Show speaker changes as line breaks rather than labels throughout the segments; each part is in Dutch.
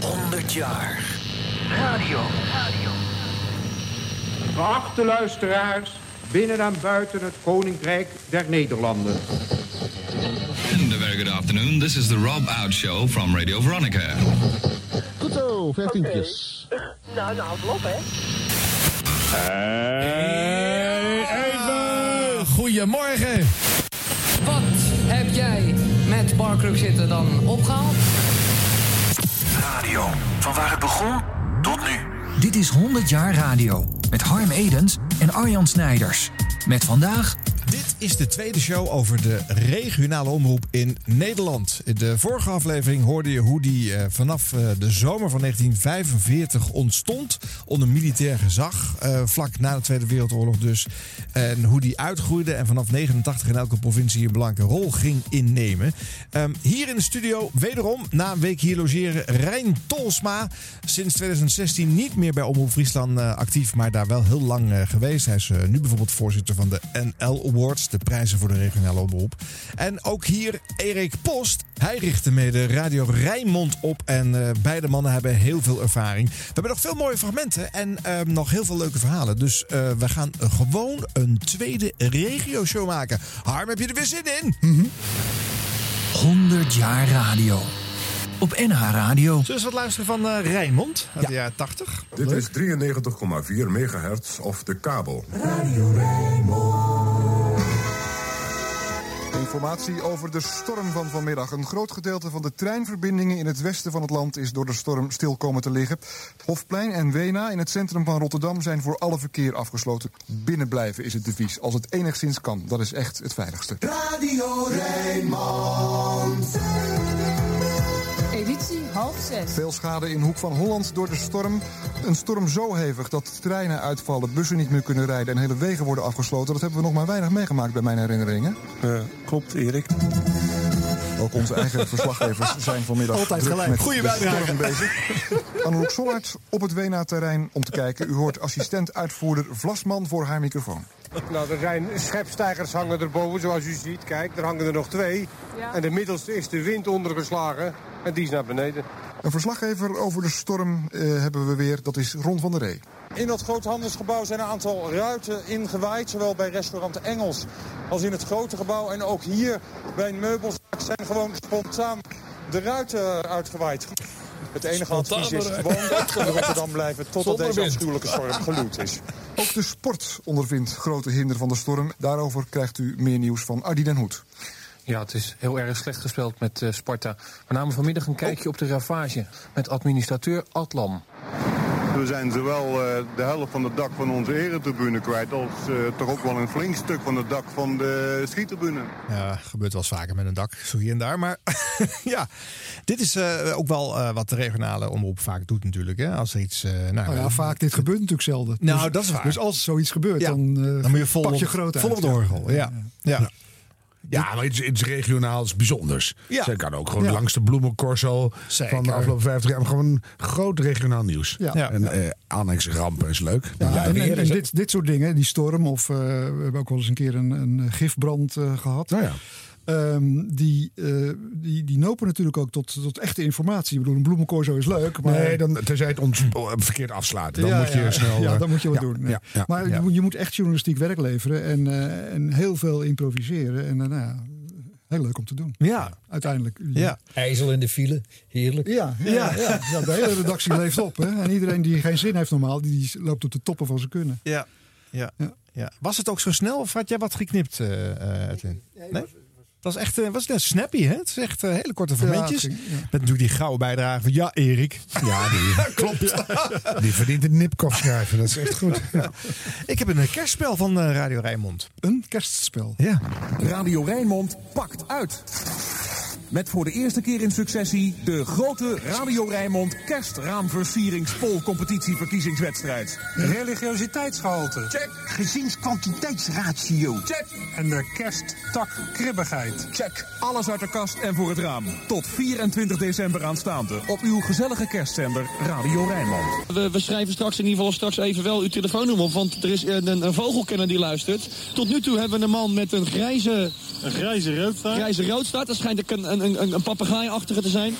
100 jaar. Radio.
Geachte luisteraars, binnen en buiten het Koninkrijk der Nederlanden.
And a very good afternoon. This is the Rob Out Show from Radio Veronica.
Goed zo, vijftientjes.
Nou, nou, houd op, hè.
Even! Goedemorgen!
Wat heb jij Barkruk zitten dan opgehaald?
Radio. Van waar het begon tot nu.
Dit is 100 jaar radio met Harm Edens en Arjan Snijders. Met vandaag
is de tweede show over de regionale omroep in Nederland. In de vorige aflevering hoorde je hoe die eh, vanaf eh, de zomer van 1945 ontstond. Onder militair gezag, eh, vlak na de Tweede Wereldoorlog dus. En hoe die uitgroeide en vanaf 89 in elke provincie een belangrijke rol ging innemen. Ehm, hier in de studio, wederom na een week hier logeren, Rijn Tolsma. Sinds 2016 niet meer bij Omroep Friesland actief, maar daar wel heel lang geweest. Hij is nu bijvoorbeeld voorzitter van de NL Awards, de prijzen voor de regionale omroep. En ook hier Erik Post. Hij richtte mede Radio Rijnmond op en eh, beide mannen hebben heel veel ervaring. We hebben nog veel mooie fragmenten en ehm, nog heel veel leuke verhalen. Dus eh, we gaan gewoon een tweede regio-show maken. Harm, heb je er weer zin in?
100 jaar radio. Op NH Radio.
Zullen we eens wat luisteren van eh, Rijnmond uit de jaren 80?
Dit is 93,4 megahertz of de kabel.
Informatie over de storm van vanmiddag. Een groot gedeelte van de treinverbindingen in het westen van het land is door de storm stil komen te liggen. Hofplein en Wena in het centrum van Rotterdam zijn voor alle verkeer afgesloten. Binnenblijven is het devies, als het enigszins kan. Dat is echt het veiligste.
Editie half zes.
Veel schade in Hoek van Holland door de storm. Een storm zo hevig dat treinen uitvallen, bussen niet meer kunnen rijden en hele wegen worden afgesloten. Dat hebben we nog maar weinig meegemaakt bij mijn herinneringen.
klopt, Erik.
Ook onze eigen verslaggevers zijn vanmiddag
Altijd
druk
gelijk.
met
Goeie
de
bijdrage.
storm bezig. Anouk Sollert op het Wena-terrein om te kijken. U hoort assistent-uitvoerder Vlasman voor haar microfoon.
Nou, er zijn schepstijgers hangen erboven, zoals u ziet. Kijk, er hangen er nog twee.
Ja.
En de middelste is de wind ondergeslagen. En die is naar beneden.
Een verslaggever over de storm eh, hebben we weer. Dat is Ron van der Ree.
In dat grote handelsgebouw zijn een aantal ruiten ingewaaid. Zowel bij restaurant Engels als in het grote gebouw. En ook hier bij een meubelzaak zijn gewoon spontaan de ruiten uitgewaaid. Het enige advies is gewoon in Rotterdam blijven totdat deze afschuwelijke storm geloed is.
Ook de sport ondervindt grote hinder van de storm. Daarover krijgt u meer nieuws van Ardi den Hoed.
Ja, het is heel erg slecht gespeeld met eh, Sparta. We namen vanmiddag een kijkje op de ravage met administrateur Atlam.
We zijn zowel eh, de helft van het dak van onze eretribune kwijt... als eh, toch ook wel een flink stuk van het dak van de schietribune.
Ja, gebeurt wel eens vaker met een dak, zo hier en daar. Maar ja, dit is eh, ook wel eh, wat de regionale omroep vaak doet natuurlijk. Hè? Als er iets... eh, nou,
Nou ja, vaak. Dit gebeurt natuurlijk zelden.
Nou,
Dus-
dat is waar.
Dus als zoiets gebeurt,
Ja.
dan, eh,
Dan moet je vol,
pak je
op-
groot
vol
uit.
op de orgel. Ja. Ja.
Ja, maar iets, iets regionaals bijzonders.
Ja.
Ze kan ook gewoon
Ja.
langs de bloemencorso
Zeker.
van de afgelopen 50 jaar. Gewoon groot regionaal nieuws.
Ja.
Ja.
En eh annex rampen is leuk.
Ja, en, en- en dit, dit soort dingen, die storm, of eh, we hebben ook wel eens een keer een, een gifbrand eh, gehad.
Nou ja.
Ehm, die, eh, die, die nopen natuurlijk ook tot, tot echte informatie. Ik bedoel, een bloemencorso is leuk, maar...
Nee, dan, tenzij het ons eh, verkeerd afslaat. Dan
Ja,
moet je
ja,
snel...
Ja,
eh,
dan moet je wat
ja,
doen. nee.
Ja, ja,
maar
ja.
Je, moet, je moet echt journalistiek werk leveren en, eh, en heel veel improviseren. En eh, nou ja, heel leuk om te doen.
Ja.
Uiteindelijk.
Ja.
IJzel in de file, heerlijk.
Ja, ja, ja. ja, de hele redactie leeft op. Hè? En iedereen die geen zin heeft normaal, die loopt op de toppen van zijn kunnen.
Ja. Ja.
Ja.
Ja. Was het ook zo snel of had jij wat geknipt, eh eh, Edwin? Nee? Het was echt eh, was net snappy, hè? Het is echt eh, hele korte fragmentjes.
ja.
Met natuurlijk die gouden bijdrage van ja, Erik.
Ja, die, klopt. Die verdient een nipkoff schrijven. Dat is echt goed. Ja.
Ik heb een eh, kerstspel van Radio Rijnmond.
Een kerstspel.
Ja.
Radio Rijnmond pakt uit. Met voor de eerste keer in successie de grote Radio Rijnmond kerstraamversieringspoolcompetitieverkiezingswedstrijd.
Religiositeitsgehalte.
Check. Gezinskwantiteitsratio. Check.
En de kersttak kribbigheid.
Check. Alles uit de kast en voor het raam. Tot 24 december aanstaande op uw gezellige kerstzender Radio Rijnmond.
We, we schrijven straks in ieder geval straks even wel uw telefoonnummer op, want er is een, een, een vogelkenner die luistert. Tot nu toe hebben we een man met een grijze,
Een grijze roodstaart.
grijze roodstaart. Dat schijnt een, een, een, papegaaiachtige te zijn.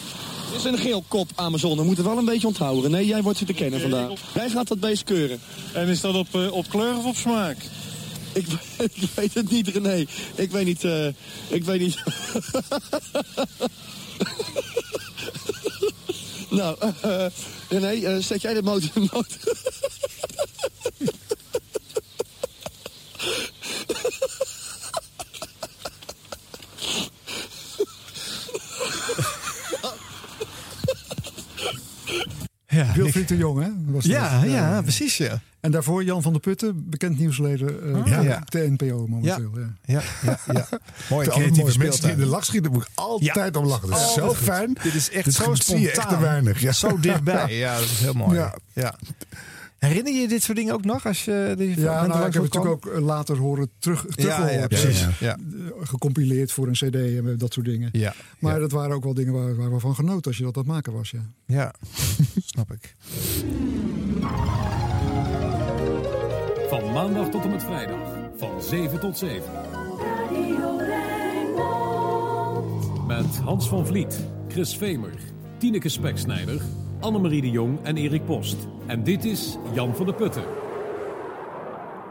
Het is een geel kop Amazon. We moeten wel een beetje onthouden. Nee, jij wordt ze te kennen vandaag. Jij gaat dat beest keuren.
En is dat op, eh, op kleur of op smaak?
Ik, ik weet het niet, René. Ik weet niet... eh, ik weet niet... nou, eh, René, zet jij de motor... motor...
Ja,
Wilfried de Jong, hè? Was.
Ja,
Eh,
ja, precies, ja.
En daarvoor Jan van der Putten, bekend nieuwslezer eh,
Ja.
van
Ja.
de NPO momenteel. Ja.
Ja, ja, ja. Mooi creatieve.
Mensen die in de lach schieten, moet ik altijd om lachen. Dat is zo fijn.
Dit is echt
Dit
zo
zie je echt te
spontaan.
weinig. Ja.
Zo dichtbij. Ja, dat is heel mooi.
Ja.
Ja. Herinner je je dit soort dingen ook nog? Als je die
Ja, nou, ik heb het natuurlijk ook eh, later horen terug, teruggehoord.
ja, precies.
eh,
Ja.
eh, Gecompileerd voor een cd en dat soort dingen.
Ja,
Maar dat waren ook wel dingen waar, waar we van genoten als je dat aan het maken was. Ja.
Ja, snap ik.
Van maandag tot en met vrijdag. Van 7 tot 7. Met Hans van Vliet, Chris Vemer, Tineke Speksnijder, Annemarie de Jong en Erik Post. En dit is Jan van der Putten.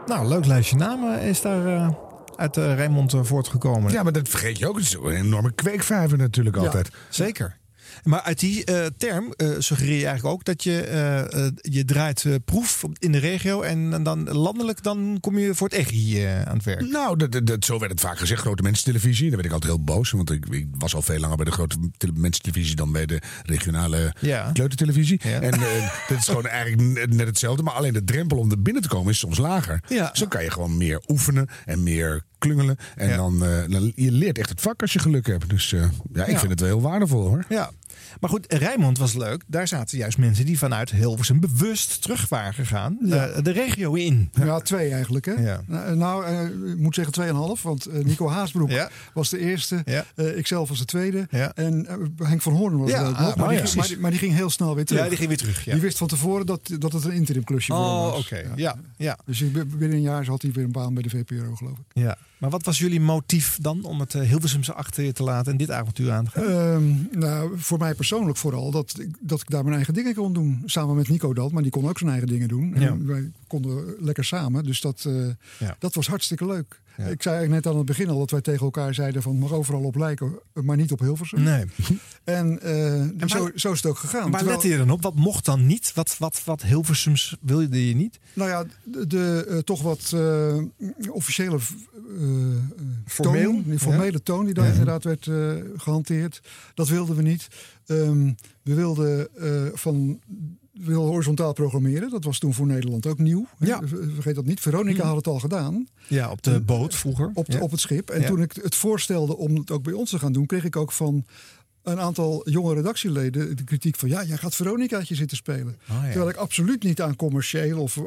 Nou, leuk lijstje namen is daar eh, uit uh, Rijnmond uh, voortgekomen.
Ja, maar dat vergeet je ook. Het is een enorme kweekvijver natuurlijk altijd.
Zeker. Maar uit die uh, term uh, suggereer je eigenlijk ook dat je, uh, je draait proef in de regio en, en, dan landelijk dan kom je voor het EGI aan het werk.
Nou, dat, dat, zo werd het vaak gezegd, grote mensentelevisie. Daar werd ik altijd heel boos, want ik, ik was al veel langer bij de grote mensentelevisie dan bij de regionale
ja.
kleutertelevisie. Ja. En dat is gewoon eigenlijk net hetzelfde, maar alleen de drempel om er binnen te komen is soms lager.
Ja.
Zo kan je gewoon meer oefenen en meer klungelen. En ja. dan, je leert echt het vak als je geluk hebt. Dus ja, ik ja. vind het wel heel waardevol hoor.
Ja. Maar goed, Rijnmond was leuk. Daar zaten juist mensen die vanuit Hilversum bewust terug waren gegaan. Ja. Uh, de regio in.
Ja, twee eigenlijk. Hè?
Ja.
Nou, uh, ik moet zeggen tweeënhalf. Want uh, Nico Haasbroek
ja.
was de eerste. Ikzelf was de tweede. En Henk van Hoorn was
ja, ah,
Maar,
oh,
die, maar, maar, die ging heel snel weer terug.
Ja, die ging weer terug.
Die wist van tevoren dat, dat het een interim klusje
oh,
was.
oké. Okay. Ja. Ja.
Dus binnen een jaar had hij weer een baan bij de VPRO, geloof ik.
Ja. Maar wat was jullie motief dan om het Hilversumse achter je te laten en dit avontuur aan te gaan?
Um, nou, voor mij persoonlijk vooral dat ik, dat ik daar mijn eigen dingen kon doen. Samen met Nico dat, maar die kon ook zijn eigen dingen doen.
Ja.
En wij konden lekker samen, dus dat, uh,
ja.
dat was hartstikke leuk. Ja. Ik zei eigenlijk net aan het begin al dat wij tegen elkaar zeiden van mag overal op lijken, maar niet op Hilversum.
Nee.
En, uh, en waar, zo, zo, is het ook gegaan.
Waar
Terwijl,
lette je dan op? Wat mocht dan niet? Wat, wat, wat Hilversums wilde je niet?
Nou ja, de, de uh, toch wat uh, officiële
Formeel?
toon, die formele ja. toon die daar inderdaad werd gehanteerd, dat wilden we niet. Um, we wilden van wilden horizontaal programmeren. Dat was toen voor Nederland ook nieuw.
Ja.
Vergeet dat niet. Veronica had het al gedaan.
Ja, op de boot vroeger.
Op, de,
ja.
op het schip. En
ja.
toen ik het voorstelde om het ook bij ons te gaan doen... kreeg ik ook van een aantal jonge redactieleden de kritiek van... ja, jij gaat Veronicaatje zitten spelen.
Oh, ja.
Terwijl ik absoluut niet aan commercieel of...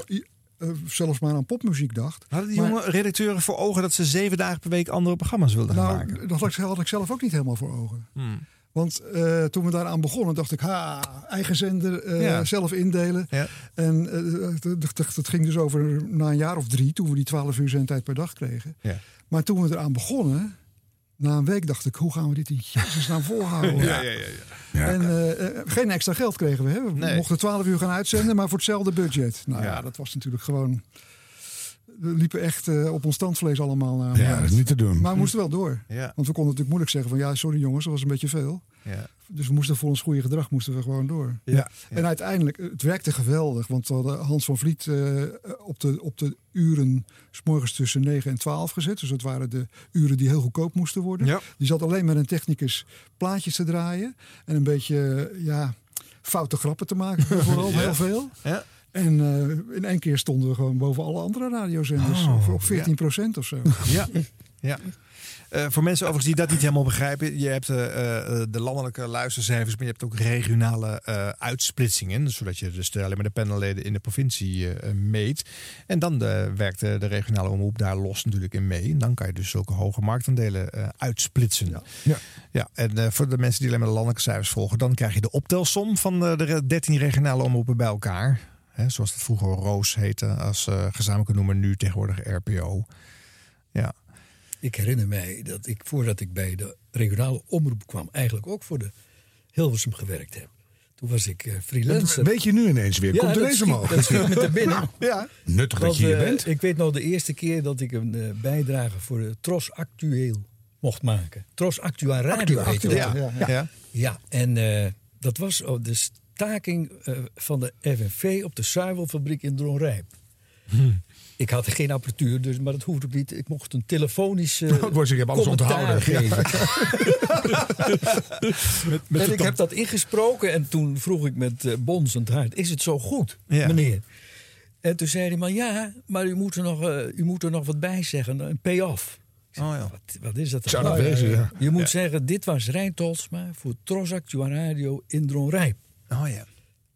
Uh, zelfs maar aan popmuziek dacht.
Hadden die
maar,
jonge redacteuren voor ogen dat ze zeven dagen per week andere programma's wilden
nou,
gaan maken?
Dat had ik, had ik zelf ook niet helemaal voor ogen.
Hmm.
Want uh, toen we daaraan begonnen, dacht ik, ha, eigen zender, uh,
ja.
zelf indelen.
Ja.
En uh, dat ging dus over na een jaar of drie, toen we die 12 uur zendtijd per dag kregen.
Ja.
Maar toen we eraan begonnen, na een week dacht ik, hoe gaan we dit in Jezus nou volhouden?
ja, ja, ja, ja.
En geen extra geld kregen we. Hè? We
nee.
mochten 12 uur gaan uitzenden, maar voor hetzelfde budget. Nou ja, dat was natuurlijk gewoon we liepen echt uh, op ons standvlees allemaal naar.
Ja, dat is niet te doen.
Maar we moesten wel door.
Ja.
Want we konden natuurlijk moeilijk zeggen van ja, sorry jongens, dat was een beetje veel.
Ja.
Dus we moesten voor ons goede gedrag moesten we gewoon door.
Ja. Ja.
En uiteindelijk, het werkte geweldig. Want we hadden Hans van Vliet uh, op, de, op de uren s morgens tussen 9 en 12 gezet. Dus dat waren de uren die heel goedkoop moesten worden.
Ja.
Die zat alleen met een technicus plaatjes te draaien. En een beetje, ja, foute grappen te maken. Vooral heel veel.
Ja.
En uh, in één keer stonden we gewoon boven alle andere radiozenders.
Oh,
op 14 procent
ja.
of zo.
Ja, ja. Uh, voor mensen overigens die dat niet helemaal begrijpen. Je hebt uh, de landelijke luistercijfers, maar je hebt ook regionale uitsplitsingen. Zodat je dus alleen maar de panelleden in de provincie meet. En dan de, werkt de, de, regionale omroep daar los natuurlijk in mee. En dan kan je dus zulke hoge marktaandelen uitsplitsen.
Ja.
Ja. ja en voor de mensen die alleen maar de landelijke cijfers volgen, dan krijg je de optelsom van de 13 regionale omroepen bij elkaar. Hè, zoals het vroeger Roos heette als uh, gezamenlijke noemer, nu tegenwoordig RPO. Ja.
Ik herinner mij dat ik voordat ik bij de regionale omroep kwam, eigenlijk ook voor de Hilversum gewerkt heb. Toen was ik eh, freelancer.
Weet je nu ineens weer? Komt er
dat schiet-
omhoog?
Dat schiet me te binnen.
Ja. Nuttig dat je hier
eh,
bent.
Ik weet nog de eerste keer dat ik een bijdrage voor de Tros Actueel mocht maken. Tros Actua Radio
Actua, Actua,
dat.
ja,
ja.
ja.
Ja, en dat was oh, de staking eh, van de FNV op de zuivelfabriek in Dronrijp. Ik had geen apparatuur, dus, maar dat hoefde ook niet. Ik mocht een telefonisch eh
Oh, ik heb alles onthouden. Ja.
met
en
de
ik heb dat ingesproken en toen vroeg ik met eh bonzend hart... is het zo goed,
Ja.
meneer? En toen zei hij maar ja, maar u moet er nog, eh, u moet er nog wat bij zeggen, een payoff. Zei,
Oh, ja.
wat, wat is dat? dan?
Zou dat wezen, ja.
Je moet zeggen, dit was Rijn Tolsma voor Tros Actua Radio in Dronrijp.
Oh ja.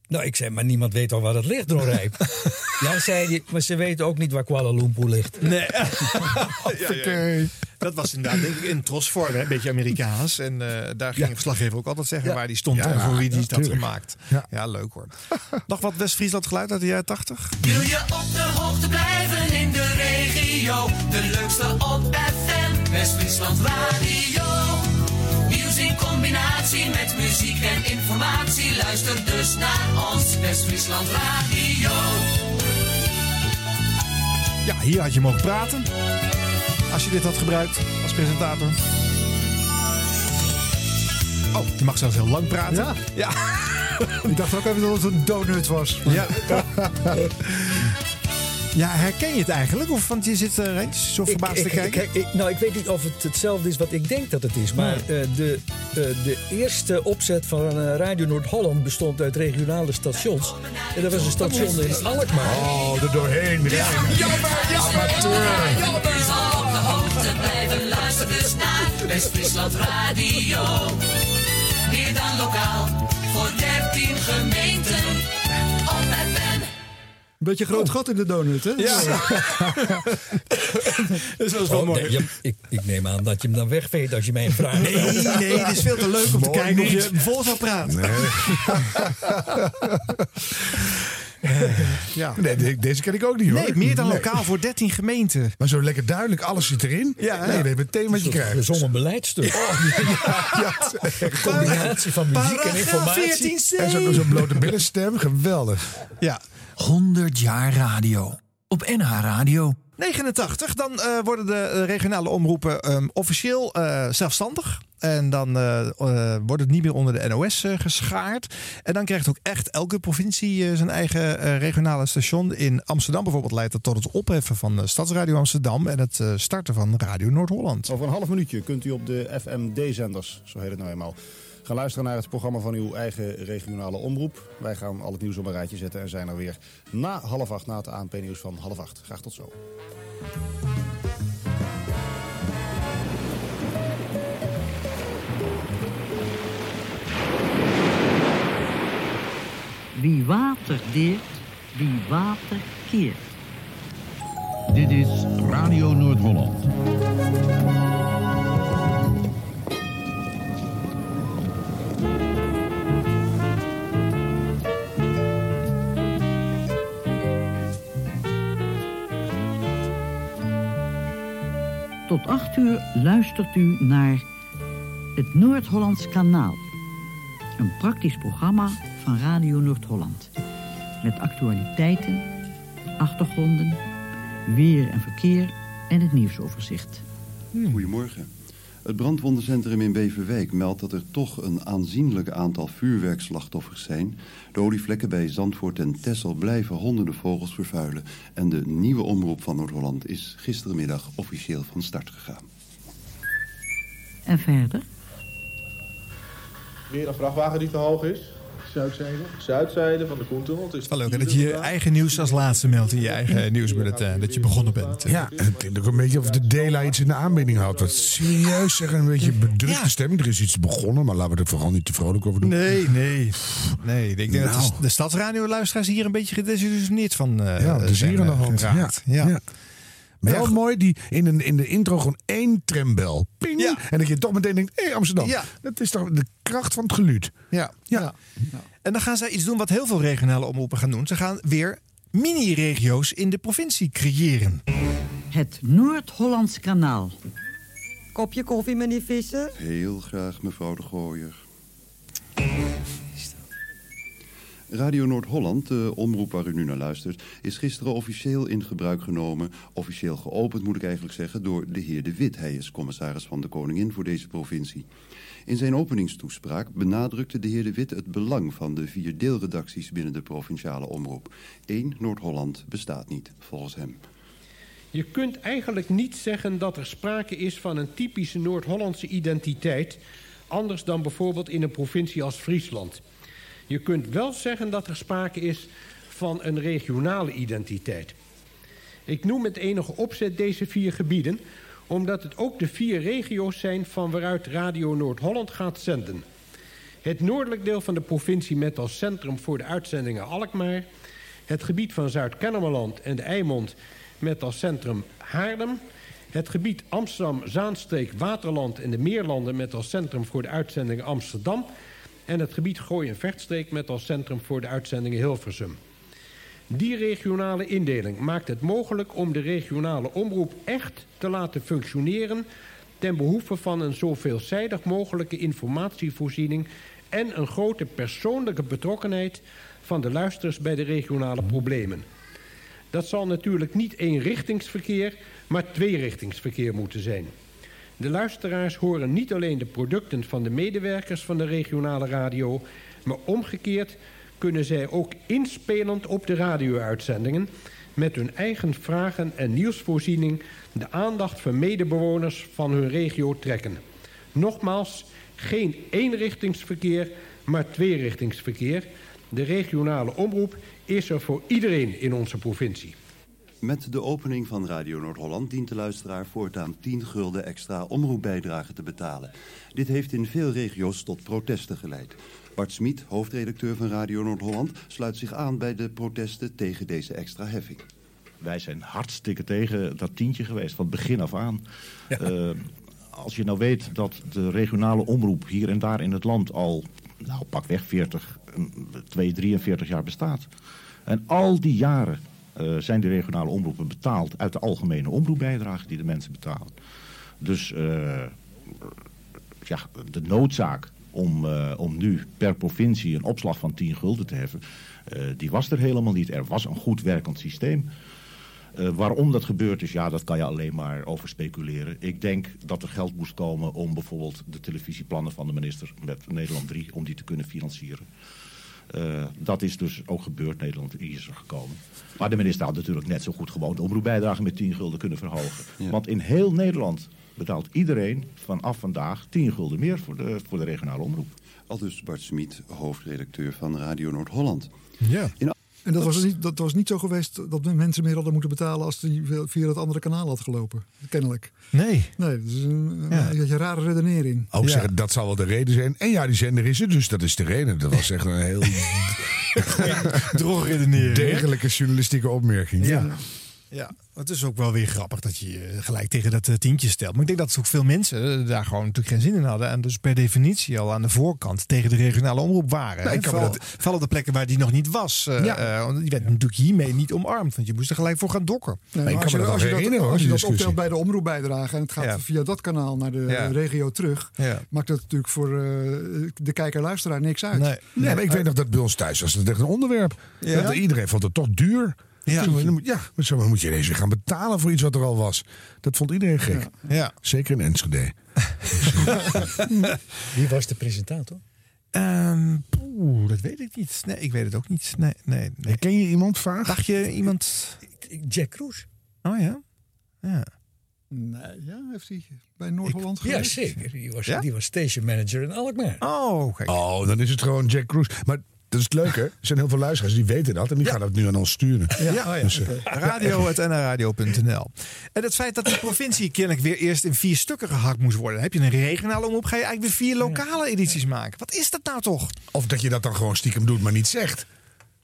Nou, ik zei, maar niemand weet al waar het ligt, Dronrijp. ja, zei hij, maar ze weten ook niet waar Kuala Lumpur ligt.
Nee. Dat was inderdaad denk ik in trosvorm, een beetje Amerikaans. En eh, daar ging
Ja.
de verslaggever ook altijd zeggen
Ja.
waar die stond
Ja,
en voor wie die het had gemaakt.
Ja.
Ja. leuk hoor. Nog wat West-Friesland geluid uit de jaren 80?
Wil je op de hoogte blijven in de regio? De leukste op FM, West-Friesland Radio. In combinatie met muziek en informatie. Luister dus naar ons, West-Friesland Radio.
Ja, hier had je mogen praten. Als je dit had gebruikt als presentator. Oh, je mag zelfs heel lang praten.
Ja.
Ja.
Ik dacht ook even dat het een donut was.
Ja. Ja, herken je het eigenlijk? Of, want je zit er eens zo verbaasd te
ik,
kijken.
ik- ik- nou, ik weet niet of het hetzelfde is wat ik denk dat het is. Maar eh, de, eh, de eerste opzet van eh, Radio Noord-Holland bestond uit regionale stations. En dat was een station in Alkmaar.
Oh, er doorheen. Rijn.
U zal op de hoogte blijven. Luister dus naar West-Friesland Radio. Meer dan lokaal, voor 13 gemeenten.
Een beetje groot gat in de donut, hè?
Ja. dat was wel
Oh,
mooi.
nee, je- ik, ik neem aan dat je hem dan wegveet als je mij vraagt.
Nee, nee, het is veel te leuk om te kijken of
niet.
je vol zou praten. Ja.
Nee, de- deze ken ik ook niet hoor.
Nee, meer dan
Nee.
lokaal voor 13 gemeenten.
Maar zo lekker duidelijk, alles zit erin.
Ja,
nee,
ja.
je weet meteen wat je
Een
krijgt.
gezongen beleidstuk. Een combinatie van muziek en informatie.
En zo'n zo blote billenstem, geweldig.
Ja.
100 jaar radio. Op NH Radio.
89, dan eh, worden de eh, regionale omroepen ehm, officieel eh, zelfstandig. En dan eh, eh, wordt het niet meer onder de NOS eh, geschaard. En dan krijgt ook echt elke provincie zijn eigen regionale station. In Amsterdam bijvoorbeeld leidt dat tot het opheffen van eh, Stadsradio Amsterdam en het starten van Radio Noord-Holland.
Over een half minuutje kunt u op de FMD-zenders, zo heet het nou eenmaal, gaan luisteren naar het programma van uw eigen regionale omroep. Wij gaan al het nieuws op een rijtje zetten en zijn er weer na half acht, na het ANP-nieuws van half acht. Graag tot zo.
Wie water deert, die water keert. Dit is Radio Noord-Holland. Tot acht uur luistert u naar het Noord-Hollands Kanaal. Een praktisch programma van Radio Noord-Holland. Met actualiteiten, achtergronden, weer en verkeer en het nieuwsoverzicht.
Goedemorgen. Het brandwondencentrum in Beverwijk meldt dat er toch een aanzienlijk aantal vuurwerkslachtoffers zijn. De olievlekken bij Zandvoort en Texel blijven honderden vogels vervuilen. En de nieuwe omroep van Noord-Holland is gistermiddag officieel van start gegaan.
En verder?
Weer een vrachtwagen die te hoog is. Zuidzijde. Zuidzijde van de Koentunnel. Het is
Wel leuk hè, dat je je eigen nieuws als laatste meldt in je eigen nieuwsbulletin. Dat je begonnen bent.
Ja, het klinkt ook een beetje of de Dela iets in de aanbieding houdt. Wat serieus zeggen, een beetje bedrukte stemming. Er is iets begonnen, maar laten we er vooral niet te vrolijk over doen.
Nee, nee. Nee, ik denk dat
Nou.
de, de stadsradio-luisteraars hier een beetje gedesillusioneerd van eh
Ja, het is hier aan de
eh,
hand. Ja, ja.
Ja.
Wel mooi, die in, een, in de intro gewoon één trambel. Ping. En dat je toch meteen denkt, hé Amsterdam.
Ja.
Dat is toch de kracht van het geluid.
Ja.
Ja.
En dan gaan zij iets doen wat heel veel regionale omroepen gaan doen. Ze gaan weer mini-regio's in de provincie creëren.
Het Noord-Hollands Kanaal.
Kopje koffie, meneer Visser?
Heel graag, mevrouw de Gooier. Radio Noord-Holland, de omroep waar u nu naar luistert... is gisteren officieel in gebruik genomen... officieel geopend moet ik eigenlijk zeggen... door de heer De Wit. Hij is commissaris van de Koningin voor deze provincie. In zijn openingstoespraak benadrukte de heer De Wit... het belang van de vier deelredacties binnen de provinciale omroep. Eén Noord-Holland bestaat niet, volgens hem.
Je kunt eigenlijk niet zeggen dat er sprake is van een typische Noord-Hollandse identiteit... anders dan bijvoorbeeld in een provincie als Friesland... Je kunt wel zeggen dat er sprake is van een regionale identiteit. Ik noem met enige opzet deze vier gebieden... omdat het ook de vier regio's zijn van waaruit Radio Noord-Holland gaat zenden. Het noordelijk deel van de provincie met als centrum voor de uitzendingen Alkmaar... het gebied van Zuid-Kennemerland en de Eimond met als centrum Haarlem... het gebied Amsterdam, Zaanstreek, Waterland en de Meerlanden... met als centrum voor de uitzendingen Amsterdam en het gebied Gooi en Vechtstreek met als centrum voor de uitzendingen Hilversum. Die regionale indeling maakt het mogelijk om de regionale omroep echt te laten functioneren ten behoeve van een zo veelzijdig mogelijke informatievoorziening en een grote persoonlijke betrokkenheid van de luisteraars bij de regionale problemen. Dat zal natuurlijk niet eenrichtingsverkeer, maar tweerichtingsverkeer moeten zijn. De luisteraars horen niet alleen de producten van de medewerkers van de regionale radio... maar omgekeerd kunnen zij ook inspelend op de radio-uitzendingen... met hun eigen vragen en nieuwsvoorziening... de aandacht van medebewoners van hun regio trekken. Nogmaals, geen eenrichtingsverkeer, maar tweerichtingsverkeer. De regionale omroep is er voor iedereen in onze provincie.
Met de opening van Radio Noord-Holland dient de luisteraar voortaan 10 gulden extra omroepbijdrage te betalen. Dit heeft in veel regio's tot protesten geleid. Bart Smit, hoofdredacteur van Radio Noord-Holland, sluit zich aan bij de protesten tegen deze extra heffing.
Wij zijn hartstikke tegen dat tientje geweest, van begin af aan. Uh, als je nou weet dat de regionale omroep hier en daar in het land al, nou pakweg 40, 2, 43 jaar bestaat. En al die jaren uh, zijn de regionale omroepen betaald uit de algemene omroepbijdrage die de mensen betalen. Dus uh, ja, de noodzaak om, uh, om nu per provincie een opslag van 10 gulden te heffen, die was er helemaal niet. Er was een goed werkend systeem. waarom dat gebeurd is, ja, dat kan je alleen maar over speculeren. Ik denk dat er geld moest komen om bijvoorbeeld de televisieplannen van de minister met Nederland 3, om die te kunnen financieren. Uh, dat is dus ook gebeurd. Nederland is er gekomen. Maar de minister had natuurlijk net zo goed gewoon de omroepbijdrage met 10 gulden kunnen verhogen. Ja. Want in heel Nederland betaalt iedereen vanaf vandaag 10 gulden meer voor de, voor de regionale omroep.
Al dus Bart Smit, hoofdredacteur van Radio Noord-Holland.
Ja. In en dat was, niet, dat was niet zo geweest dat mensen meer hadden moeten betalen als die via het andere kanaal had gelopen. Kennelijk.
Nee.
Nee, dat is een, ja. een rare redenering.
Ook ja. zeggen, dat zal wel de reden zijn. En ja, die zender is er, dus dat is de reden. Dat was echt een heel
droge redenering.
Degelijke journalistieke opmerking.
Ja. Ja, het is ook wel weer grappig dat je je gelijk tegen dat uh, tientje stelt. Maar ik denk dat ook veel mensen uh, daar gewoon natuurlijk geen zin in hadden. En dus per definitie al aan de voorkant tegen de regionale omroep waren. Vooral,
dat...
op de plekken waar die nog niet was. Uh,
ja.
die werd natuurlijk hiermee niet omarmd. Want je moest er gelijk voor gaan dokken.
Nee, maar als, je, als, je dat, als je dat optelt bij de omroepbijdrage en het gaat ja. via dat kanaal naar de ja. regio terug, maakt dat natuurlijk voor de kijker-luisteraar niks uit.
Nee, nee maar ik weet nog dat bij ons thuis was het echt een onderwerp. Dat iedereen vond het toch duur. Ja, ja maar zo moet je ineens weer gaan betalen voor iets wat er al was. Dat vond iedereen gek.
Ja. ja.
Zeker in Enschede.
Wie was de presentator?
Um, oeh, dat weet ik niet. Nee, ik weet het ook niet. Nee, nee, nee.
Ken je iemand vaak?
Dacht je iemand?
Jack Kroes.
Oh ja? Ja.
Nee, ja, heeft hij bij Noord-Holland geweest?
Ja, zeker. Die was, ja? die was station manager in Alkmaar.
Oh, kijk.
Oh, dan is het gewoon Jack Kroes. Maar dat is het leuke. Er zijn heel veel luisteraars die weten dat. En die ja. gaan dat nu aan ons sturen.
Ja, ja. Oh ja dus, okay. Radio.nradio.nl En het feit dat die provincie kennelijk weer eerst in vier stukken gehakt moest worden. Heb je een regionale omroep, ga je eigenlijk weer vier lokale edities maken. Wat is dat nou toch?
Of dat je dat dan gewoon stiekem doet, maar niet zegt.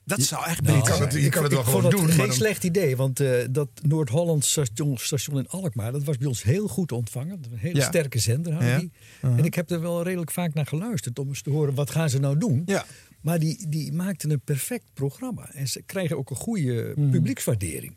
Dat zou echt
nou, je kan het, je kan het wel gewoon doen.
geen
dan...
slecht idee, want uh, dat Noord-Holland station, station, in Alkmaar, dat was bij ons heel goed ontvangen. Een hele ja. sterke zender hadden ja. die. Uh -huh. En ik heb er wel redelijk vaak naar geluisterd om eens te horen wat gaan ze nou doen.
Ja.
Maar die, die maakten een perfect programma. En ze krijgen ook een goede publiekswaardering.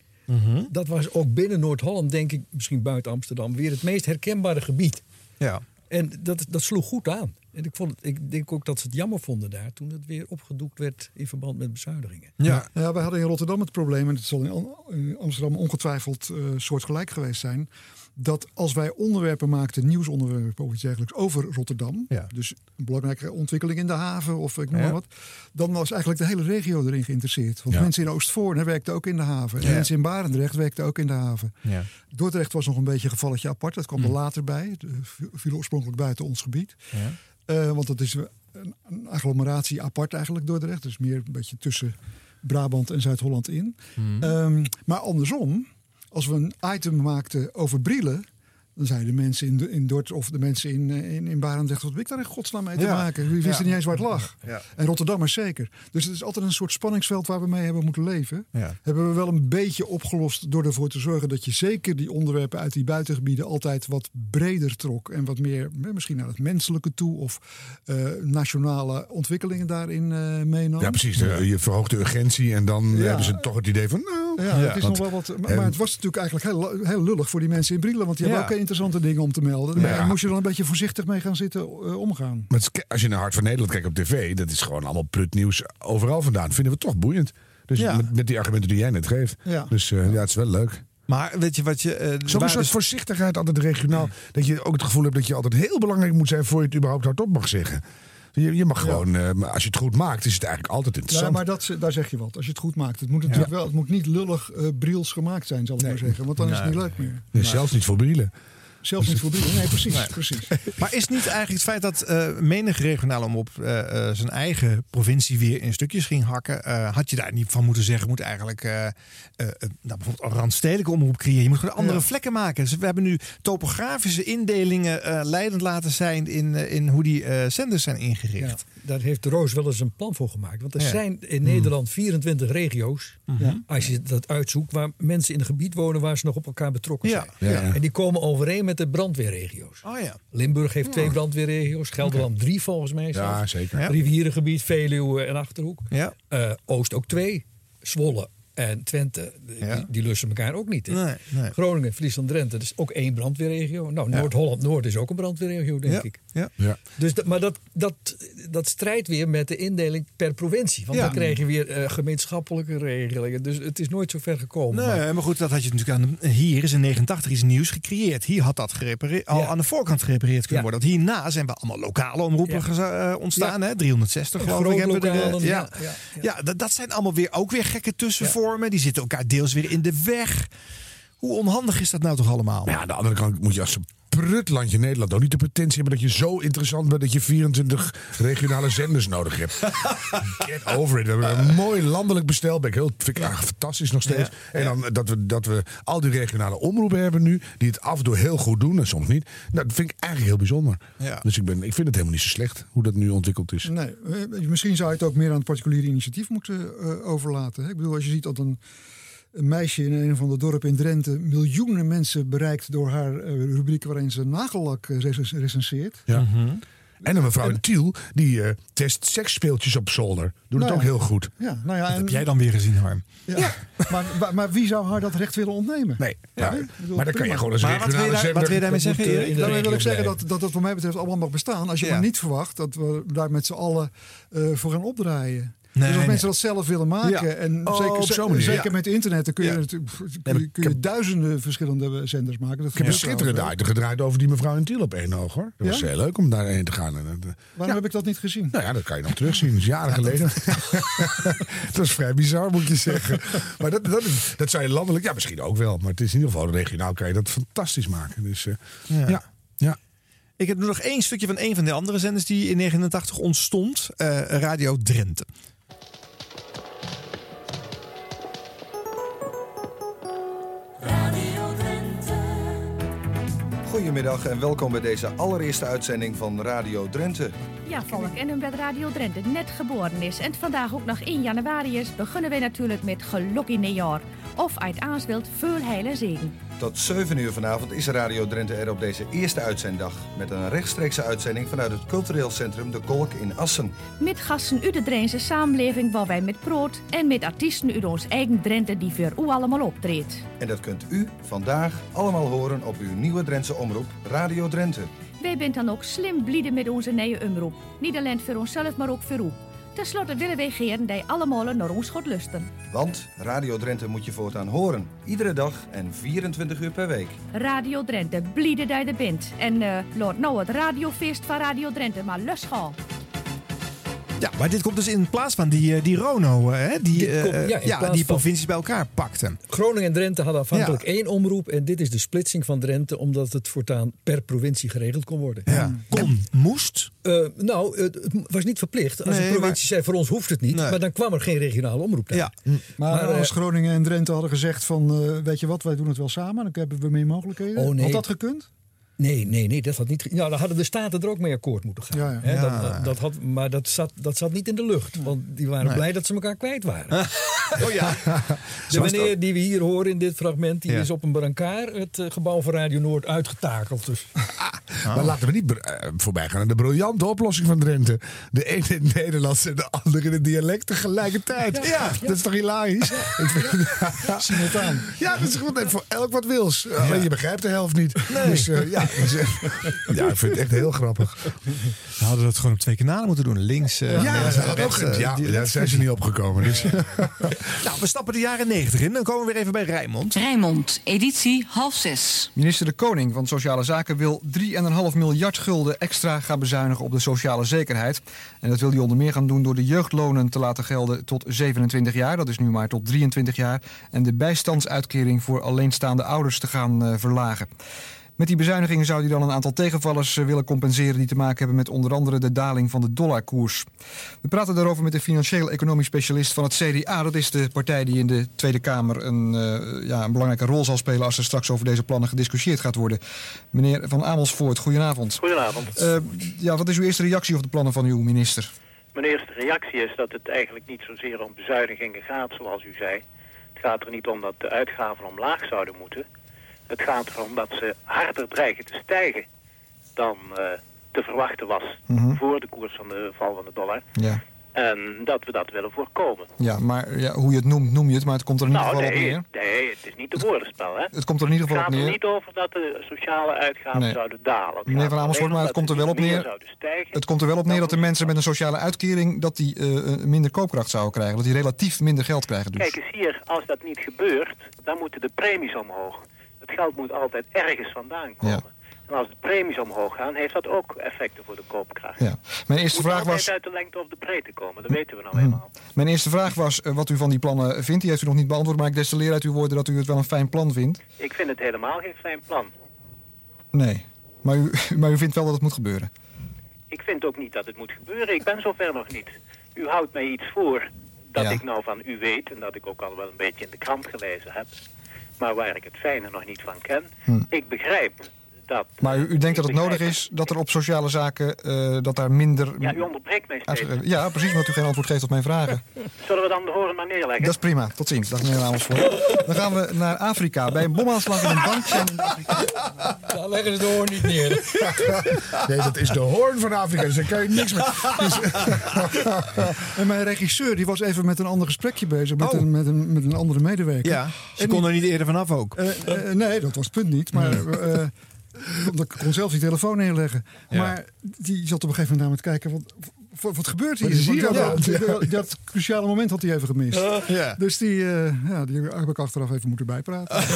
Dat was ook binnen Noord-Holland, denk ik, misschien buiten Amsterdam, weer het meest herkenbare gebied.
Ja.
En dat, dat sloeg goed aan. En ik, vond het, ik denk ook dat ze het jammer vonden daar toen het weer opgedoekt werd in verband met bezuinigingen.
Ja. ja, wij hadden in Rotterdam het probleem, en het zal in Am- in Amsterdam ongetwijfeld eh soortgelijk geweest zijn. Dat als wij onderwerpen maakten, nieuwsonderwerpen of iets dergelijks over Rotterdam. Dus een belangrijke ontwikkeling in de haven of ik noem maar wat. Dan was eigenlijk de hele regio erin geïnteresseerd. Want mensen in Oostvoorne werkten ook in de haven. En mensen in Barendrecht werkten ook in de haven.
Ja.
Dordrecht was nog een beetje een gevalletje apart. Dat kwam er later bij. Het viel oorspronkelijk buiten ons gebied.
Ja.
Eh, want dat is een, een agglomeratie apart eigenlijk Dordrecht. Dus meer een beetje tussen Brabant en Zuid-Holland in.
Hmm.
Ehm, maar andersom, als we een item maakten over Brielen... dan zeiden de mensen in, in Dort of de mensen in, eh, in, in Barendrecht... wat heb ik daar in godsnaam mee te
Ja.
maken? Wie wist
Ja.
niet eens waar het lag?
Ja.
En Rotterdammers zeker. Dus het is altijd een soort spanningsveld waar we mee hebben moeten leven.
Ja.
Hebben we wel een beetje opgelost door ervoor te zorgen... dat je zeker die onderwerpen uit die buitengebieden... altijd wat breder trok en wat meer eh, misschien naar het menselijke toe... of eh, nationale ontwikkelingen daarin eh meenam.
Ja, precies. De- Je verhoogt de urgentie en dan
Ja.
hebben ze toch het idee van... Nou,
Ja, het is
Want-
nog wel wat. Maar,
en-
maar het was natuurlijk eigenlijk heel, heel lullig voor die mensen in Brielen. Want die
Ja.
hebben ook interessante dingen om te melden.
Ja.
Daar moest je dan een beetje voorzichtig mee gaan zitten eh, omgaan.
Maar het is- als je naar Hart van Nederland kijkt op tv, dat is gewoon allemaal prutnieuws overal vandaan. Vinden we toch boeiend. Dus
Ja.
met, met die argumenten die jij net geeft.
Ja.
Dus eh, ja, het is wel leuk.
Maar weet je wat je... eh, er
Zo'n soort
dus-
voorzichtigheid altijd regionaal. Dat je ook het gevoel hebt dat je altijd heel belangrijk moet zijn voor je het überhaupt hardop mag zeggen. Je, je mag gewoon, eh, maar als je het goed maakt, is het eigenlijk altijd
Ja,
interessant.
maar dat, daar zeg je wat. Als je het goed maakt. Het moet natuurlijk wel. Het moet niet lullig eh briels gemaakt zijn, zal ik maar zeggen. Want dan is het niet leuk meer.
Nee, zelfs niet voor Brielen.
Zelfs niet voor Brielen. Nee, precies.
Nee.
precies.
Maar is niet eigenlijk het feit dat eh menig regionale omroep eh, eh, zijn eigen provincie weer in stukjes ging hakken, eh, had je daar niet van moeten zeggen, moet eigenlijk eh, eh, eh, nou, bijvoorbeeld een randstedelijke omroep creëren. Je moet gewoon andere
Ja.
vlekken maken. Dus we hebben nu topografische indelingen eh, leidend laten zijn in, in hoe die eh, zenders zijn ingericht.
Ja, daar heeft de Roos wel eens een plan voor gemaakt. Want er
Ja.
zijn in Nederland 24 regio's,
Mhm.
als je dat uitzoekt, waar mensen in een gebied wonen waar ze nog op elkaar betrokken zijn.
Ja, ja.
En die komen overeen met de brandweerregio's.
Oh ja.
Limburg heeft twee brandweerregio's, Gelderland drie volgens mij. zelfs.
Ja, zeker.
Ja.
Rivierengebied, Veluwe en Achterhoek.
Ja.
Eh, Oost ook twee. Zwolle en Twente, die,
Ja.
die lussen elkaar ook niet. hè.
Nee, nee.
Groningen, Friesland, Drenthe, dus ook één brandweerregio. Nou, Noord-Holland-Noord is ook een brandweerregio, denk
Ja.
ik.
Ja.
Ja.
Dus dat, maar dat, dat, dat strijdt weer met de indeling per provincie. Want
Ja.
dan krijg je weer eh, gemeenschappelijke regelingen. Dus het is nooit zo ver gekomen.
Nee,
Maar-
maar goed, dat had je natuurlijk aan de, hier is in 89 iets nieuws gecreëerd. Hier had dat gerepareerd, al
Ja.
aan de voorkant gerepareerd kunnen
Ja.
worden. Want hierna zijn we allemaal lokale omroepen eh, ontstaan. Hè? 360 geloof ik. Hebben we
lokalen,
ja,
ja,
ja,
ja,
ja. dat, dat zijn allemaal weer ook weer gekke Die zitten elkaar deels weer in de weg. Hoe onhandig is dat nou toch allemaal?
Maar ja, aan de andere kant moet je als een prutlandje Nederland ook niet de potentie hebben dat je zo interessant bent dat je 24 regionale zenders nodig hebt. Get over it. We hebben een mooi landelijk bestel. Ben ik heel, vind ik eigenlijk fantastisch nog steeds. En dan dat we, dat we al die regionale omroepen hebben nu, die het af en toe heel goed doen en soms niet. Nou, dat vind ik eigenlijk heel bijzonder.
Ja.
Dus ik, ben, ik vind het helemaal niet zo slecht hoe dat nu ontwikkeld is.
Nee, eh, misschien zou je het ook meer aan het particuliere initiatief moeten eh, overlaten. Ik bedoel, als je ziet dat een, een meisje in een van de dorpen in Drenthe miljoenen mensen bereikt door haar eh, rubriek waarin ze nagellak eh, rec- recenseert.
Ja.
Mhm.
En een mevrouw in Tiel, die eh, test seksspeeltjes op zolder. Doet het
Nou
ook
ja.
heel goed.
Ja, nou ja,
Dat
en,
heb jij dan weer gezien, Harm.
ja. maar, maar, maar wie zou haar dat recht willen ontnemen?
Nee, ja.
ik bedoel,
maar dan kan je gewoon als
Maar wat wil je wat wil je daarmee
dat
zeggen,
moet,
wil ik zeggen dat, dat het wat mij betreft allemaal mag bestaan. Als je
Ja.
maar niet verwacht dat we daar met z'n allen eh, voor gaan opdraaien.
Nee,
dus als
nee.
mensen dat zelf willen maken,
Ja.
en
Oh,
zeker,
op zo'n manier,
zeker
ja.
met internet, dan kun je,
Ja.
natuurlijk- kun je,
maar ik
kun je
heb-
duizenden verschillende zenders maken. Dat
Ik heb een schitterende item gedraaid over die mevrouw in Tiel op één oog hoor. Dat was heel leuk om daarheen te gaan.
Waarom heb ik dat niet gezien?
nou ja, dat kan je nog terugzien. Dat is jaren geleden. dat is vrij bizar, moet je zeggen. Maar dat, dat, dat zou je landelijk, ja misschien ook wel. Maar het is in ieder geval regionaal kan je dat fantastisch maken. Dus eh,
Ja.
ja.
Ik heb nu nog één stukje van een van de andere zenders die in 89 ontstond. eh, Radio Drenthe.
Goedemiddag en welkom bij deze allereerste uitzending van Radio Drenthe. Ja, volk. En omdat Radio Drenthe net geboren is en vandaag ook nog 1 januari is, beginnen wij natuurlijk met geluk in jaar. Of uit aans wilt, veel heil en zegen.
Tot 7 uur vanavond is Radio Drenthe er op deze eerste uitzenddag. Met een rechtstreekse uitzending vanuit het cultureel centrum De Kolk in Assen.
Met gasten uit de Drentse samenleving waar wij met brood en met artiesten uit ons eigen Drenthe die voor u allemaal optreedt.
En dat kunt u vandaag allemaal horen op uw nieuwe Drentse omroep Radio Drenthe.
Wij bent dan ook slim blieden met onze nieuwe omroep. Niet alleen voor onszelf, maar ook voor u. Ten slotte willen wij geren dat allemaal naar ons gaat lusten.
Want Radio Drenthe moet je voortaan horen. Iedere dag en 24 uur per week.
Radio Drenthe, blieden je er bent. En eh laat nou het radiofeest van Radio Drenthe maar losgaan.
Ja, maar dit komt dus in plaats van die, eh, die Rono, eh, hè, die,
komt-
eh,
ja,
die provincies bij elkaar pakten.
Groningen en Drenthe hadden afhankelijk één omroep. En dit is de splitsing van Drenthe, omdat het voortaan per provincie geregeld kon worden.
Ja. Kon, moest?
Eh, nou, het, het was niet verplicht. Als
Nee,
de provincie zei, voor ons hoeft het niet. Maar dan kwam er geen regionale omroep. Ja.
Maar,
Maar,
als Groningen en Drenthe hadden gezegd van, eh, weet je wat, wij doen het wel samen, dan hebben we meer mogelijkheden.
Oh, nee.
Had dat gekund?
Nee, nee, nee, dat had niet. Nou, dan hadden de staten er ook mee akkoord moeten gaan.
Ja.
Dat, dat, dat had, maar dat zat, dat zat niet in de lucht. Want die waren
Nee.
blij dat ze elkaar kwijt waren.
oh ja.
De meneer die we hier horen in dit fragment, die
Ja.
is op een brancard het eh, gebouw van Radio Noord uitgetakeld. Dus.
Maar laten we niet eh, voorbij gaan aan de briljante oplossing van Drenthe. De ene in het Nederlands en de andere in het dialect tegelijkertijd. Ja, dat is toch hilarisch? Ik vind-
Simultaan.
Ja, dat is gewoon even voor elk wat wils. Alleen je begrijpt de helft niet. Dus eh, ja, ja, ik vind het echt heel grappig.
We hadden dat gewoon op twee kanalen moeten doen. Links, eh,
Ja,
eh,
ja,
die-
daar zijn ze niet opgekomen. Dus.
Nou, we stappen de jaren 90 in. Dan komen we weer even bij Rijnmond.
Rijnmond, editie half zes.
Minister De Koning van Sociale Zaken wil 3,5 miljard gulden extra gaan bezuinigen op de sociale zekerheid. En dat wil hij onder meer gaan doen door de jeugdlonen te laten gelden tot 27 jaar. Dat is nu maar tot 23 jaar. En de bijstandsuitkering voor alleenstaande ouders te gaan eh, verlagen. Met die bezuinigingen zou hij dan een aantal tegenvallers eh, willen compenseren die te maken hebben met onder andere de daling van de dollarkoers. We praten daarover met de financieel-economisch specialist van het CDA. Dat is de partij die in de Tweede Kamer een, eh, ja, een belangrijke rol zal spelen als er straks over deze plannen gediscussieerd gaat worden. Meneer Van Amersfoort, goedenavond.
Goedenavond.
Eh, ja, wat is uw eerste reactie op de plannen van uw minister?
Mijn eerste reactie is dat het eigenlijk niet zozeer om bezuinigingen gaat, zoals u zei. Het gaat er niet om dat de uitgaven omlaag zouden moeten. Het gaat erom dat ze harder dreigen te stijgen dan eh, te verwachten was
Mhm.
voor de koers van de val van de dollar.
Ja,
En dat we dat willen voorkomen.
ja maar ja, hoe je het noemt, noem je het, maar het komt er in ieder
Nou,
geval
nee,
op neer.
nee, het is niet de woordenspel, hè?
Het komt er in ieder
Het
geval op
gaat er
neer.
niet over dat de sociale uitgaven
Nee.
zouden dalen. Het
Meneer Van
er
Amersfoort, maar het komt er wel op neer. Het komt er wel op neer dat de mensen met een sociale uitkering dat die eh, minder koopkracht zouden krijgen. Dat die relatief minder geld krijgen. Dus.
Kijk eens hier, als dat niet gebeurt, dan moeten de premies omhoog. Het geld moet altijd ergens vandaan komen.
Ja.
En als de premies omhoog gaan, heeft dat ook effecten voor de koopkracht.
Ja. Mijn eerste vraag was.
uit de lengte of de breedte komen, dat weten we nou eenmaal.
Mijn eerste vraag was eh, wat u van die plannen vindt. Die heeft u nog niet beantwoord, maar ik destilleer uit uw woorden dat u het wel een fijn plan vindt.
Ik vind het helemaal geen fijn plan.
Nee. Maar u, maar u vindt wel dat het moet gebeuren.
Ik vind ook niet dat het moet gebeuren. Ik ben zover nog niet. U houdt mij iets voor dat
Ja.
ik nou van u weet en dat ik ook al wel een beetje in de krant gelezen heb. Maar waar ik het fijne nog niet van ken.
Hm.
Ik begrijp dat...
Maar u, u denkt dat het nodig is dat er op sociale zaken eh, dat daar minder.
Ja, u onderbreekt mij steeds.
uitge- Ja, precies, omdat u geen antwoord geeft op mijn vragen.
Zullen we dan de horen maar neerleggen?
Dat is prima. Tot ziens. Dag meneer Amersfoort. Dan gaan we naar Afrika. Bij een bomaanslag in een bank zijn...
Daar leggen ze de hoorn niet neer.
Nee, dat is de hoorn van Afrika, dus daar kan je niks mee. Dus-
En mijn regisseur die was even met een ander gesprekje bezig. Met,
Oh.
een, met, een, met een andere medewerker.
Ja, ze
En
kon
die-
er niet eerder vanaf ook.
Eh, eh, nee, dat was het punt niet. Maar, eh, omdat ik kon zelf die telefoon neerleggen.
Ja.
Maar die zat op een gegeven moment naar me te kijken. Wat, wat, wat gebeurt hier?
Wat is hier
dat, dat cruciale moment had hij even gemist. Dus die, eh, ja, die heb ik achteraf even moeten bijpraten.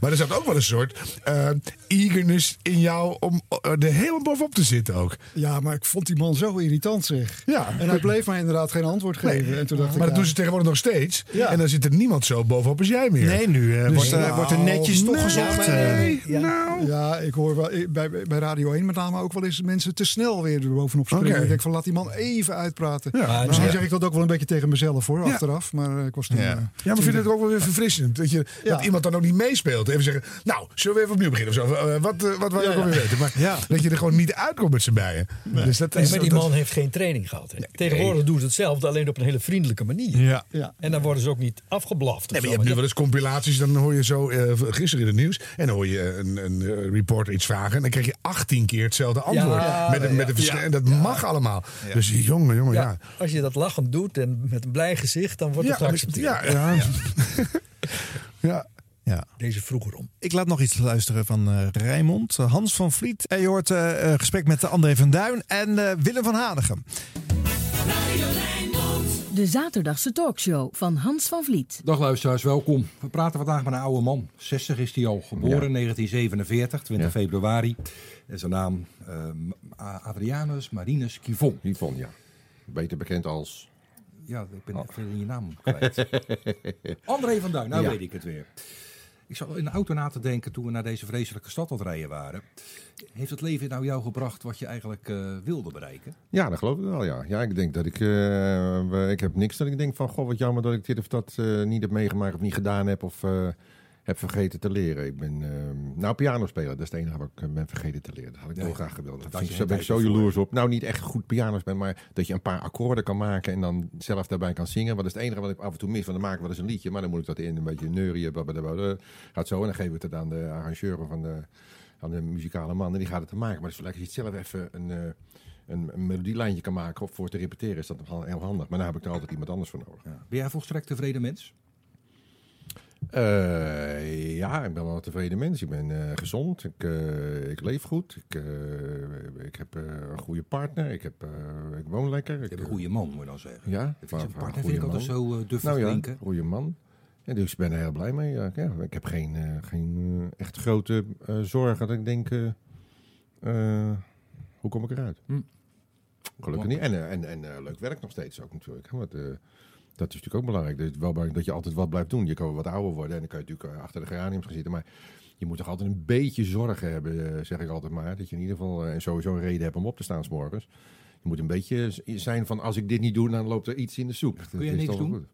Maar er zat ook wel een soort eh, eagerness in jou om eh, er helemaal bovenop te zitten ook.
Ja, maar ik vond die man zo irritant zeg.
Ja.
En hij bleef mij inderdaad geen antwoord geven. En toen dacht ik,
Maar dat
ja,
doen ze tegenwoordig nog steeds.
Ja.
En dan zit er niemand zo bovenop als jij meer.
Nee, nu eh,
Dus-
wordt, er,
Nou,
wordt er netjes toch
nee,
gezocht.
nee,
eh.
nou.
Ja, ik hoor wel, bij, bij Radio 1 met name ook wel eens eens mensen te snel weer er bovenop springen.
Oké.
Ik denk van laat die man even uitpraten.
Ja, dus
Misschien
ja.
zeg ik dat ook wel een beetje tegen mezelf hoor,
Ja.
achteraf. Maar eh, ik was toen...
Ja,
eh,
ja maar vind je het ook wel weer verfrissend? Dat, je, dat iemand dan ook niet meespeelt. Even zeggen, nou, zullen we even opnieuw beginnen? Of zo? Eh, wat, eh, wat wij ook
ja.
alweer weten. Maar dat je er gewoon niet uitkomt met z'n bijen. Dus dat
Nee,
is,
maar die
dat-
man heeft geen training gehad. hè. Tegenwoordig doen ze hetzelfde, alleen op een hele vriendelijke manier.
Ja.
Ja.
En dan worden ze ook niet afgeblaft.
Nee, maar je hebt nu wel eens compilaties, dan hoor je zo eh, gisteren in het nieuws. En dan hoor je een, een reporter iets vragen. En dan krijg je 18 keer hetzelfde antwoord.
Ja,
met een, met
ja.
verschil- en dat mag allemaal. Dus jongen, jongen, ja.
Ja, Als je dat lachend doet en met een blij gezicht, dan wordt het
Ja,
geaccepteerd.
ja, ja. ja.
Ja.
Deze vroeger om.
Ik laat nog iets luisteren van eh Rijmond, Hans van Vliet. En je hoort eh, eh, gesprek met André van Duin en eh, Willem van Hanegem.
De zaterdagse talkshow van Hans van Vliet.
Dag luisteraars, welkom. We praten vandaag met een oude man. 60 is hij al, geboren in 1947, 20 februari. En zijn naam eh, A- Adrianus Marinus Kivon.
Kivon, ja. Beter bekend als...
Ja, ik ben even in je naam kwijt. André van Duin, nou
Ja.
weet ik het weer. Ik zat in de auto na te denken toen we naar deze vreselijke stad aan het rijden waren. Heeft het leven nou jou gebracht wat je eigenlijk eh, wilde bereiken?
Ja, dat geloof ik wel, ja. Ja, ik denk dat ik... eh, ik heb niks dat ik denk van... Goh, wat jammer dat ik dit of dat eh, niet heb meegemaakt of niet gedaan heb of heb vergeten te leren. Ik ben... eh, nou, piano spelen, dat is het enige wat ik eh, ben vergeten te leren. Dat had ik
Ja,
heel graag gewild.
dat
Daar ben ik zo jaloers op. Nou, niet echt goed piano spelen, maar dat je een paar akkoorden kan maken en dan zelf daarbij kan zingen. Wat is het enige wat ik af en toe mis, want dan maken we wel eens een liedje, maar dan moet ik dat in een beetje neurien, blablabla. gaat zo en dan geven we het aan de arrangeur van de, aan de muzikale man en die gaat het te maken. Maar het is lekker als je zelf even een, eh, een, een melodielijntje kan maken of voor te repeteren is dat heel handig. Maar daar heb ik er altijd iemand anders voor nodig.
Ben jij volstrekt tevreden mens?
Eh, ja, ik ben wel een tevreden mens. Ik ben eh, gezond. Ik, eh, ik leef goed. Ik, ik heb een goede partner. Ik, heb, ik woon lekker. Ik
heb een goede man, moet je dan zeggen.
Ja,
Dat is een partner, vind ik altijd zo duffig
nou, ja,
klinken.
goede man. Ja, dus ik ben er heel blij mee. Ja, ja, ik heb geen, geen echt grote zorgen dat ik denk... hoe kom ik eruit?
Hm.
Gelukkig niet. En, en, en leuk werk nog steeds ook natuurlijk. hè, Want, dat is natuurlijk ook belangrijk. Dat, is wel belangrijk dat je altijd wat blijft doen. Je kan wel wat ouder worden en dan kan je natuurlijk eh, achter de geraniums gaan zitten. Maar je moet toch altijd een beetje zorgen hebben, eh, zeg ik altijd maar. Dat je in ieder geval eh, sowieso een reden hebt om op te staan 's morgens. Je moet een beetje zijn van als ik dit niet doe, dan loopt er iets in de soep.
Kun je
Dat is
niks doen?
goed.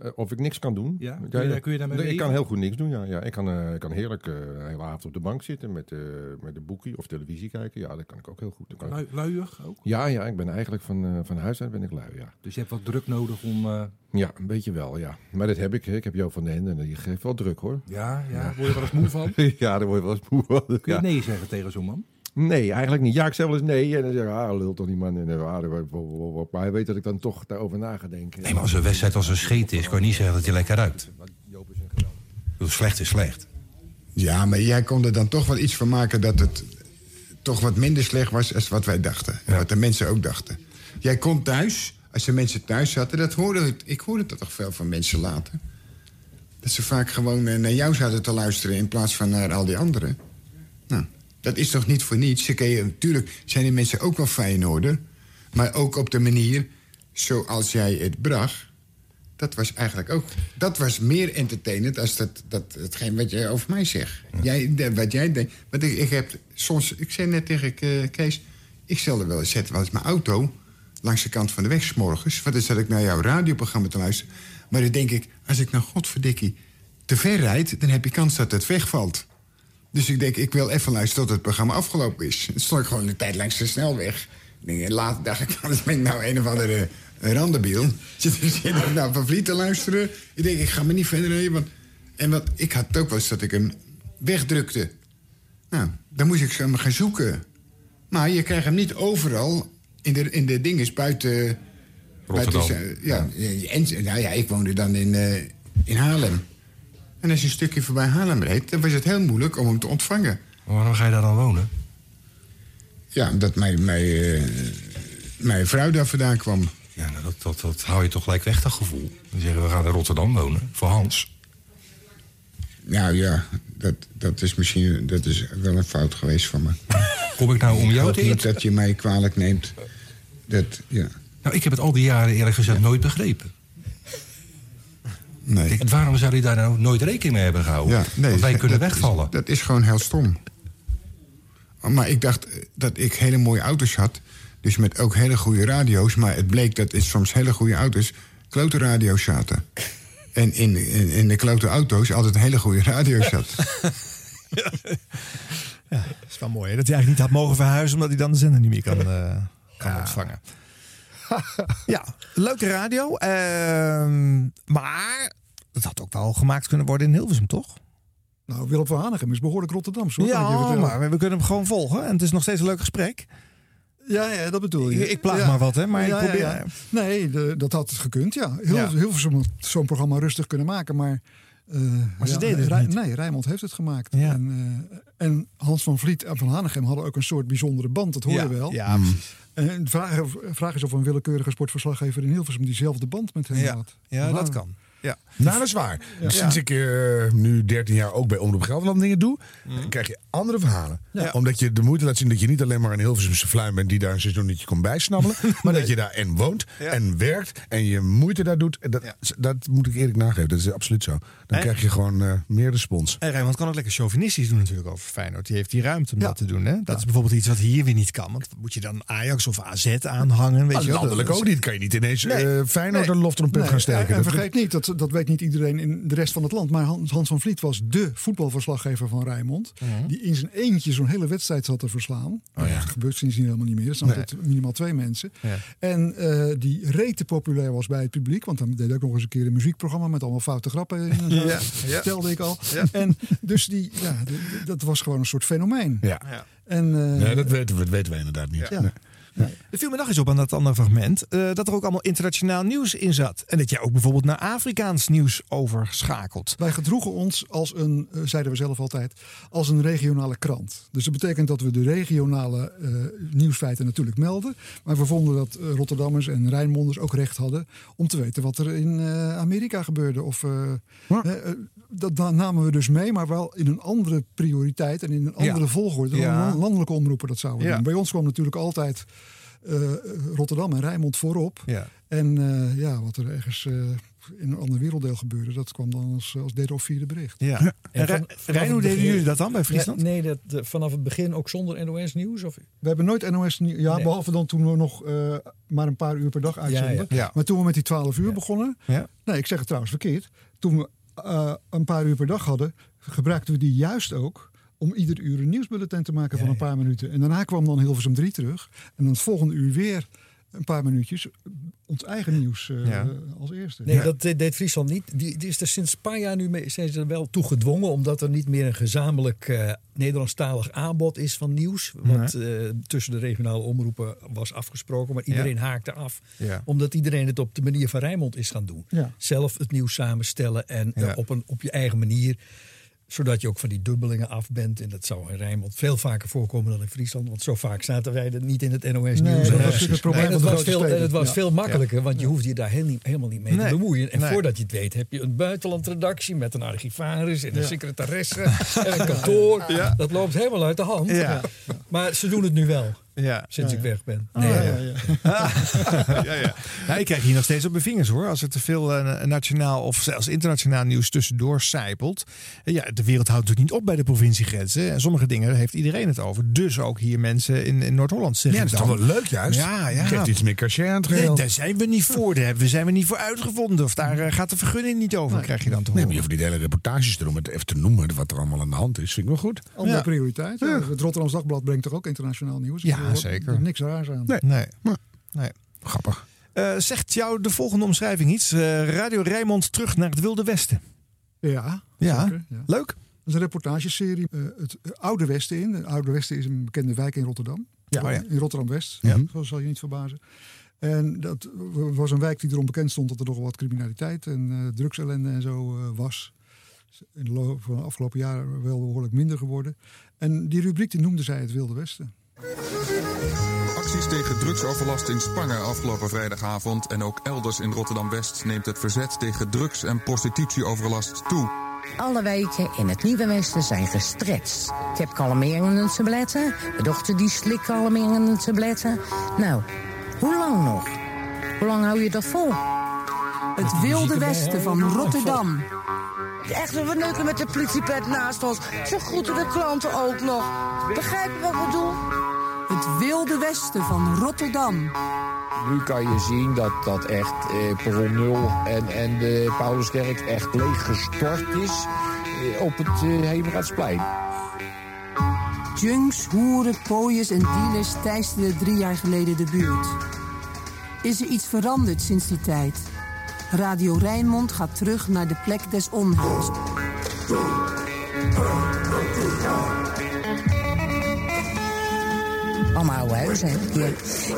Eh, of ik niks kan doen?
Ja? Kun je daar- kun je daarmee
Ik kan heel goed niks doen, ja. ja ik, kan, eh, ik kan heerlijk eh, de hele avond op de bank zitten met, eh met een boekie of televisie kijken. Ja, dat kan ik ook heel goed. Kan
Lui, luiig ook?
ja, ja, ik ben eigenlijk van, van huis uit ben ik lui, ja.
Dus je hebt wat druk nodig om...
Ja, een beetje wel, ja. Maar dat heb ik. Ik heb Joop van den Ende en die geeft wel druk, hoor.
Ja, ja. Word je wel eens moe van?
ja, daar word je wel eens moe van.
Kun je
ja.
nee zeggen tegen zo'n man?
Nee, eigenlijk niet. Ja, ik zeg wel eens nee. En dan zeg ik, ah, lult toch die man. En, ah, maar hij weet dat ik dan toch daarover na ga denken.
Nee, maar als een wedstrijd als een scheet is, kan je niet zeggen dat hij lekker ruikt. Slecht is slecht.
Ja, maar jij kon er dan toch wel iets van maken dat het toch wat minder slecht was als wat wij dachten. En wat de mensen ook dachten. Jij kon thuis, als de mensen thuis zaten, dat hoorde ik, ik hoorde dat toch veel van mensen later. Dat ze vaak gewoon eh, naar jou zaten te luisteren in plaats van naar al die anderen. Dat is toch niet voor niets. Je, natuurlijk zijn die mensen ook wel Feyenoorder. Maar ook op de manier zoals jij het bracht. Dat was eigenlijk ook... Dat was meer entertainend als dat, dat, hetgeen wat jij over mij zegt. Jij, de- wat jij denkt... Want ik, ik heb soms... Ik zei net tegen eh, Kees... Ik stelde wel eens, zet wel eens mijn auto... langs de kant van de weg 's morgens. Want dan zat ik naar jouw radioprogramma te luisteren. Maar dan denk ik... Als ik nou goddverdikkie te ver rijd... dan heb je kans dat het wegvalt. Dus ik denk, ik wil even luisteren tot het programma afgelopen is. Dan stond ik gewoon een tijd langs de snelweg. Ik en later dacht ik, wat ben ik nou een of andere randebiel? Zit ik nou van Vliet te luisteren? Ik denk, ik ga me niet verder. Want... En wat, ik had ook wel eens dat ik hem wegdrukte. Nou, dan moest ik hem gaan zoeken. Maar je krijgt hem niet overal in de, in de dinges buiten...
Rotterdam.
buiten- ja, en, nou ja, ik woonde dan in, eh, in Haarlem. En als je een stukje voorbij Haarlem reed, dan was het heel moeilijk om hem te ontvangen.
Maar waarom ga je daar dan wonen?
Ja, omdat mijn, mijn, eh, mijn vrouw daar vandaan kwam.
Ja, nou, dat, dat, dat hou je toch gelijk weg, dat gevoel. Dan zeggen we gaan in Rotterdam wonen, voor Hans.
Nou ja, dat, dat is misschien dat is wel een fout geweest van me.
Kom ik nou om jou te
niet dat je mij kwalijk neemt. Dat, ja.
Nou, ik heb het al die jaren eerlijk gezegd nooit begrepen.
Nee.
En waarom zou hij daar nou nooit rekening mee hebben gehouden?
Ja, nee,
Want wij
dat
kunnen
is-
wegvallen.
Dat is gewoon heel stom. Maar ik dacht eh, dat ik hele mooie auto's had. Dus met ook hele goede radio's. Maar het bleek dat in soms hele goede auto's klote radio's zaten. En in, in, in de klote auto's altijd hele goede radio's zat.
Ja, dat is wel mooi. Hè? Dat hij eigenlijk niet had mogen verhuizen omdat hij dan de zender niet meer kan, eh, kan ontvangen. Ja, leuke radio. ehm, maar het had ook wel gemaakt kunnen worden in Hilversum, toch?
Nou, Willem van Hanegem is behoorlijk Rotterdams. Hoor, kan ik je
Ja, maar we kunnen hem gewoon volgen. En het is nog steeds een leuk gesprek.
Ja, ja, dat bedoel je.
Ik- ik plaag
Ja.
maar wat, hè, maar ik
Ja, ja,
probeer-
ja. Nee, de- dat had gekund, ja. Heel, had zo'n programma rustig kunnen maken, maar... eh,
Maar ze
ja,
deden het
Rij-
niet.
Nee, Rijnmond heeft het gemaakt. En, eh, en Hans van Vliet en Van Hanegem hadden ook een soort bijzondere band, dat hoor
Ja,
je wel.
ja, precies.
En de vraag, de vraag is of een willekeurige sportverslaggever in Hilversum diezelfde band met hem
Ja.
had.
Ja, dat kan. Ja.
Nou, dat is waar.
Ja.
Sinds ik eh, nu 13 jaar ook bij Omroep Gelderland dingen doe, dan krijg je andere verhalen.
Ja.
Omdat je de moeite laat zien dat je niet alleen maar een Hilversumse fluim bent die daar een seizoenetje komt bijsnabbelen, maar dat je daar en woont en werkt en je moeite daar doet. Dat, dat moet ik eerlijk nageven, dat is absoluut zo. Dan
En-
krijg je gewoon eh, meer respons.
En Rijnmond kan ook lekker chauvinistisch doen natuurlijk over Feyenoord. Die heeft die ruimte om dat te doen. Hè? Dat is bijvoorbeeld iets wat hier weer niet kan. Want moet je dan Ajax of AZ aanhangen? Weet
Ah,
je
landelijk ook niet. Kan je niet ineens
Nee.
eh, Feyenoord
Nee.
een loftrompet
Nee,
gaan steken.
En vergeet niet, dat, dat weet niet iedereen in de rest van het land. Maar Hans, Hans van Vliet was de voetbalverslaggever van Rijnmond.
Mhm.
Die in zijn eentje zo'n hele wedstrijd zat te verslaan.
Oh ja.
Dat gebeurt sindsdien helemaal niet meer. Er staan
Nee.
altijd minimaal twee mensen.
Ja.
En eh, die rete populair was bij het publiek. Want dan deed hij ook nog eens een keer een muziekprogramma met allemaal foute grappen. In.
Ja, ja.
Stelde ik al.
Ja.
En dus die, ja, dat was gewoon een soort fenomeen.
Ja.
En, eh,
Nee, dat weten we, dat weten we inderdaad niet.
Ja.
Nee.
Er viel me nog eens op aan dat andere fragment eh, dat er ook allemaal internationaal nieuws in zat. En dat jij ook bijvoorbeeld naar Afrikaans nieuws overschakelt.
Wij gedroegen ons als een, eh, zeiden we zelf altijd, als een regionale krant. Dus dat betekent dat we de regionale eh, nieuwsfeiten natuurlijk melden. Maar we vonden dat Rotterdammers en Rijnmonders ook recht hadden om te weten wat er in Amerika gebeurde. Of, dat na- namen we dus mee, maar wel in een andere prioriteit en in een andere
Ja.
volgorde.
Ja.
landelijke omroepen dat zouden
Ja.
doen. Bij ons kwam natuurlijk altijd Rotterdam en Rijnmond voorop.
Ja.
En eh, ja, wat er ergens eh, in een ander werelddeel gebeurde, dat kwam dan als, als derde of vierde bericht.
Ja.
En
En
van-
Rijn, hoe deden jullie dat dan bij Friesland?
Ja, nee, dat, de- vanaf het begin ook zonder NOS-nieuws? Of...
We hebben nooit NOS nieuws. Ja,
Nee.
behalve dan toen we nog eh, maar een paar uur per dag uitzonden.
Ja,
ja.
Maar toen we met die 12 uur begonnen.
Ja.
Nee, ik zeg het trouwens verkeerd. Toen we eh, een paar uur per dag hadden, gebruikten we die juist ook om ieder uur een nieuwsbulletin te maken van een paar minuten. En daarna kwam dan Hilversum 3 terug. En dan het volgende uur weer een paar minuutjes ons eigen nieuws eh,
Ja.
als eerste.
Nee, dat deed, Friesland niet. Die, die is er sinds een paar jaar nu mee, zijn ze er wel toe gedwongen. Omdat er niet meer een gezamenlijk eh, Nederlandstalig aanbod is van nieuws. Wat eh, tussen de regionale omroepen was afgesproken. Maar iedereen haakte af.
Ja.
Omdat iedereen het op de manier van Rijnmond is gaan doen.
Ja.
Zelf het nieuws samenstellen en op, een, op je eigen manier. Zodat je ook van die dubbelingen af bent. En dat zou in Rijnmond veel vaker voorkomen dan in Friesland. Want zo vaak zaten wij er niet in het NOS-nieuws.
Nee, dat was het probleem
het was veel, het was
Ja.
veel makkelijker. Want je hoeft je daar heel niet, helemaal niet mee
Nee.
te bemoeien. En voordat je het weet heb je een buitenlandredactie met een archivaris en een secretaresse en een kantoor.
Ja.
Dat loopt helemaal uit de hand. Maar ze doen het nu wel,
Ja.
sinds
Ja,
ik
ja.
weg ben.
Ah,
Nee,
ja,
ja.
ja, ja.
ja, ja. Ja, ik krijg hier nog steeds op mijn vingers hoor. Als er te veel eh, nationaal of zelfs internationaal nieuws tussendoor sijpelt. En ja, de wereld houdt natuurlijk niet op bij de provinciegrenzen. En sommige dingen heeft iedereen het over. Dus ook hier mensen in, in Noord-Holland
Ja,
zeggen
dat is toch wel leuk juist.
Ja, ja.
Geeft iets meer cachet aan het
Nee, daar zijn we niet voor. Daar hebben- zijn we niet voor uitgevonden. Of daar eh, gaat de vergunning niet over, krijg je dan te
Nee,
horen.
maar je hoeft niet hele reportages te doen, maar even te noemen wat er allemaal aan de hand is, vind ik wel goed.
Andere
Ja.
prioriteit. Ja. Het Rotterdams Dagblad brengt toch ook internationaal nieuws?
Ja,
Er wordt
zeker.
Niks raars aan.
Nee.
Nee. nee.
Grappig.
Eh, zegt jou de volgende omschrijving iets? Eh, Radio Rijnmond terug naar het Wilde Westen.
Ja,
Ja.
zeker, ja.
Leuk?
Dat is een reportageserie. eh, het Oude Westen in. Het Oude Westen is een bekende wijk in Rotterdam.
Ja, oh ja.
In Rotterdam-West.
Ja.
Dat zal je niet verbazen. En dat was een wijk die erom bekend stond dat er nog wat criminaliteit en eh drugsellende en zo eh, was. In de loop van de afgelopen jaren wel behoorlijk minder geworden. En die rubriek die noemde zij het Wilde Westen.
Acties tegen drugsoverlast in Spangen afgelopen vrijdagavond en ook elders in Rotterdam-West neemt het verzet tegen drugs- en prostitutieoverlast toe.
Alle wijken in het Nieuwe Westen zijn gestretched. Ik heb kalmerende tabletten. Mijn dochter die slikt kalmerende tabletten. Nou, hoe lang nog? Hoe lang hou je dat vol?
Het Wilde Westen van Rotterdam.
Echt, we neuken met de politiepet naast ons. Ze groeten de klanten ook nog. Begrijp je wat we doen?
Het wilde westen van Rotterdam.
Nu kan je zien dat, dat echt eh, Perron 0 en, en de Pauluskerk echt leeg gestort is eh, op het eh, Heemraadsplein.
Junks, hoeren, pooiers en dealers teisterden drie jaar geleden de buurt. Is er iets veranderd sinds die tijd? Radio Rijnmond gaat terug naar de plek des onheils.
Allemaal oude huizen, hè? Ja.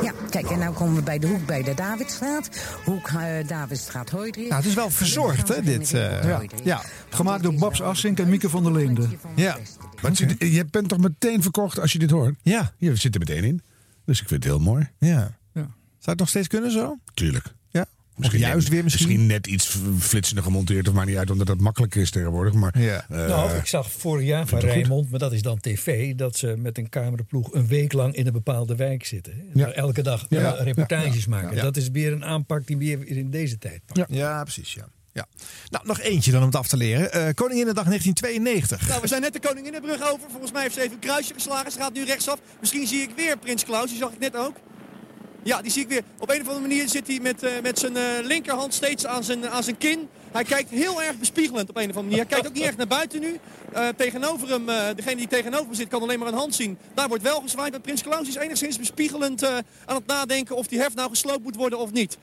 ja, kijk, en nou komen we bij de hoek bij de Davidstraat. Hoek uh, Davidstraat Hoydrecht.
Nou, het is wel verzorgd, hè, dit. eh,
Ja.
ja.
Gemaakt door Babs Assink en Mieke van der Linden.
Ja.
Maar zit- je bent toch meteen verkocht als je dit hoort?
Ja.
Je zit er meteen in. Dus ik vind het heel mooi.
Ja. Zou het nog steeds kunnen zo?
Tuurlijk. Misschien
juist
net,
weer misschien.
net iets flitsender gemonteerd. Of maakt niet uit, omdat dat makkelijker is tegenwoordig. Maar,
Ja.
eh,
nou, ik zag vorig jaar van
goed.
Rijnmond, maar dat is dan tv, dat ze met een cameraploeg een week lang in een bepaalde wijk zitten.
Ja.
Elke dag
Ja.
eh, reportages
Ja.
maken.
Ja.
Dat is weer een aanpak die weer in deze tijd pakt.
Ja, precies, ja. ja. Nou, nog eentje dan om het af te leren. Eh Koninginnedag 1992.
Nou, we zijn net de Koninginnenbrug over. Volgens mij heeft ze even een kruisje geslagen. Ze gaat nu rechtsaf. Misschien zie ik weer Prins Klaus. Die zag ik net ook. Ja, die zie ik weer. Op een of andere manier zit hij met, eh, met zijn eh, linkerhand steeds aan zijn, aan zijn kin. Hij kijkt heel erg bespiegelend op een of andere manier. Hij kijkt ook niet echt naar buiten nu. Eh, tegenover hem, degene die tegenover hem zit, kan alleen maar een hand zien. Daar wordt wel gezwaaid. Maar Prins Klaus is enigszins bespiegelend aan het nadenken of die hef nou gesloopt moet worden of niet.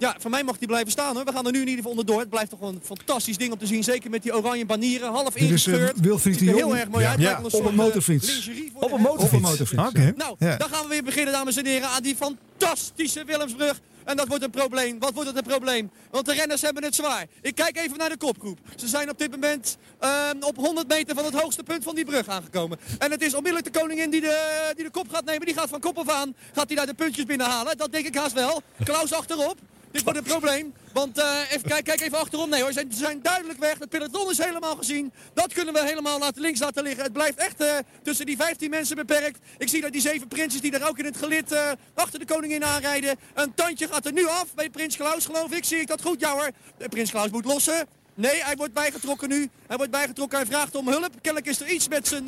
Ja, voor mij mag die blijven staan hoor. We gaan er nu in ieder geval onderdoor. Het blijft toch een fantastisch ding om te zien. Zeker met die oranje banieren. Half
eh,
ingescheurd.
Wilfried
Ziet er heel erg mooi uit.
Ja. Op een
eh,
motorfiets. Op een motorfiets. Op een motorfiets, Oké.
Nou,
Ja.
dan gaan we weer beginnen dames en heren aan die fantastische Willemsbrug. En dat wordt een probleem. Wat wordt het een probleem? Want de renners hebben het zwaar. Ik kijk even naar de kopgroep. Ze zijn op dit moment ehm, op 100 meter van het hoogste punt van die brug aangekomen. En het is onmiddellijk de koningin die de, die de kop gaat nemen. Die gaat van kop af aan. Gaat hij daar de puntjes binnenhalen? Dat denk ik haast wel. Klaus achterop. Dit wordt een probleem. Want eh, even, kijk, kijk even achterom. Nee hoor, ze zijn, duidelijk weg. Het peloton is helemaal gezien. Dat kunnen we helemaal laten, links laten liggen. Het blijft echt eh, tussen die 15 mensen beperkt. Ik zie dat die zeven prinsjes die daar ook in het gelid eh, achter de koningin aanrijden. Een tandje gaat er nu af bij Prins Klaus, geloof ik. Zie ik dat goed? Ja hoor. Prins Klaus moet lossen. Nee, hij wordt bijgetrokken nu. Hij wordt bijgetrokken. Hij vraagt om hulp. Kennelijk is er iets met zijn,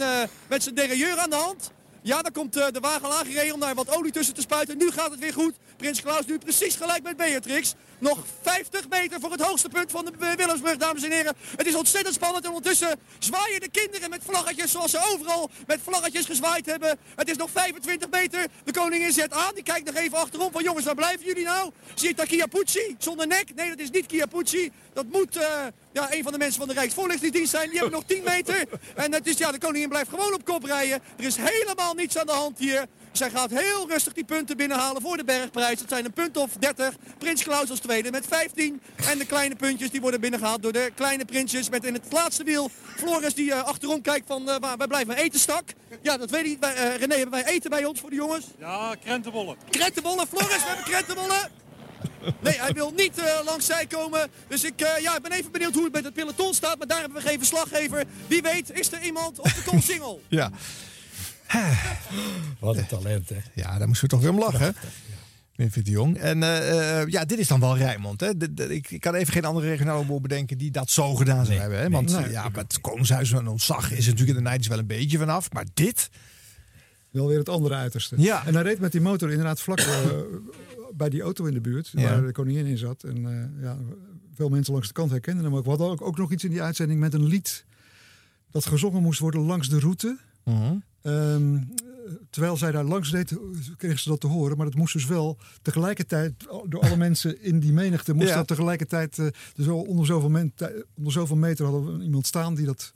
met zijn derailleur aan de hand. Ja, dan komt de wagen aangereden om daar wat olie tussen te spuiten. Nu gaat het weer goed. Prins Klaus nu precies gelijk met Beatrix. Nog 50 meter voor het hoogste punt van de Willemsbrug, dames en heren. Het is ontzettend spannend en ondertussen zwaaien de kinderen met vlaggetjes zoals ze overal met vlaggetjes gezwaaid hebben. Het is nog 25 meter. De koningin zet aan. Die kijkt nog even achterom van jongens, waar blijven jullie nou? Zie ik daar Chiappucci zonder nek? Nee, dat is niet Chiappucci. Dat moet eh, ja, een van de mensen van de Rijksvoorlichtingsdienst zijn. Die hebben nog 10 meter. En het is, ja, de koningin blijft gewoon op kop rijden. Er is helemaal niets aan de hand hier. Zij gaat heel rustig die punten binnenhalen voor de bergprijs. Het zijn een punt of 30. Prins Klaus als tweede met 15. En de kleine puntjes die worden binnengehaald door de kleine prinsjes. Met in het laatste wiel Floris die eh, achterom kijkt van eh, waar wij blijven eten stak. Ja, dat weet ik. Wij, eh, René, hebben wij eten bij ons voor de jongens?
Ja, krentenbollen.
Krentenbollen, Floris, we hebben krentenbollen. Nee, hij wil niet eh, langs zij komen. Dus ik, eh, ja, ik ben even benieuwd hoe het met het peloton staat. Maar daar hebben we geen verslaggever. Wie weet is er iemand op de Koolsingel.
Ja.
Wat een talent, hè?
Ja, daar moesten we toch weer om lachen. Winfried de Jong. En eh, eh, ja, dit is dan wel Rijnmond. Hè? Ik, ik kan even geen andere regionale omroep bedenken die dat zo gedaan zou hebben. Hè? Want
nee.
ja, het Koningshuis en ontzag is natuurlijk in de Nijds wel een beetje vanaf. Maar dit,
Wel weer het andere uiterste.
Ja.
En hij reed met die motor inderdaad vlak eh, bij die auto in de buurt.
Ja.
Waar de koningin in zat. En eh, ja, veel mensen langs de kant herkenden hem ook. We hadden ook, ook nog iets in die uitzending met een lied. Dat gezongen moest worden langs de route. Ehm, terwijl zij daar langs reed, kregen ze dat te horen. Maar dat moest dus wel tegelijkertijd, door alle mensen in die menigte, moest
Ja.
dat tegelijkertijd. eh, dus onder, zoveel men- onder zoveel meter hadden we iemand staan die dat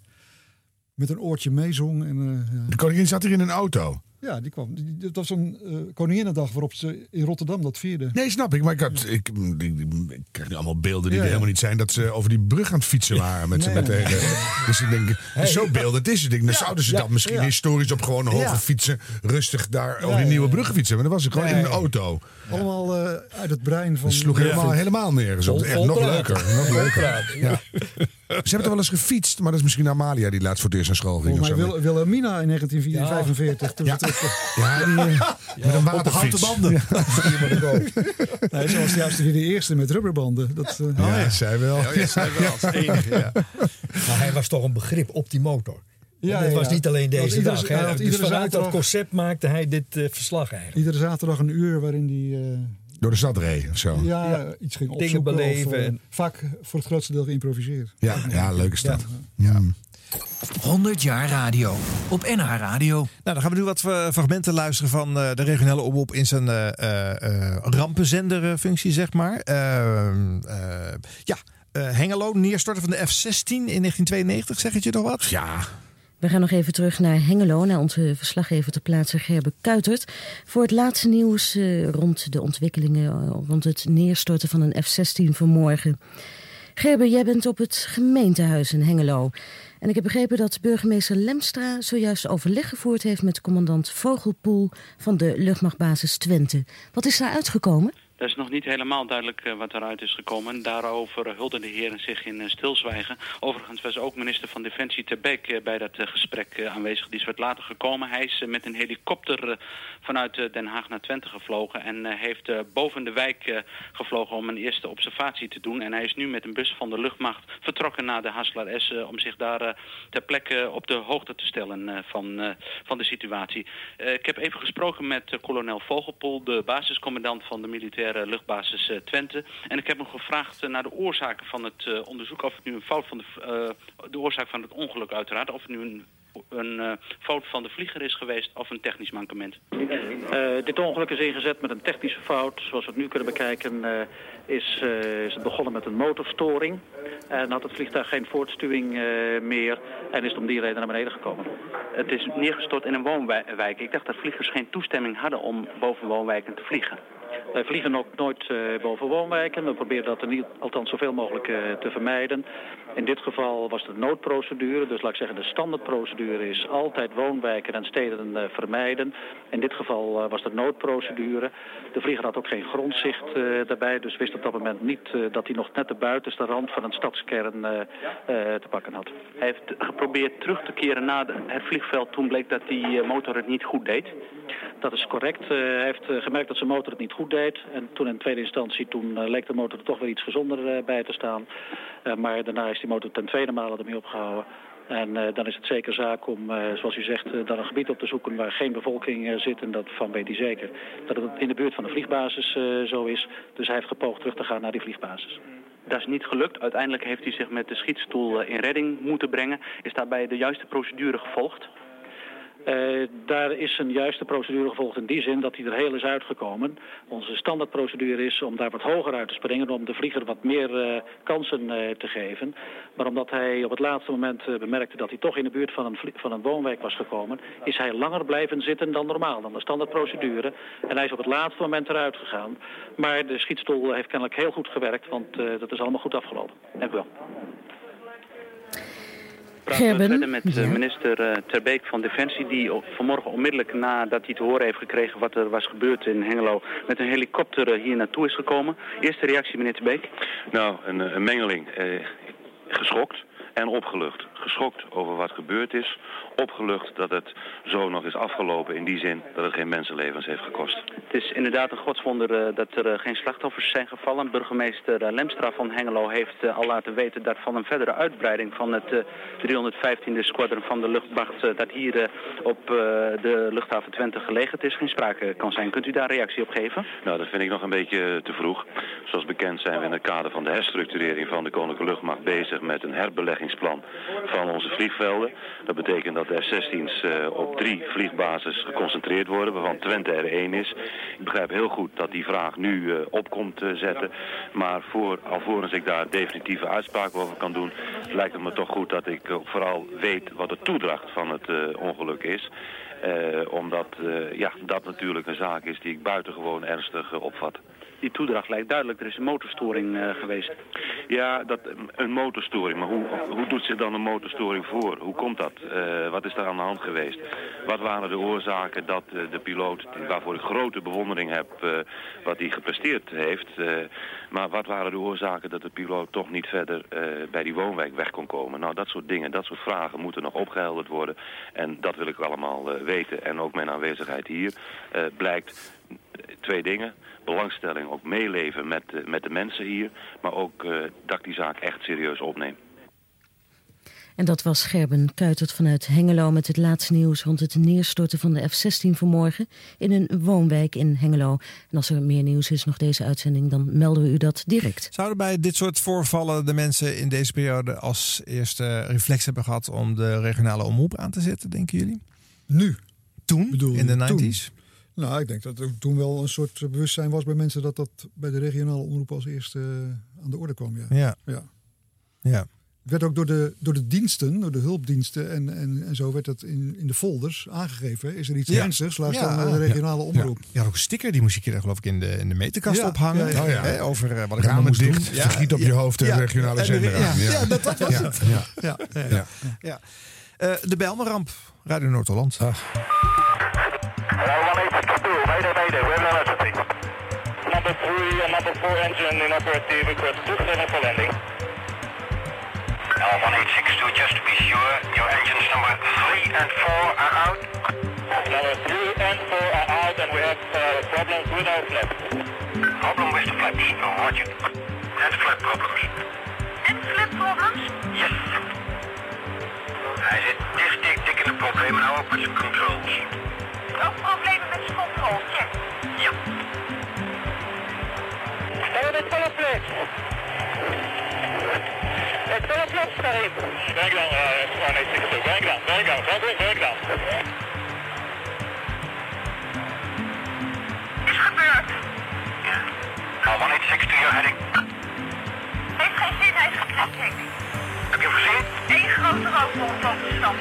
met een oortje meezong. En, eh, ja.
De koningin zat hier in een auto.
Ja, die kwam. Dat was een eh Koninginnedag waarop ze in Rotterdam dat vierden.
Nee, snap ik. Maar ik, had, ik, ik, ik krijg nu allemaal beelden die
Ja,
er helemaal niet zijn. Dat ze over die brug aan het fietsen waren. Met, met dus ik denk,
Hey.
zo beeldend is het. Ik denk, dan zouden ze dat misschien historisch op gewoon hoge fietsen. Rustig daar over die nieuwe brug fietsen. Maar dan was ik gewoon in een auto.
Allemaal eh, uit het brein van.
Dat sloeg helemaal, helemaal nergens op. Echt nog leuker. Nog leuker. Ja.
ja.
hebben toch wel eens gefietst, maar dat is misschien Amalia die laatst voor het eerst naar school ging.
Volgens mij
of zo.
Wil, Wilhelmina in 1945. Toen
Ja.
ze terug-
Ja, die, eh, met een waterfiets.
banden. Nee, ze was juist weer de eerste met rubberbanden. Dat, eh,
Ja, zij wel.
Oh ja, zij wel als enige, ja.
Maar hij was toch een begrip op die motor.
Ja, ja,
was
ja.
niet alleen
Hij
deze
iedere-
dag.
hij
hè. Dus
iedere
vanuit dat concept maakte hij dit eh, verslag eigenlijk.
Iedere zaterdag een uur waarin die eh,
Door de stad reed of zo.
ja,
Ja.
iets ging
Dingen
opzoeken.
beleven
Of, eh,
en-
vaak voor het grootste deel geïmproviseerd.
Ja, ja leuke stad.
100 jaar radio op NH Radio.
Nou, dan gaan we nu wat eh, fragmenten luisteren van eh, de regionale omroep in zijn eh, eh, eh, rampenzenderfunctie, zeg maar. Eh, eh, ja, eh, Hengelo, neerstorten van de F-16 in 1992, zeg het je nog wat?
Ja.
We gaan nog even terug naar Hengelo, naar onze verslaggever ter plaatse Gerbe Kuitert. Voor het laatste nieuws eh, rond de ontwikkelingen eh, rond het neerstorten van een F-16 vanmorgen. Gerbe, jij bent op het gemeentehuis in Hengelo. En ik heb begrepen dat burgemeester Lemstra zojuist overleg gevoerd heeft met commandant Vogelpoel van de luchtmachtbasis Twente. Wat is daar uitgekomen?
Dat is nog niet helemaal duidelijk eh, wat eruit is gekomen. Daarover hulden de heren zich in uh, stilzwijgen. Overigens was ook minister van Defensie Terbeek uh, bij dat gesprek aanwezig. Die is wat later gekomen. Hij is met een helikopter vanuit Den Haag naar Twente gevlogen. En heeft boven de wijk gevlogen om een eerste observatie te doen. En hij is nu met een bus van de luchtmacht vertrokken naar de Haslar S... om zich daar ter plekke op de hoogte te stellen van, van de situatie. ik heb even gesproken met kolonel Vogelpoel, de basiscommandant van de militaire luchtbasis uh, Twente. En ik heb hem gevraagd uh, naar de oorzaken van het uh, onderzoek. Of het nu een fout van de, de oorzaak van het ongeluk uiteraard. Of het nu een, een fout van de vlieger is geweest of een technisch mankement.
dit ongeluk is ingezet met een technische fout. Zoals we het nu kunnen bekijken is, is het begonnen met een motorstoring. En had het vliegtuig geen voortstuwing meer. En is het om die reden naar beneden gekomen.
Het is neergestort in een woonwijk. Ik dacht dat vliegers geen toestemming hadden om boven woonwijken te vliegen.
Wij vliegen ook nooit uh, boven woonwijken. We proberen dat er niet, althans zoveel mogelijk uh, te vermijden. In dit geval was het een noodprocedure. Dus laat ik zeggen, de standaardprocedure is altijd woonwijken en steden uh, vermijden. In dit geval was het noodprocedure. De vlieger had ook geen grondzicht daarbij. Dus wist op dat moment niet dat hij nog net de buitenste rand van een stadskern te pakken had.
Hij heeft geprobeerd terug te keren naar het vliegveld. Toen bleek dat die motor het niet goed deed.
Dat is correct. hij heeft gemerkt dat zijn motor het niet goed deed. En toen in tweede instantie, toen uh, leek de motor er toch weer iets gezonder uh, bij te staan. Uh, maar daarna is die motor ten tweede male ermee opgehouden. En dan is het zeker zaak om, zoals u zegt, dan een gebied op te zoeken waar geen bevolking zit. En dat van weet hij zeker dat het in de buurt van de vliegbasis zo is. Dus hij heeft gepoogd terug te gaan naar die vliegbasis.
Dat is niet gelukt. Uiteindelijk heeft hij zich met de schietstoel in redding moeten brengen. Is daarbij de juiste procedure gevolgd?
Uh, daar is een juiste procedure gevolgd in die zin dat hij er heel is uitgekomen. Onze standaardprocedure is om daar wat hoger uit te springen, om de vlieger wat meer uh, kansen uh, te geven. Maar omdat hij op het laatste moment bemerkte dat hij toch in de buurt van een, van een woonwijk was gekomen, is hij langer blijven zitten dan normaal, dan de standaardprocedure. En hij is op het laatste moment eruit gegaan. Maar de schietstoel heeft kennelijk heel goed gewerkt, want dat is allemaal goed afgelopen. Dank u wel.
Praten we verder met ja. minister uh, Terbeek van Defensie... die vanmorgen onmiddellijk nadat hij te horen heeft gekregen... wat er was gebeurd in Hengelo... met een helikopter uh, hier naartoe is gekomen. Eerste reactie, meneer Terbeek?
Nou, een, een mengeling. Eh, geschokt en opgelucht. Geschokt over wat gebeurd is. Opgelucht dat het zo nog is afgelopen in die zin dat het geen mensenlevens heeft gekost.
Het is inderdaad een godswonder uh, dat er uh, geen slachtoffers zijn gevallen. Burgemeester uh, Lemstra van Hengelo heeft al laten weten dat van een verdere uitbreiding van het 315e squadron van de luchtmacht dat hier op de luchthaven Twente gelegen is geen sprake kan zijn. Kunt u daar reactie op geven?
Nou, dat vind ik nog een beetje te vroeg. Zoals bekend zijn we in het kader van de herstructurering van de Koninklijke Luchtmacht bezig met een herbeleggingsplan van onze vliegvelden. Dat betekent dat de F-16's uh, op drie vliegbases geconcentreerd worden, waarvan Twente er één is. Ik begrijp heel goed dat die vraag nu uh, op komt zetten. Maar voor, alvorens ik daar definitieve uitspraak over kan doen, lijkt het me toch goed dat ik vooral weet wat de toedracht van het ongeluk is.
Eh, omdat eh, ja, dat natuurlijk een zaak is die ik buitengewoon ernstig eh, opvat.
Die toedracht lijkt duidelijk. Er is een motorstoring eh, geweest.
Ja, dat, een motorstoring. Maar hoe, hoe doet zich dan een motorstoring voor? Hoe komt dat? Eh, wat is daar aan de hand geweest? Wat waren de oorzaken dat eh, de piloot, waarvoor ik grote bewondering heb, wat hij gepresteerd heeft. maar wat waren de oorzaken dat de piloot toch niet verder bij die woonwijk weg kon komen? Nou, dat soort dingen, dat soort vragen moeten nog opgehelderd worden. En dat wil ik allemaal weten. En ook mijn aanwezigheid hier blijkt twee dingen. Belangstelling, ook meeleven met, eh, met de mensen hier. Maar ook eh, dat ik die zaak echt serieus opneem.
En dat was Gerben Kuitert vanuit Hengelo met het laatste nieuws rond het neerstorten van de F-16 vanmorgen in een woonwijk in Hengelo. En als er meer nieuws is nog deze uitzending, dan melden we u dat direct.
Zouden bij dit soort voorvallen de mensen in deze periode als eerste reflex hebben gehad om de regionale omroep aan te zetten, denken jullie?
Nu?
Toen?
Bedoel,
in de
toen?
90s?
Nou, ik denk dat er toen wel een soort bewustzijn was bij mensen dat dat bij de regionale omroep als eerste eh, aan de orde kwam. Ja.
Ja.
ja.
Ja.
Het werd ook door de, door de diensten, door de hulpdiensten en, en, en zo werd dat in, in de folders aangegeven. Is er iets
Ja.
ernstigs? Laat
Ja.
dan de regionale
Ja.
omroep.
Ja, ook een sticker, die moest je keer geloof ik in de, in de meterkast
Ja,
ophangen.
Oh ja.
Hè, over eh, wat ik allemaal moest
dicht,
doen.
vergiet op je hoofd de regionale
en
zender
ja,
aan.
Ja,
Ja.
dat, dat was
Ja.
het.
Ja.
Ja. Ja.
Ja.
Ja. Eh, de Bijlmerramp, Radio Noord-Holland.
Mayday, mayday, we have an emergency. Number three and number four engine inoperative, request 27 for landing.
Now 1862, just to be sure, your engines number 3 and 4 are out.
Number three and four are out and we have uh, problems with our flaps.
Problem with the flaps. No, roger. And flap problems. And flap problems? Yes. Hij zit dicht, dik, dik in de problemen nou ook met zijn controls. Ook problemen
Sterren met volle flaps. Met volle flaps, Karim. Back down, uh, 1862. Back down, back down, back down, back down.
Is gebeurd. Ja. Nou, 1862, you're heading. Heeft geen zin, hij is ik. Heb je gezien? Eén grote rookbol op de stad.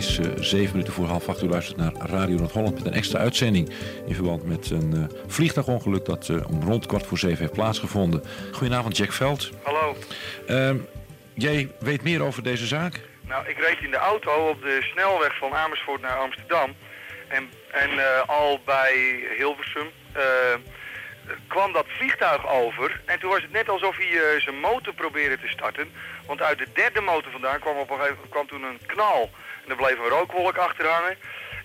Is eh, zeven minuten voor half acht. U luistert naar Radio Noord-Holland met een extra uitzending in verband met een eh, vliegtuigongeluk dat eh, om rond kwart voor zeven heeft plaatsgevonden. Goedenavond, Jack Veld.
Hallo.
Ehm, jij weet meer over deze zaak?
Nou, ik reed in de auto op de snelweg van Amersfoort naar Amsterdam. En, en al bij Hilversum kwam dat vliegtuig over. En toen was het net alsof hij zijn motor probeerde te starten. Want uit de derde motor vandaan kwam, op een gegeven moment kwam toen een knal. En er bleef een rookwolk achter hangen.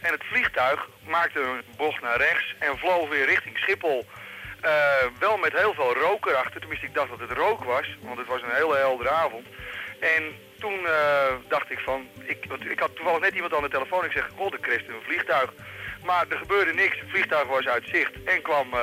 En het vliegtuig maakte een bocht naar rechts en vloog weer richting Schiphol. Eh, wel met heel veel rook erachter. Tenminste, ik dacht dat het rook was. Want het was een hele heldere avond. En toen eh, dacht ik van... Ik, ik had toevallig net iemand aan de telefoon. Ik zeg, god, de Christen, een vliegtuig. Maar er gebeurde niks. Het vliegtuig was uit zicht. En kwam eh,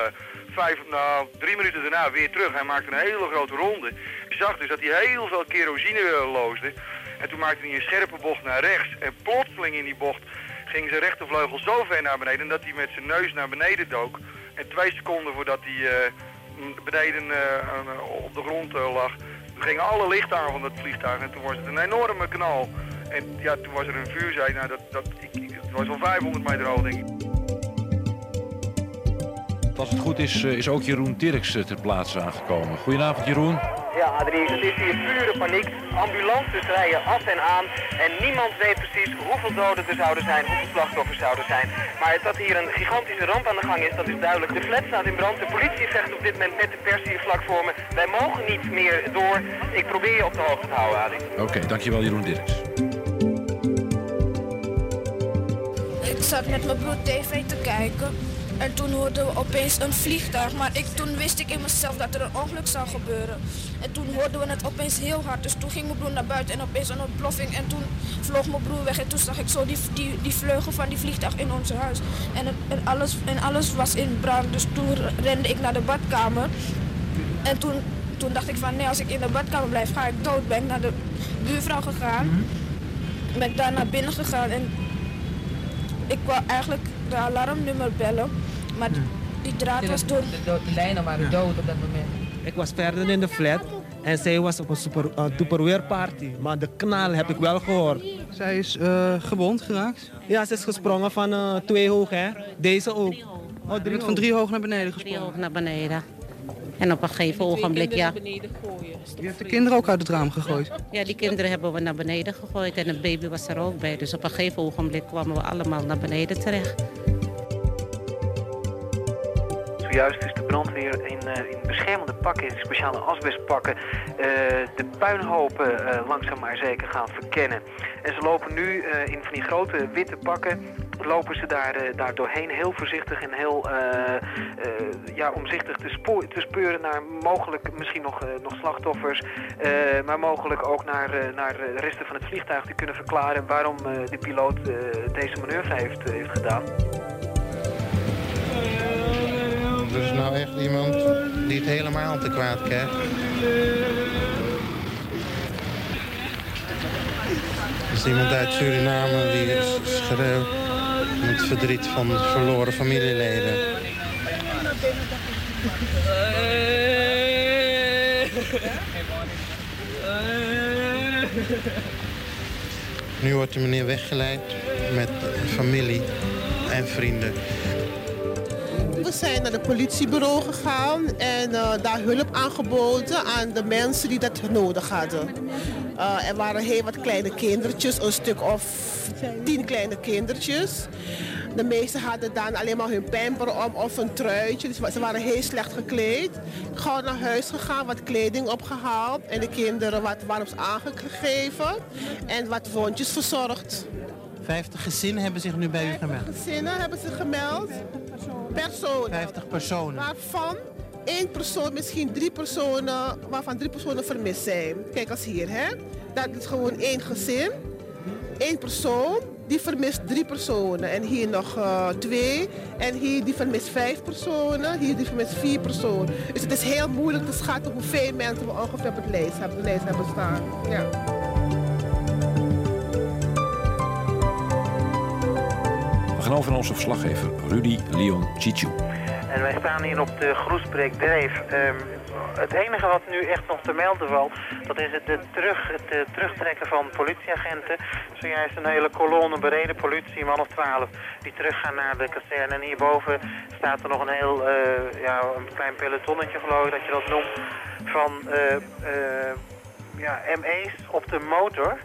vijf, nou, drie minuten daarna weer terug. Hij maakte een hele grote ronde. Ik zag dus dat hij heel veel kerosine loosde. En toen maakte hij een scherpe bocht naar rechts. En plotseling in die bocht ging zijn rechtervleugel zo ver naar beneden... dat hij met zijn neus naar beneden dook. En twee seconden voordat hij eh, beneden eh, aan- op de grond eh, lag... gingen alle lichten aan van dat vliegtuig. En toen was het een enorme knal. En ja, toen was er een vuurzee. Nou, dat, dat, het was wel 500 meter hoog, denk ik.
Als het goed is, eh, is ook Jeroen Dirks eh, ter plaatse aangekomen. Goedenavond, Jeroen.
Ja, Adrie, het is hier pure paniek. Ambulances rijden af en aan. En niemand weet precies hoeveel doden er zouden zijn, hoeveel slachtoffers zouden zijn. Maar dat hier een gigantische ramp aan de gang is, dat is duidelijk. De flat staat in brand. De politie vecht op dit moment met de pers hier vlak voor me. Wij mogen niet meer door. Ik probeer je op de hoogte te houden, Adrie.
Oké, dankjewel Jeroen Dirks.
Ik zat met mijn broer tv te kijken. En toen hoorden we opeens een vliegtuig. Maar ik, toen wist ik in mezelf dat er een ongeluk zou gebeuren. En toen hoorden we het opeens heel hard. Dus toen ging mijn broer naar buiten en opeens een ontploffing. En toen vloog mijn broer weg. En toen zag ik zo die, die, die vleugel van die vliegtuig in ons huis. En, en, alles, en alles was in brand. Dus toen rende ik naar de badkamer. En toen, toen dacht ik van nee, als ik in de badkamer blijf ga ik dood. Ben ik naar de buurvrouw gegaan. Ben ik daar naar binnen gegaan en ik wou eigenlijk de alarmnummer bellen, maar die, die draad was door.
De, de lijnen waren dood op dat moment.
Ik was verder in de flat
En zij was op een super, uh, tupperware-party. Maar de knal heb ik wel gehoord.
Zij is uh, gewond geraakt?
Ja, ze is gesprongen van uh, twee hoog, hè. Deze ook.
Oh, drie van drie hoog naar beneden gesprongen?
Drie hoog naar beneden. En op een gegeven ogenblik, ja.
Je hebt de kinderen ook uit het raam gegooid?
Ja, die kinderen hebben we naar beneden gegooid en het baby was er ook bij. Dus op een gegeven ogenblik kwamen we allemaal naar beneden terecht.
Zojuist is de brandweer in, uh, in beschermende pakken, in speciale asbestpakken, uh, de puinhopen uh, langzaam maar zeker gaan verkennen. En ze lopen nu in van die grote witte pakken, lopen ze daar, daar doorheen heel voorzichtig en heel ja, omzichtig te, spoor, te speuren naar mogelijk misschien nog, nog slachtoffers, maar mogelijk ook naar, naar de resten van het vliegtuig die kunnen verklaren waarom de piloot deze manoeuvre heeft, heeft gedaan.
Is nou echt iemand die het helemaal te kwaad krijgt. Er is iemand uit Suriname die schreeuwt met verdriet van verloren familieleden. Nu wordt de meneer weggeleid met familie en vrienden.
We zijn naar het politiebureau gegaan en uh, daar hulp aangeboden aan de mensen die dat nodig hadden. Uh, er waren heel wat kleine kindertjes, een stuk of tien kleine kindertjes. De meesten hadden dan alleen maar hun pamper om of een truitje. Dus ze waren heel slecht gekleed. Gauw naar huis gegaan, wat kleding opgehaald. En de kinderen wat warms aangegeven. En wat wondjes verzorgd.
50 gezinnen hebben zich nu bij u gemeld?
gezinnen hebben zich gemeld. Personen.
50 personen.
Waarvan één persoon, misschien drie personen, waarvan drie personen vermist zijn. Kijk als hier, hè. Dat is gewoon één gezin. Eén persoon, die vermist drie personen. En hier nog uh, twee. En hier die vermist vijf personen. Hier die vermist vier personen. Dus het is heel moeilijk te schatten hoeveel mensen we ongeveer op het lijst hebben, de lijst hebben staan. Ja.
Gaan over onze verslaggever Rudy Leon Chichu.
En wij staan hier op de Groesbeek Dreef. Um, het enige wat nu echt nog te melden valt, dat is het, terug, het uh, terugtrekken van politieagenten. Zojuist een hele kolonne bereden politie, man of twaalf, die teruggaan naar de kazerne. En hierboven staat er nog een heel, uh, ja, een klein pelotonnetje geloof ik dat je dat noemt, van... Uh, ja, ME's op de motor,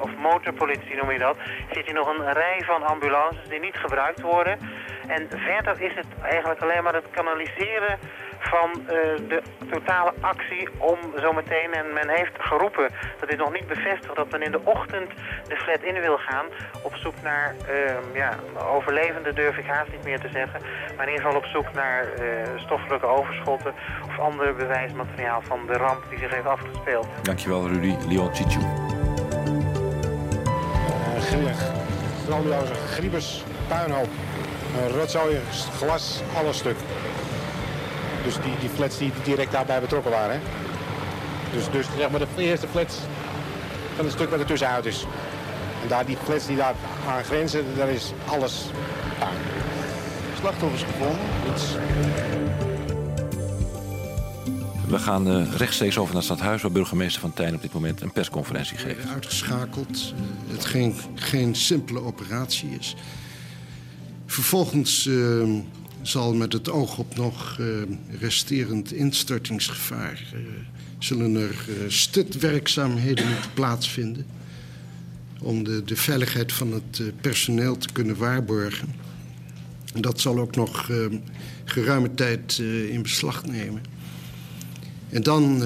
of, motorpolitie noem je dat, zit hier nog een rij van ambulances die niet gebruikt worden. En verder is het eigenlijk alleen maar het kanaliseren van uh, de totale actie om zometeen, en men heeft geroepen, dat is nog niet bevestigd, dat men in de ochtend de flat in wil gaan op zoek naar uh, ja, overlevenden durf ik haast niet meer te zeggen, maar in ieder geval op zoek naar uh, stoffelijke overschotten of ander bewijsmateriaal van de ramp die zich heeft afgespeeld.
Dankjewel Rudy, Leon Chichu.
grillig, grandioze griebers, puinhoop, rotzooi, glas, alles stuk. Dus die, die flats die direct daarbij betrokken waren. Hè? Dus, dus zeg maar de eerste flats van het stuk wat er tussenuit is. En daar die flats die daar aan grenzen, daar is alles puin.
Slachtoffers gevonden. Iets.
We gaan uh, rechtstreeks over naar het stadhuis... waar burgemeester Van Tijn op dit moment een persconferentie geeft.
Uitgeschakeld. Uh, het geen, geen simpele operatie is. Vervolgens... Uh, zal met het oog op nog uh, resterend instortingsgevaar... Uh, zullen er uh, stutwerkzaamheden moeten plaatsvinden... om de, de veiligheid van het personeel te kunnen waarborgen. En dat zal ook nog geruime tijd in beslag nemen. En dan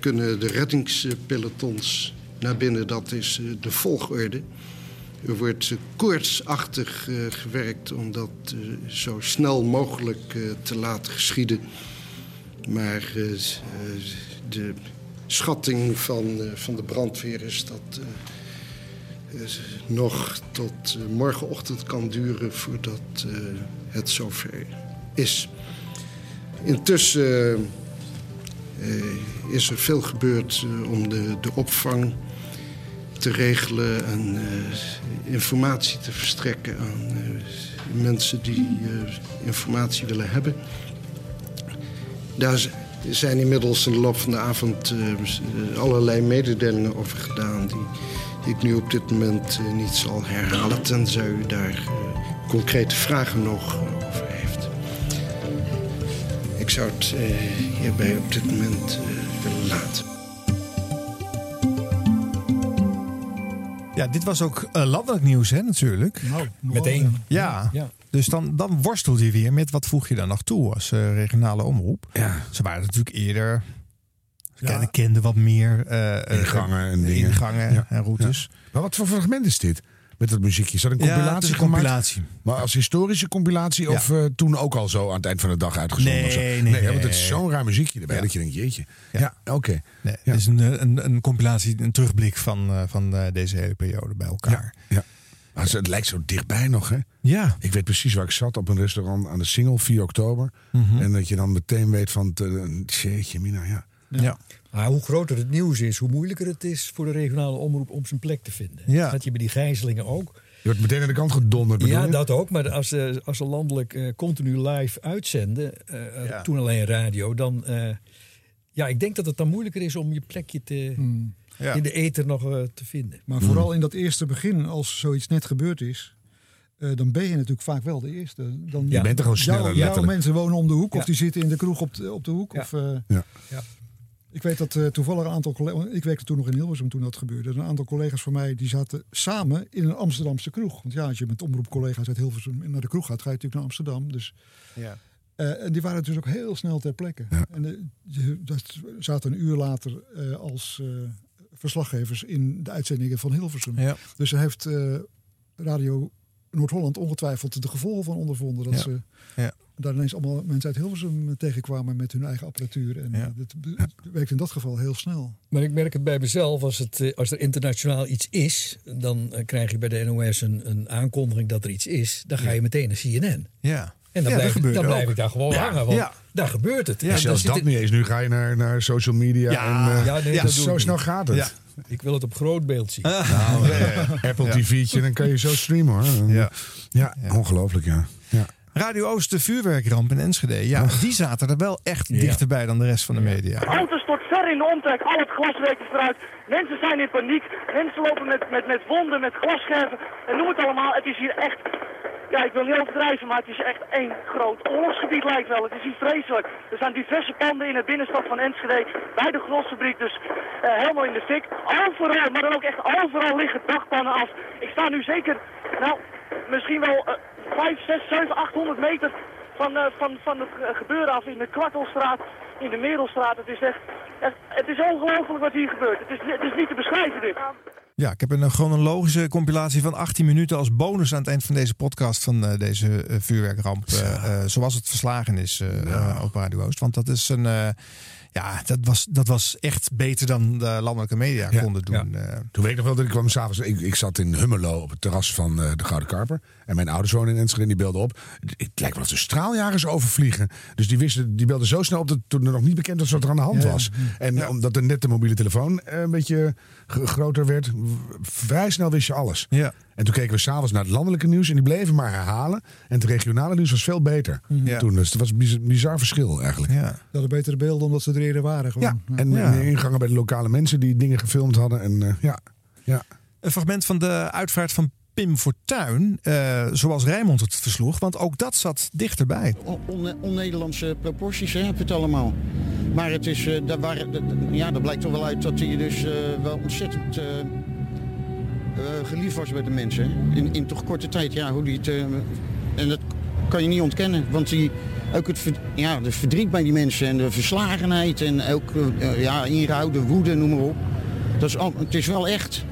kunnen de reddingspelotons naar binnen, dat is de volgorde... Er wordt koortsachtig uh, gewerkt om dat uh, zo snel mogelijk uh, te laten geschieden. Maar de schatting van, van de brandweer is dat nog tot morgenochtend kan duren voordat het zover is. Intussen is er veel gebeurd om de, de opvang te regelen en uh, informatie te verstrekken aan uh, mensen die uh, informatie willen hebben. Daar zijn inmiddels in de loop van de avond allerlei mededelingen over gedaan... die, ik nu op dit moment niet zal herhalen... tenzij u daar concrete vragen nog over heeft. Ik zou het hierbij op dit moment
Ja, dit was ook landelijk nieuws, hè, natuurlijk.
Nou,
meteen.
Ja. ja. Dus dan, dan worstelt hij weer met wat voeg je dan nog toe als uh, regionale omroep.
Ja.
Ze waren natuurlijk eerder. Ze ja. kenden wat meer uh,
ingangen en dingen.
Ingangen
ja.
en routes.
Maar wat voor fragment is dit? Met dat muziekje. Is dat een compilatie?
een compilatie.
Maar als historische compilatie of uh, toen ook al zo aan het eind van de dag uitgezonden?
Nee,
of zo?
nee,
nee,
nee.
want het is zo'n raar muziekje erbij dat je denkt, jeetje. Ja, oké. Okay.
Nee, Het is een, een, een compilatie, een terugblik van, uh, van deze hele periode bij elkaar.
Ja. Maar het lijkt zo dichtbij nog, hè?
Ja.
Ik weet precies waar ik zat op een restaurant aan de Singel 4 oktober.
Mhm.
Mm -hmm. En dat je dan meteen weet van, jeetje mina, ja.
Ja. Ja. Maar hoe groter het nieuws is, hoe moeilijker het is voor de regionale omroep om zijn plek te vinden.
Ja.
Dat je bij die gijzelingen ook.
Je wordt meteen aan de kant gedonderd.
Ja,
je?
dat ook. Maar als, uh, als ze landelijk uh, continu live uitzenden, uh, ja. toen alleen radio, dan. ja, ik denk dat het dan moeilijker is om je plekje te. Hmm. Ja. in de ether nog uh, te vinden.
Maar vooral in dat eerste begin, als zoiets net gebeurd is, uh, dan ben je natuurlijk vaak wel de eerste. Dan,
je bent er gewoon sneller.
Jouw, jouw mensen wonen om de hoek, ja. of die zitten in de kroeg op de, op de hoek.
Ja.
Of, uh,
ja.
Ik weet dat uh, toevallig een aantal collega's, ik werkte toen nog in Hilversum toen dat gebeurde. Een aantal collega's van mij die zaten samen in een Amsterdamse kroeg. Want ja, als je met omroepcollega's uit Hilversum naar de kroeg gaat, ga je natuurlijk naar Amsterdam. Dus
ja.
Uh, en die waren dus ook heel snel ter plekke.
Ja.
En uh, dat zaten een uur later uh, als verslaggevers in de uitzendingen van Hilversum.
Ja.
Dus er heeft Radio Noord-Holland ongetwijfeld de gevolgen van ondervonden. Dat
ja.
ze
ja.
daar ineens allemaal mensen uit Hilversum tegenkwamen met hun eigen apparatuur. En
ja.
dat werkt in dat geval heel snel.
Maar ik merk het bij mezelf, als, het, als er internationaal iets is, dan krijg je bij de NOS een, een aankondiging dat er iets is. Dan ga je meteen naar CNN.
Ja.
En dan,
ja,
blijf,
ik,
dan blijf ik daar gewoon
ja.
hangen. Want
ja.
daar gebeurt het.
Ja,
en
zelfs dat niet eens. Nu ga je naar, naar social media.
Ja,
en, uh,
ja, nee, dat
zo snel gaat het.
Ja. Ik wil het op groot beeld zien.
Ah. Nou, Apple TV'tje, dan kan je zo streamen hoor.
Ja,
ja, ongelooflijk ja. ja.
Radio Oost, de vuurwerkramp in Enschede. Ja, die zaten er wel echt dichterbij dan de rest van de media.
Auto's tot ver in de omtrek, al het glaswerk is eruit. Mensen zijn in paniek. Mensen lopen met, met, met wonden, met glasscherven. En noem het allemaal. Het is hier echt ja, ik wil niet overdrijven, maar het is echt één groot oorlogsgebied lijkt wel. Het is hier vreselijk. Er zijn diverse panden in de binnenstad van Enschede, bij de grosfabriek, dus uh, helemaal in de fik. Overal, maar dan ook echt overal liggen dakpannen af. Ik sta nu zeker, nou, misschien wel uh, 5, 6, 7, 800 meter van, uh, van, van het gebeuren af in de Kwartelstraat, in de Merelstraat. Het is echt, echt het is ongelooflijk wat hier gebeurt. Het is, het is niet te beschrijven dit.
Ja, ik heb een chronologische compilatie van 18 minuten als bonus aan het eind van deze podcast van uh, deze vuurwerkramp. Uh, zoals het verslagen is ja. op Radio Oost. Want dat is een. ja, dat was, dat was echt beter dan de landelijke media ja, konden doen.
Ja. Toen weet ik nog wel dat ik kwam s'avonds. Ik, ik zat in Hummelo op het terras van de Gouden Karper. En mijn ouders wonen in Enschede en die belden op. Het lijkt wel dat ze straaljagers overvliegen. Dus die wisten, die belden zo snel op dat toen er nog niet bekend was wat er aan de hand
Ja,
was.
ja.
En
Ja.
omdat er net de mobiele telefoon eh, een beetje groter werd, vrij snel wist je alles.
Ja.
En toen keken we s'avonds naar het landelijke nieuws en die bleven maar herhalen. En het regionale nieuws was veel beter
Ja.
toen. Dus het was een bizar, verschil eigenlijk.
Ja.
Dat hadden betere beelden omdat ze er eerder waren. Gewoon.
Ja, en
Ja.
en ingangen bij de lokale mensen die dingen gefilmd hadden. En eh, ja, ja.
Een fragment van de uitvaart van Pim Fortuyn, eh, zoals Rijmond het versloeg. Want ook dat zat dichterbij.
On- on- On-Nederlandse proporties hè, heb je het allemaal. Maar het is, eh, daar waren, ja, daar blijkt toch wel uit dat hij dus eh, wel ontzettend geliefd was bij de mensen. In, in toch korte tijd, ja, hoe die het... en dat kan je niet ontkennen, want die, ook het, ja, de verdriet bij die mensen en de verslagenheid en ook ja, woede, noem maar op. Dat is al, het is wel echt.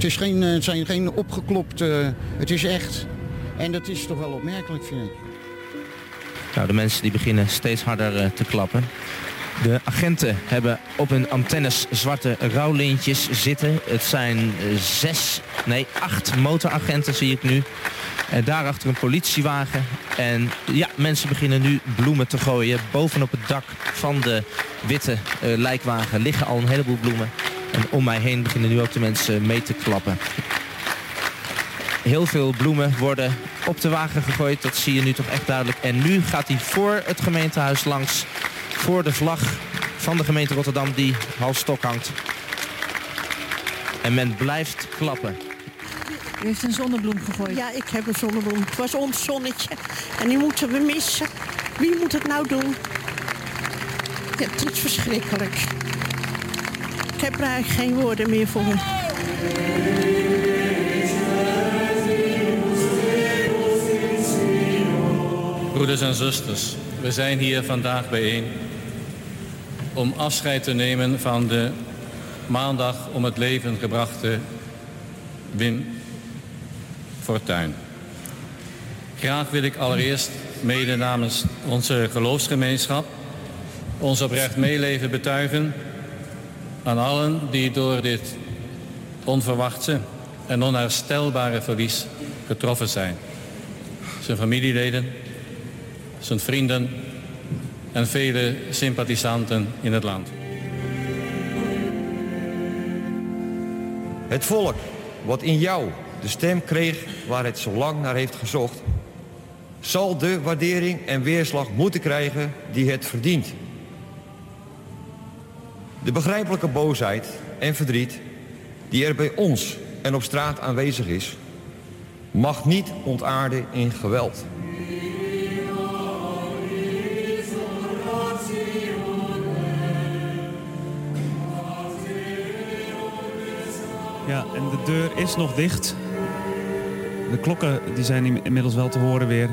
Het, is geen, eh, het zijn geen opgeklopte, het is echt. En dat is toch wel opmerkelijk, vind ik.
Nou, de mensen die beginnen steeds harder eh, te klappen. De agenten hebben op hun antennes zwarte rouwlintjes zitten. Het zijn eh, zes, nee acht motoragenten zie ik nu. En daarachter een politiewagen. En ja, mensen beginnen nu bloemen te gooien. Bovenop het dak van de witte eh, lijkwagen liggen al een heleboel bloemen. En om mij heen beginnen nu ook de mensen mee te klappen. Heel veel bloemen worden op de wagen gegooid. Dat zie je nu toch echt duidelijk. En nu gaat hij voor het gemeentehuis langs. Voor de vlag van de gemeente Rotterdam die half stok hangt. En men blijft klappen.
U heeft een zonnebloem gegooid.
Ja, ik heb een zonnebloem. Het was ons zonnetje. En die moeten we missen. Wie moet het nou doen? Ja, het is verschrikkelijk. Ik heb er eigenlijk geen woorden meer voor.
Broeders en zusters, we zijn hier vandaag bijeen om afscheid te nemen van de maandag om het leven gebrachte Wim Fortuyn. Graag wil ik allereerst mede namens onze geloofsgemeenschap ons oprecht meeleven betuigen aan allen die door dit onverwachte en onherstelbare verlies getroffen zijn. Zijn familieleden, zijn vrienden en vele sympathisanten in het land.
Het volk wat in jou de stem kreeg waar het zo lang naar heeft gezocht, zal de waardering en weerslag moeten krijgen die het verdient. De begrijpelijke boosheid en verdriet die er bij ons en op straat aanwezig is, mag niet ontaarden in geweld.
Ja, en de deur is nog dicht. De klokken die zijn inmiddels wel te horen weer.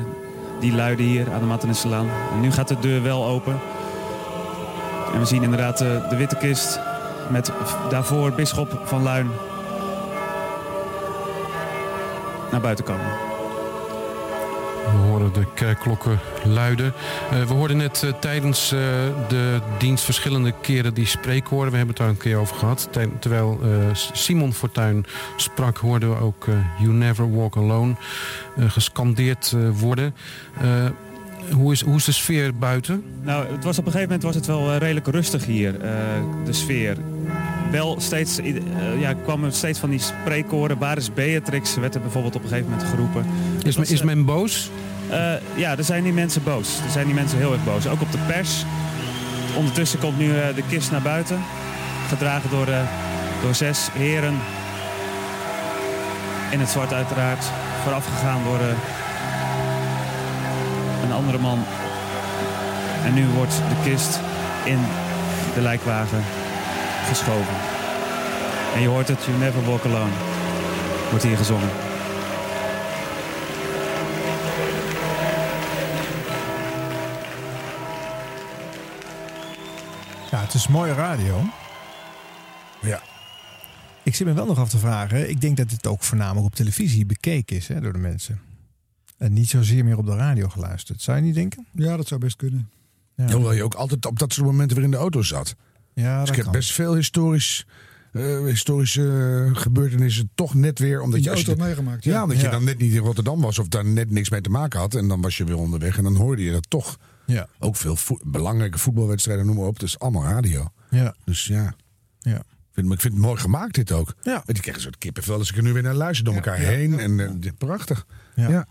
Die luiden hier aan de Mattenisselaan. En nu gaat de deur wel open. En we zien inderdaad de, de witte kist met daarvoor bisschop van Luin naar buiten komen.
We horen de kerkklokken luiden. Uh, we hoorden net uh, tijdens de dienst verschillende keren die spreekwoorden. We hebben het daar een keer over gehad. Ter terwijl Simon Fortuyn sprak, hoorden we ook You Never Walk Alone gescandeerd worden. Hoe, is, hoe is de sfeer buiten?
Nou, het was op een gegeven moment was het wel redelijk rustig hier, de sfeer wel steeds, uh, ja, kwamen steeds van die spreekkoren. Waar is Beatrix? Werd er bijvoorbeeld op een gegeven moment geroepen.
Is, men, is men boos?
Uh, ja, er zijn die mensen boos. Er zijn die mensen heel erg boos. Ook op de pers. Ondertussen komt nu uh, de kist naar buiten. Gedragen door, door zes heren. In het zwart uiteraard. Voorafgegaan door andere man. En nu wordt de kist in de lijkwagen geschoven. En je hoort het, You Never Walk Alone, wordt hier gezongen.
Ja, het is mooie radio.
Ja.
Ik zit me wel nog af te vragen. Ik denk dat het ook voornamelijk op televisie bekeken is hè, door de mensen. En niet zozeer meer op de radio geluisterd. Zou je niet denken?
Ja, dat zou best kunnen.
Ja. Hoewel je ook altijd op dat soort momenten weer in de auto zat.
Ja,
dus ik heb best veel historisch, uh, historische gebeurtenissen toch net weer... Omdat
je, je meegemaakt.
Ja, omdat je dan net niet in Rotterdam was of daar net niks mee te maken had. En dan was je weer onderweg en dan hoorde je dat toch.
Ja.
Ook veel vo belangrijke voetbalwedstrijden, noem maar op. Dus allemaal radio.
Ja.
Dus ja.
Ja.
Ik vind, ik vind het mooi gemaakt dit ook.
Ja.
Ik krijg een soort kippenvel als ik er nu weer naar luister door elkaar heen. En uh, prachtig.
Ja.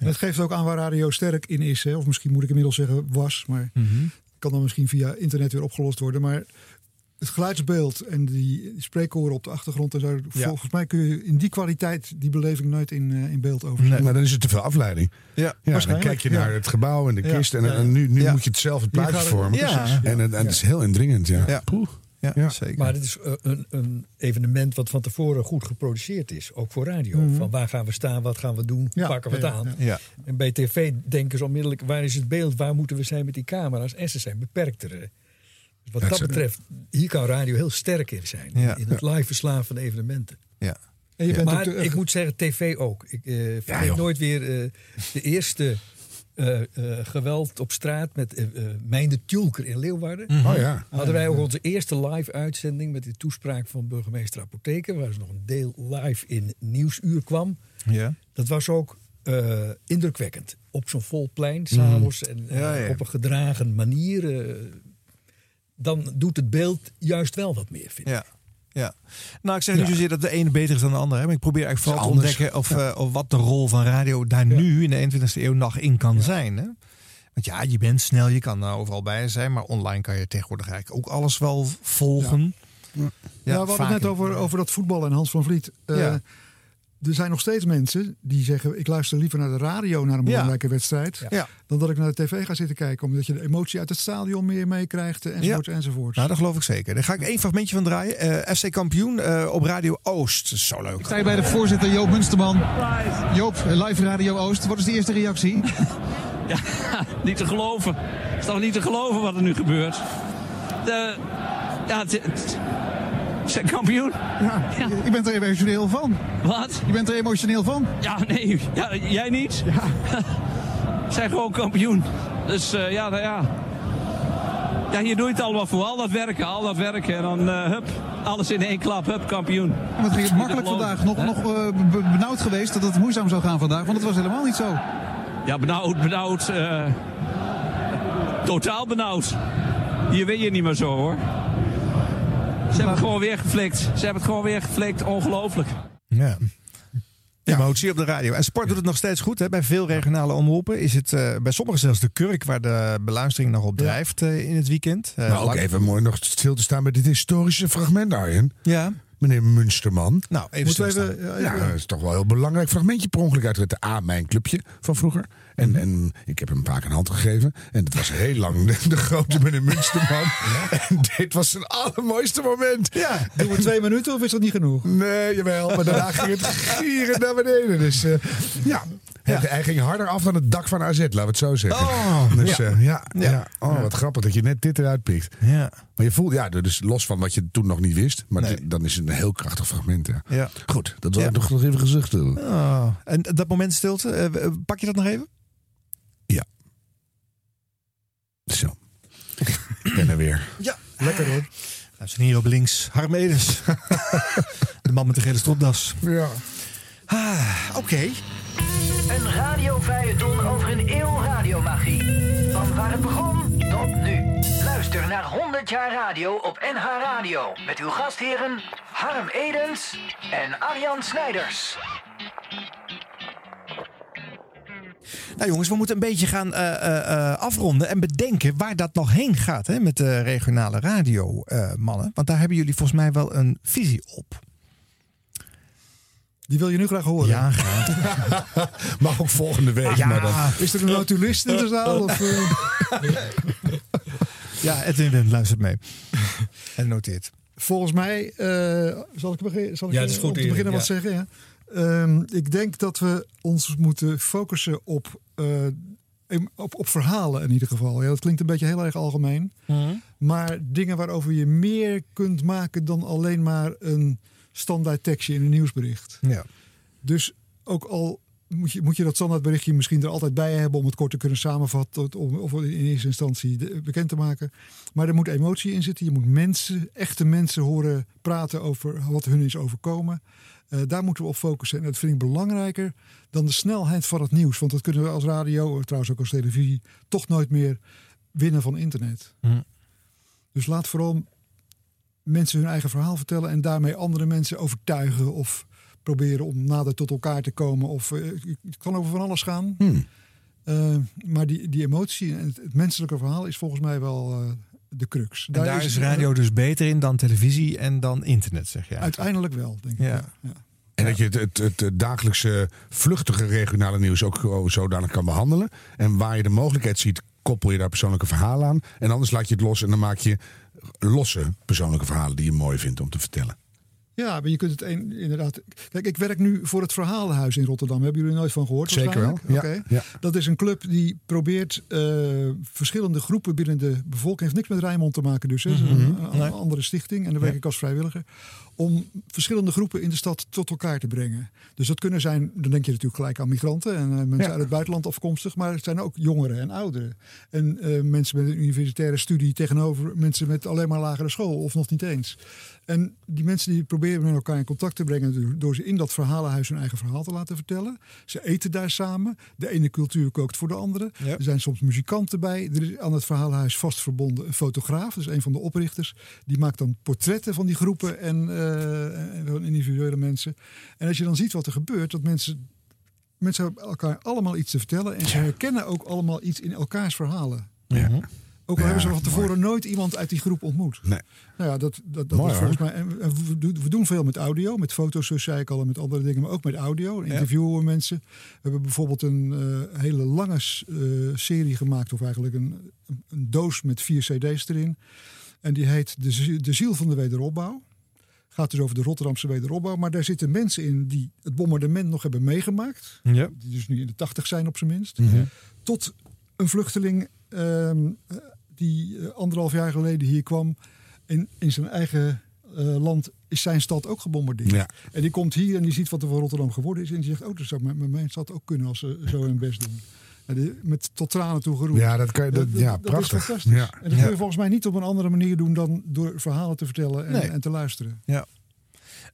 Ja.
Het geeft ook aan waar radio sterk in is. Hè? Of misschien moet ik inmiddels zeggen was. Maar
mm -hmm.
kan dan misschien via internet weer opgelost worden. Maar het geluidsbeeld en die spreekkoren op de achtergrond en zo.
Ja.
Volgens mij kun je in die kwaliteit die beleving nooit in, uh, in beeld overzetten.
Nee, maar dan is het te veel afleiding.
Ja,
ja dan kijk je naar
ja.
het gebouw en de kist. En,
Ja.
en nu, nu
Ja.
moet je het zelf het plaatje vormen.
Ja.
Precies. En, het- en het is heel indringend. Ja.
Ja. Zeker.
Maar het is eh, een, een evenement wat van tevoren goed geproduceerd is. Ook voor radio.
Mhm.
Van waar gaan we staan, wat gaan we doen,
Ja,
pakken we het aan.
ja.
ja.
En bij tv denken ze onmiddellijk, waar is het beeld? Waar moeten we zijn met die camera's? En ze zijn beperkter. Dus wat dat betreft, hier kan radio heel sterk in zijn.
Ja.
In het live verslaan van evenementen.
ja.
En je bent
maar
de-
ik moet zeggen, tv ook. Ik eh vergeet nooit weer eh, de eerste eh, eh, geweld op straat met eh Mijn de Tulker in Leeuwarden.
Oh ja.
Hadden wij ook onze eerste live uitzending met de toespraak van burgemeester Apotheker, waar ze nog een deel live in Nieuwsuur kwam.
ja.
Dat was ook eh, indrukwekkend. Op zo'n vol plein, s'avonds en
Ja, ja.
op een gedragen manier. dan doet het beeld juist wel wat meer, vind ik.
Ja. Ja. Nou, ik zeg
Ja.
niet zozeer dat de ene beter is dan de andere. hè, Maar ik probeer eigenlijk vooral te ontdekken of, eh, of wat de rol van radio daar nu in de 21ste eeuw nog in kan zijn. Hè? Want ja, je bent snel, je kan uh, overal bij zijn, maar online kan je tegenwoordig eigenlijk ook alles wel volgen.
Ja, ja, we hadden het net over, over dat voetbal en Hans van Vliet. Uh, ja er zijn nog steeds mensen die zeggen: ik luister liever naar de radio naar een belangrijke ja. wedstrijd. Ja. dan dat ik naar de tv ga zitten kijken. Omdat je de emotie uit het stadion meer meekrijgt. Enzovoort, ja. enzovoort.
Nou, dat geloof ik zeker. Daar ga ik één fragmentje van draaien. Uh, FC Kampioen uh, op Radio Oost. Zo leuk.
Ik sta hier bij de voorzitter Joop Munsterman. Joop, live Radio Oost. Wat is de eerste reactie?
ja, niet te geloven. Het is toch niet te geloven wat er nu gebeurt. De, ja, zijn kampioen.
Ja, ja. Je bent er emotioneel van.
Wat?
Je bent er emotioneel van.
Ja, nee. Ja, jij niet? Ja. zijn gewoon kampioen. Dus uh, ja, nou ja. Ja, hier doe je het allemaal voor. Al dat werken, al dat werken. En dan, uh, hup, alles in één klap. Hup, kampioen.
Wat ging het makkelijk vandaag. Nog, nog uh, benauwd geweest dat het moeizaam zou gaan vandaag. Want het was helemaal niet zo.
Ja, benauwd, benauwd. totaal benauwd. Hier weet je niet meer zo hoor. Ze hebben het gewoon weer geflikt. Ze hebben het gewoon weer geflikt. Ongelooflijk.
Ja. Emotie op de radio. En sport doet het nog steeds goed. Hè? Bij veel regionale omroepen is het uh, bij sommigen zelfs de kurk waar de beluistering nog op drijft uh, in het weekend.
Uh, maar ook even mooi nog stil te staan bij dit historische fragment, Arjen.
Ja.
Meneer Munsterman.
Nou, even, even
ja, dat is toch wel een heel belangrijk fragmentje per ongeluk uit het A, mijn clubje van vroeger. En, en ik heb hem een paar keer een hand gegeven. En het was heel lang de, de grote meneer Munsterman. En dit was zijn allermooiste moment.
Ja, doen we twee minuten of is dat niet genoeg?
Nee, jawel. Maar daarna ging het gieren naar beneden. Dus uh, ja, ja. Hij ging harder af dan het dak van AZ, laten we het zo zeggen.
Oh,
dus, ja. Uh, ja, ja. Oh, wat grappig dat je net dit eruit pikt.
Ja.
Maar je voelt, ja, dus los van wat je toen nog niet wist. Maar nee. dit, dan is het een heel krachtig fragment. Ja.
ja.
Goed, dat wil ik nog, nog even gezegd hebben.
Oh. En dat moment stilte, uh, pak je dat nog even?
Ja. Zo. Ik ben er weer.
Ja, lekker hoor. Nou, zijn hier op links Harm Edens. de man met de gele stropdas.
Ja.
Ah, Oké. Okay.
Een radiofeuilleton over een eeuw radiomagie. Van waar het begon tot nu. Luister naar 100 jaar radio op NH Radio. Met uw gastheren Harm Edens en Arjan Snijders.
Nou jongens, we moeten een beetje gaan uh, uh, afronden en bedenken waar dat nog heen gaat hè, met de regionale radio, mannen. Want daar hebben jullie volgens mij wel een visie op.
Die wil je nu graag horen.
Ja, graag.
Mag ook volgende week.
Ja.
Maar dan...
Is er een notulist in de zaal? Of,
ja, Edwin luistert mee. En noteert.
Volgens mij, zal ik, begin, zal ik ja, goed, om te beginnen ja. wat zeggen? Ja? Um, ik denk dat we ons moeten focussen op, uh, op, op, verhalen in ieder geval. Ja, dat klinkt een beetje heel erg algemeen.
Mm.
Maar dingen waarover je meer kunt maken dan alleen maar een standaard tekstje in een nieuwsbericht.
Ja.
Dus ook al moet je, moet je dat standaardberichtje misschien er altijd bij hebben om het kort te kunnen samenvatten of in eerste instantie bekend te maken. Maar er moet emotie in zitten. Je moet mensen, echte mensen horen praten over wat hun is overkomen. Uh, daar moeten we op focussen. En dat vind ik belangrijker dan de snelheid van het nieuws. Want dat kunnen we als radio, trouwens ook als televisie, toch nooit meer winnen van internet.
Mm.
Dus laat vooral mensen hun eigen verhaal vertellen en daarmee andere mensen overtuigen of proberen om nader tot elkaar te komen. Of uh, het kan over van alles gaan.
Mm.
Uh, maar die, die emotie en het, het, menselijke verhaal is volgens mij wel de crux.
En daar, daar is radio dus beter in dan televisie en dan internet, zeg je.
Uiteindelijk wel, denk ik.
Ja.
ja.
En dat je het, het, het, dagelijkse vluchtige regionale nieuws ook zodanig kan behandelen. En waar je de mogelijkheid ziet, koppel je daar persoonlijke verhalen aan. En anders laat je het los en dan maak je losse persoonlijke verhalen die je mooi vindt om te vertellen.
Ja, maar je kunt het een, inderdaad. Kijk, ik werk nu voor het Verhalenhuis in Rotterdam. Hebben jullie nooit van gehoord?
Zeker wel. Ja,
okay.
ja.
Dat is een club die probeert uh, verschillende groepen binnen de bevolking. Heeft niks met Rijnmond te maken, dus. Mm -hmm. een, andere stichting. En daar werk ik als vrijwilliger. Om verschillende groepen in de stad tot elkaar te brengen. Dus dat kunnen zijn, dan denk je natuurlijk gelijk aan migranten en uh, mensen ja. uit het buitenland afkomstig. Maar het zijn ook jongeren en ouderen. En uh, mensen met een universitaire studie tegenover mensen met alleen maar lagere school. Of nog niet eens. En die mensen die proberen met elkaar in contact te brengen door ze in dat verhalenhuis hun eigen verhaal te laten vertellen. Ze eten daar samen. De ene cultuur kookt voor de andere.
Ja.
Er zijn soms muzikanten bij. Er is aan het verhalenhuis vast verbonden een fotograaf. Is een van de oprichters. Die maakt dan portretten van die groepen en, uh, en van individuele mensen. En als je dan ziet wat er gebeurt, dat mensen mensen hebben elkaar allemaal iets te vertellen. En ze herkennen ook allemaal iets in elkaars verhalen.
Ja.
Ook al hebben ze van tevoren nooit iemand uit die groep ontmoet.
Nee.
Nou ja, dat, dat, dat
Mooi,
is volgens mij. En en we, doen- we doen veel met audio, met foto's, zoals zei ik al, en met andere dingen, maar ook met audio. Interviewen we mensen. We hebben bijvoorbeeld een eh, hele lange eh, serie gemaakt, of eigenlijk een, een, doos met vier CD's erin. En die heet De, de Ziel van de Wederopbouw. Gaat dus over de Rotterdamse wederopbouw. Maar daar zitten mensen in die het bombardement nog hebben meegemaakt.
Ja.
Die dus nu in de tachtig zijn op zijn minst.
Mhm.
Tot een vluchteling ehm, eh, die eh, anderhalf jaar geleden hier kwam. In, in zijn eigen eh, land is zijn stad ook gebombardeerd.
Ja.
En die komt hier en die ziet wat er van Rotterdam geworden is. En die zegt, oh, dat zou met mijn stad ook kunnen als ze zo hun best doen. Met tot tranen toe geroepen.
Ja, dat kan je- dat- ja, prachtig.
is fantastisch.
Ja.
En dat kun je volgens mij niet op een andere manier doen dan door verhalen te vertellen en,
Nee.
en te luisteren.
Ja.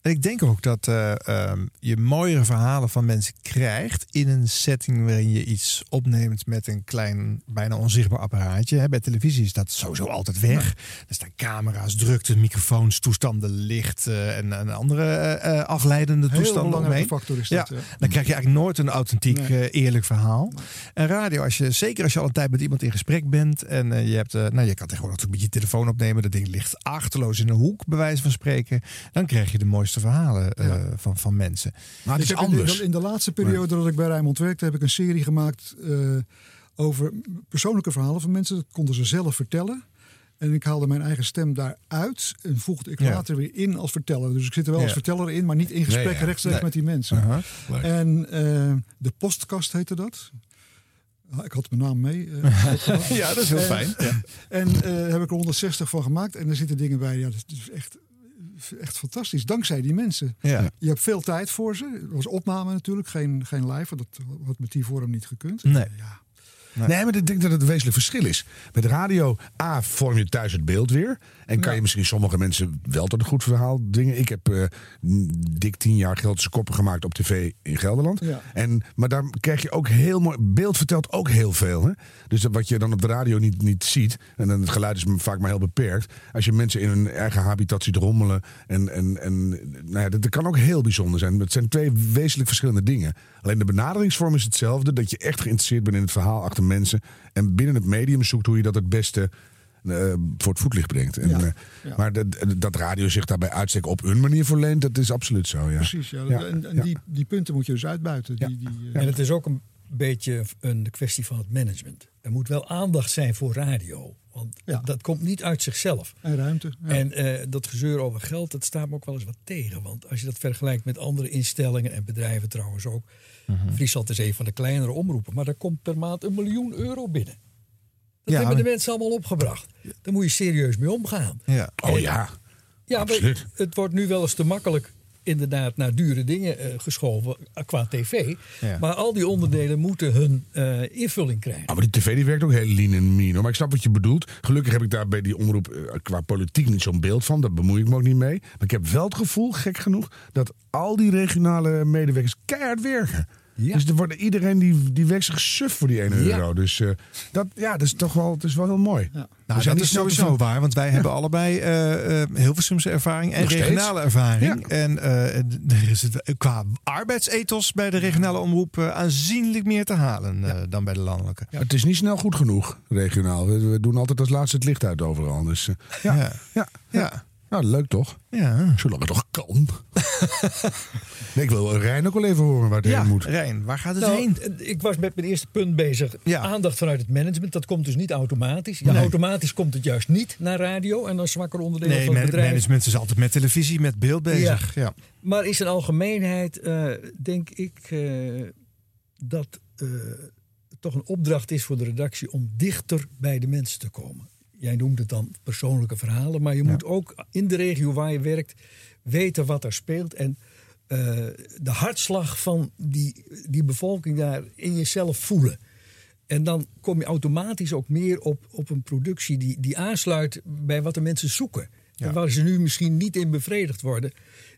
En ik denk ook dat eh, ehm, je mooiere verhalen van mensen krijgt in een setting waarin je iets opneemt met een klein, bijna onzichtbaar apparaatje. Hè, Bij televisie is dat sowieso altijd weg. Er staan camera's, drukte, microfoons, toestanden, licht eh, en, en andere eh, afleidende
Heel
toestanden
belangrijke
omheen.
factor is dat,
Ja,
ja.
Dan krijg je eigenlijk nooit een authentiek,
Nee.
eerlijk verhaal. En radio, als je, zeker als je al een tijd met iemand in gesprek bent en je hebt, nou je kan tegenwoordig natuurlijk met je telefoon opnemen, dat ding ligt achterloos in een hoek, bij wijze van spreken, dan krijg je de mooiste verhalen eh, van, van mensen.
Maar
ik heb in de- In de, laatste periode dat ik bij Rijnmond werkte, heb ik een serie gemaakt eh, over persoonlijke verhalen van mensen. Dat konden ze zelf vertellen. En ik haalde mijn eigen stem daaruit en voegde ik
Ja.
later weer in als verteller. Dus ik zit er wel als verteller in, maar niet in gesprek
Nee, ja.
rechtstreeks
Nee.
met die mensen. En eh, de postkast heette dat. Ah, Ik had mijn naam mee. eh,
Ja, dat is heel
En-
fijn. Ja.
En eh heb ik er 160 van gemaakt. En er zitten dingen bij. Ja, dat is echt, echt fantastisch. Dankzij die mensen.
Ja.
Je hebt veel tijd voor ze. Het was opname natuurlijk, geen, geen live. Want dat had met die vorm niet gekund.
Nee.
Nee. maar ik denk dat het een wezenlijk verschil is. Met radio, A, vorm je thuis het beeld weer. En kan je misschien sommige mensen wel tot een goed verhaal dwingen. Ik heb eh, dik tien jaar Gelderse koppen gemaakt op tv in Gelderland.
Ja.
En, maar daar krijg je ook heel mooi... Beeld vertelt ook heel veel. Hè? Dus dat wat je dan op de radio niet, niet ziet... en dan het geluid is vaak maar heel beperkt... als je mensen in hun eigen habitat ziet rommelen... en, en, en nou ja, dat, dat kan ook heel bijzonder zijn. Het zijn twee wezenlijk verschillende dingen. Alleen de benaderingsvorm is hetzelfde. Dat je echt geïnteresseerd bent in het verhaal achter mensen... en binnen het medium zoekt hoe je dat het beste... eh, voor het voetlicht brengt. En,
Ja,
eh,
ja.
Maar dat, dat radio zich daarbij uitstek op hun manier verleent, dat is absoluut zo. Ja.
Precies, ja.
Ja,
En, en
ja.
Die, die punten moet je dus uitbuiten. Die, die, eh,
En het is ook een beetje een kwestie van het management. Er moet wel aandacht zijn voor radio. Want dat komt niet uit zichzelf.
En ruimte. ja.
En eh, dat gezeur over geld, dat staat me ook wel eens wat tegen. Want als je dat vergelijkt met andere instellingen en bedrijven trouwens ook.
Mhm.
Friesland is een van de kleinere omroepen. Maar daar komt per maand een miljoen euro binnen. Dat
Ja,
hebben de mensen allemaal opgebracht. Daar moet je serieus mee omgaan.
Ja.
Oh ja.
Ja, maar
Absoluut.
het wordt nu wel eens te makkelijk inderdaad naar dure dingen eh, geschoven eh, qua tv.
Ja.
Maar al die onderdelen moeten hun eh, invulling krijgen.
Ah, maar die tv die werkt ook heel lean en mean. hoor. Maar ik snap wat je bedoelt. Gelukkig heb ik daar bij die omroep qua politiek niet zo'n beeld van. Daar bemoei ik me ook niet mee. Maar ik heb wel het gevoel, gek genoeg, dat al die regionale medewerkers keihard werken. Dus er wordt iedereen die, die werkt zich suf voor die 1
Ja.
euro. Dus eh, dat, ja, dat is toch wel, het is wel heel mooi.
Nou,
We
dat is sowieso
veel-
waar, want wij hebben allebei eh eh Hilversumse ervaring en
Nog steeds.
regionale ervaring. En eh, er is het, qua arbeidsethos bij de regionale omroep aanzienlijk meer te halen eh, dan bij de landelijke.
Het is niet snel goed genoeg, regionaal. We, we doen altijd als laatste het licht uit overal. Dus, ja.
Ja.
Ja. Nou, leuk toch?
Ja.
Zolang het toch kan. nee, ik wil Rijn ook wel even horen waar het
Ja,
heen moet.
Rijn, waar gaat het
Nou,
heen?
eh, Ik was met mijn eerste punt bezig.
Ja.
Aandacht vanuit het management. Dat komt dus niet automatisch. Ja,
Nee.
automatisch komt het juist niet naar radio en dan zwakker onderdelen
Nee,
van het bedrijf.
management is altijd met televisie, met beeld bezig. Ja.
Maar in zijn algemeenheid eh, denk ik eh, dat eh, het toch een opdracht is voor de redactie om dichter bij de mensen te komen. Jij noemt het dan persoonlijke verhalen, maar je moet ook in de regio waar je werkt weten wat er speelt en eh, de hartslag van die, die bevolking daar in jezelf voelen. En dan kom je automatisch ook meer op, op een productie die, die aansluit bij wat de mensen zoeken. En waar ze nu misschien niet in bevredigd worden.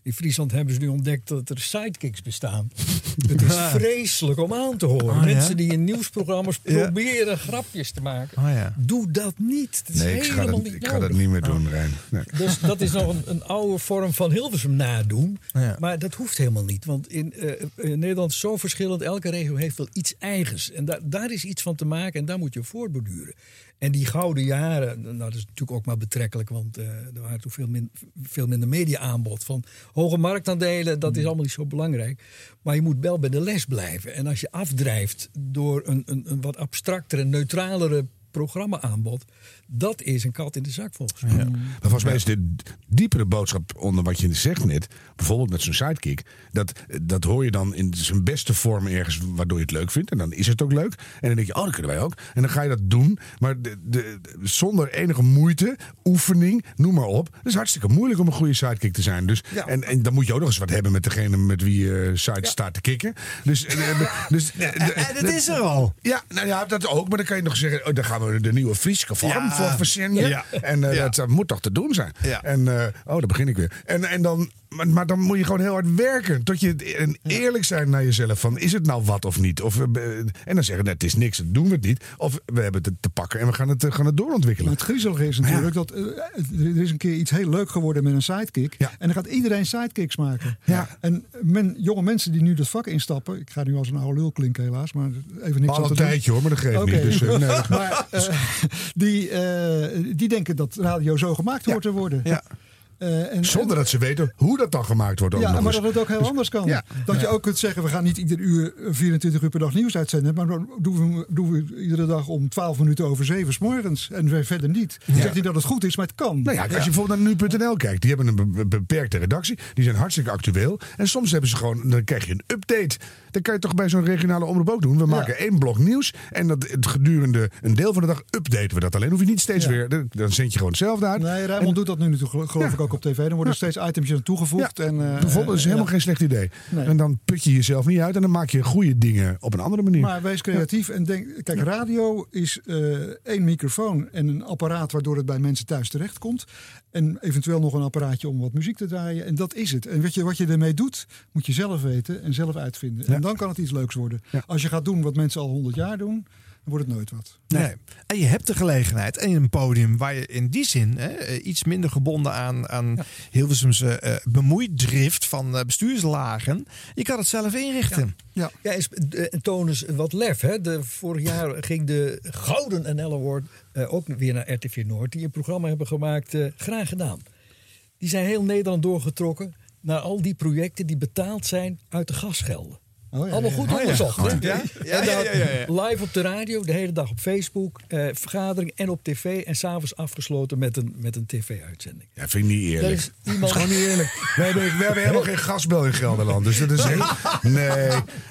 In Friesland hebben ze nu ontdekt dat er sidekicks bestaan. Het is vreselijk om aan te horen.
Oh, ja?
Mensen die in nieuwsprogramma's
Ja.
proberen grapjes te maken.
Oh, ja.
Doe dat niet. Dat is
Nee, ik ga,
helemaal
dat,
niet
ik ga dat niet meer doen, Rijn. Nee.
Dus dat is nog een, een oude vorm van Hilversum nadoen. Maar dat hoeft helemaal niet. Want in, eh, in Nederland is zo verschillend. Elke regio heeft wel iets eigens. En daar daar is iets van te maken en daar moet je voortborduren. En die gouden jaren, nou, dat is natuurlijk ook maar betrekkelijk. Want eh, er waren toen veel, min, veel minder media-aanbod. Van hoge marktaandelen, dat is allemaal niet zo belangrijk. Maar je moet wel bij de les blijven. En als je afdrijft door een, een, een wat abstractere, neutralere programma-aanbod. Dat is een kat in de zak volgens mij.
Maar volgens mij is de diepere boodschap onder wat je zegt net, bijvoorbeeld met zo'n sidekick, dat, dat hoor je dan in zijn beste vorm ergens waardoor je het leuk vindt. En dan is het ook leuk. En dan denk je, oh, dat kunnen wij ook. En dan ga je dat doen, maar de, de, de- zonder enige moeite, oefening, noem maar op. Het is hartstikke moeilijk om een goede sidekick te zijn. Dus, en, en dan moet je ook nog eens wat hebben met degene met wie je side staat te kicken. Dus, eh, eh, dus, eh,
en het is er al.
Ja, nou ja, dat ook. Maar dan kan je nog zeggen, oh, dan gaan we de nieuwe Friese vorm. Voor. En eh, dat, dat moet toch te doen zijn. En, eh, oh, daar begin ik weer. En, en dan, maar, maar dan moet je gewoon heel hard werken. Tot je en eerlijk zijn naar jezelf. Van, is het nou wat of niet? Of, en dan zeggen, nee, het is niks, dan doen we het niet. Of we hebben het te pakken en we gaan het, eh, gaan het doorontwikkelen.
Maar het griezelige is natuurlijk dat eh, er is een keer iets heel leuk geworden met een sidekick. En dan gaat iedereen sidekicks maken.
Ja.
En men, jonge mensen die nu dat vak instappen. Ik ga nu als een oude lul klinken helaas. Maar even niks
al een tijdje, hoor, maar dat geeft
Oké.
niet, dus, eh, nee.
maar die, die denken dat radio zo gemaakt hoort te worden.
Ja.
Eh, en,
Zonder dat ze weten hoe dat dan gemaakt wordt. Ook
ja, maar
eens.
dat het ook heel
Dus-
anders kan.
Ja.
Dat je ook kunt zeggen, we gaan niet ieder uur eh, 24 uur per dag nieuws uitzenden. Maar dan doen we, doen we iedere dag om 12 minuten over 7 's morgens. En verder niet. Ik zeg niet dat het goed is, maar het kan.
Nou ja, als je bijvoorbeeld naar nu.nl kijkt, die hebben een be- be- beperkte redactie. Die zijn hartstikke actueel. En soms hebben ze gewoon, dan krijg je een update. Dan kan je toch bij zo'n regionale omroep ook doen. We maken één blok nieuws. En dat, het gedurende een deel van de dag updaten we dat alleen. Hoef je niet steeds weer, dan- zend je gewoon hetzelfde uit.
Nee, Rijnmond doet dat nu natuurlijk geloof ik ook op tv. Dan worden er steeds items aan toegevoegd. En, eh,
Bijvoorbeeld, dat is helemaal
ja.
geen slecht idee.
Nee.
En dan put je jezelf niet uit en dan maak je goede dingen op een andere manier.
Maar wees creatief en denk, kijk, radio is eh, één microfoon en een apparaat waardoor het bij mensen thuis terechtkomt. En eventueel nog een apparaatje om wat muziek te draaien. En dat is het. En weet je, wat je ermee doet, moet je zelf weten en zelf uitvinden. En dan kan het iets leuks worden. Als je gaat doen wat mensen al honderd jaar doen, wordt het nooit wat.
Nee. En je hebt de gelegenheid en een podium waar je in die zin hè, iets minder gebonden aan, aan Hilversumse eh, bemoeidrift van eh, bestuurslagen. Je kan het zelf inrichten.
Ja,
ja is, eh, en toon eens wat lef. Hè? De, vorig jaar ging de Gouden NL Award eh, ook weer naar RTV Noord. Die een programma hebben gemaakt, eh, graag gedaan. Die zijn heel Nederland doorgetrokken naar al die projecten die betaald zijn uit de gasgelden.
Oh ja,
Allemaal goed.
Oh ja.
onderzocht.
Ja.
Live op de radio, de hele dag op Facebook, eh, vergadering en op tv. En s'avonds afgesloten met een, met een tv-uitzending.
Ja, vind ik niet eerlijk.
Dat is iemand-
Dat is gewoon niet eerlijk. We hebben, we hebben helemaal geen gasbel in Gelderland. Dus dat is. Nee.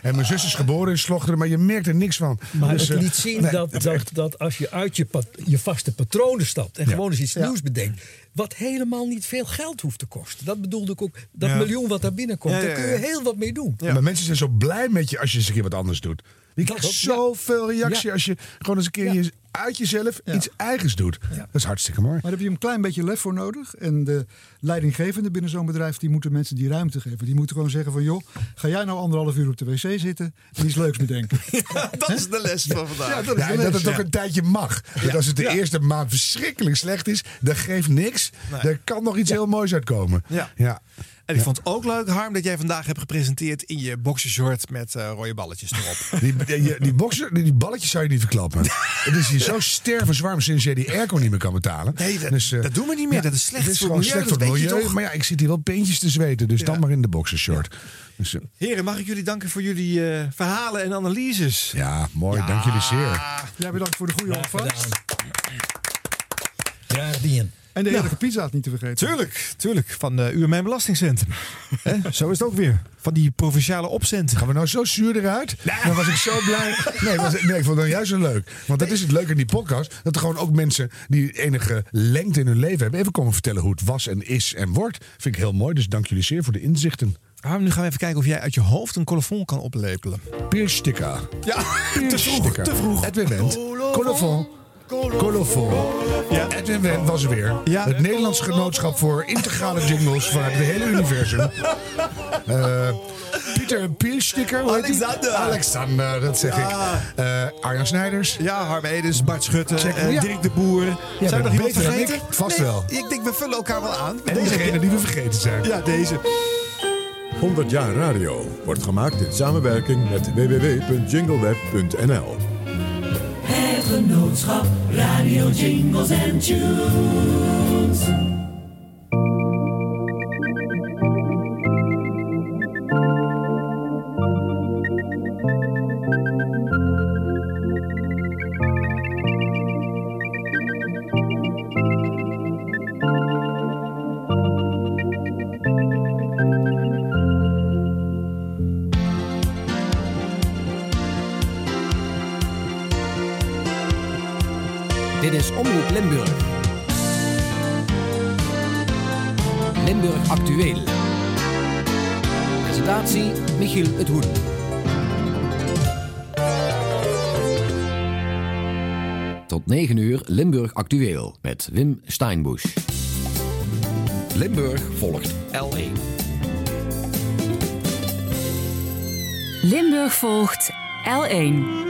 En mijn zus is geboren in Slochteren, maar je merkt er niks van.
Maar
Dus,
het
eh,
liet zien
nee,
dat, dat, dat als je uit je, pat- je vaste patronen stapt en gewoon eens iets nieuws bedenkt, wat helemaal niet veel geld hoeft te kosten. Dat bedoelde ik ook, dat
Ja.
miljoen wat daar binnenkomt,
Ja, ja,
daar kun je heel wat mee doen.
Maar mensen zijn zo blij met je als je eens een keer wat anders doet. Je krijgt zoveel reactie
Ja.
als je gewoon eens een keer je- uit jezelf iets eigens doet. Dat is hartstikke mooi.
Maar daar heb je een klein beetje lef voor nodig. En de leidinggevende binnen zo'n bedrijf, die moeten mensen die ruimte geven. Die moeten gewoon zeggen van, joh, ga jij nou anderhalf uur op de wc zitten en iets leuks bedenken.
dat is de les van vandaag.
Ja, dat is
Ja, het ook een tijdje mag. Dat als het de
Ja.
eerste maand verschrikkelijk slecht is, dat geeft niks.
Nee.
Er kan nog iets heel moois uitkomen.
Ja.
ja.
En ik vond het ook leuk, Harm, dat jij vandaag hebt gepresenteerd in je boxershort met eh, rode balletjes erop.
Die, die, die, boxer, die, die balletjes zou je niet verklappen. Het is hier zo stervenswarm sinds jij die airco niet meer kan betalen.
Nee, dat,
Dus, eh,
dat doen we niet meer. dat is slecht
Het is
voor milieu,
slecht
dat
voor het
weet je
milieu.
toch?
Maar ja, ik zit hier wel peentjes te zweten. Dus dan maar in de boxershort. Dus, eh,
Heren, mag ik jullie danken voor jullie eh, verhalen en analyses?
ja, mooi. Dank jullie zeer.
Jij bedankt voor de goede ontvangst.
Graag dien.
En de heerlijke pizza niet te vergeten.
Tuurlijk, tuurlijk. Van de Uur Mijn Belastingcentrum. Zo is het ook weer. Van die provinciale opcenten.
Gaan we nou zo zuur eruit? Dan was ik zo blij. Nee, was, nee, ik vond het nou juist zo leuk. Want dat is het leuke in die podcast. Dat er gewoon ook mensen die enige lengte in hun leven hebben... even komen vertellen hoe het was en is en wordt. Vind ik heel mooi. Dus dank jullie zeer voor de inzichten.
Harm, nu gaan we even kijken of jij uit je hoofd een colofon kan oplepelen.
Piers Stikka.
Ja, te vroeg, te vroeg.
Edwin Wendt. Colofon. Colofon. Ja. Edwin Wendt was er weer. Het Nederlands Genootschap voor Integrale Jingles vanuit het hele universum. Eh, Pieter Pielsticker.
Alexander.
Alexander, dat zeg ik.
Ja.
Eh Arjan Snijders.
Ja, Harm Edens, Bart Schutte, eh,
Ja.
Dirk de Boer. Zijn er nog iemand vergeten?
ik. Vast
Nee,
wel.
Ik denk, we vullen elkaar wel aan.
En
Deze-
degene die we vergeten zijn.
Ja, deze.
100 jaar radio wordt gemaakt in samenwerking met www.jingleweb.nl.
Het genootschap Radio Jingles and Tunes.
Dit is Omroep Limburg. Limburg Actueel. Presentatie Michiel het Hoen. Tot 9 uur Limburg Actueel met Wim Steinbusch. Limburg volgt L1.
Limburg volgt L1.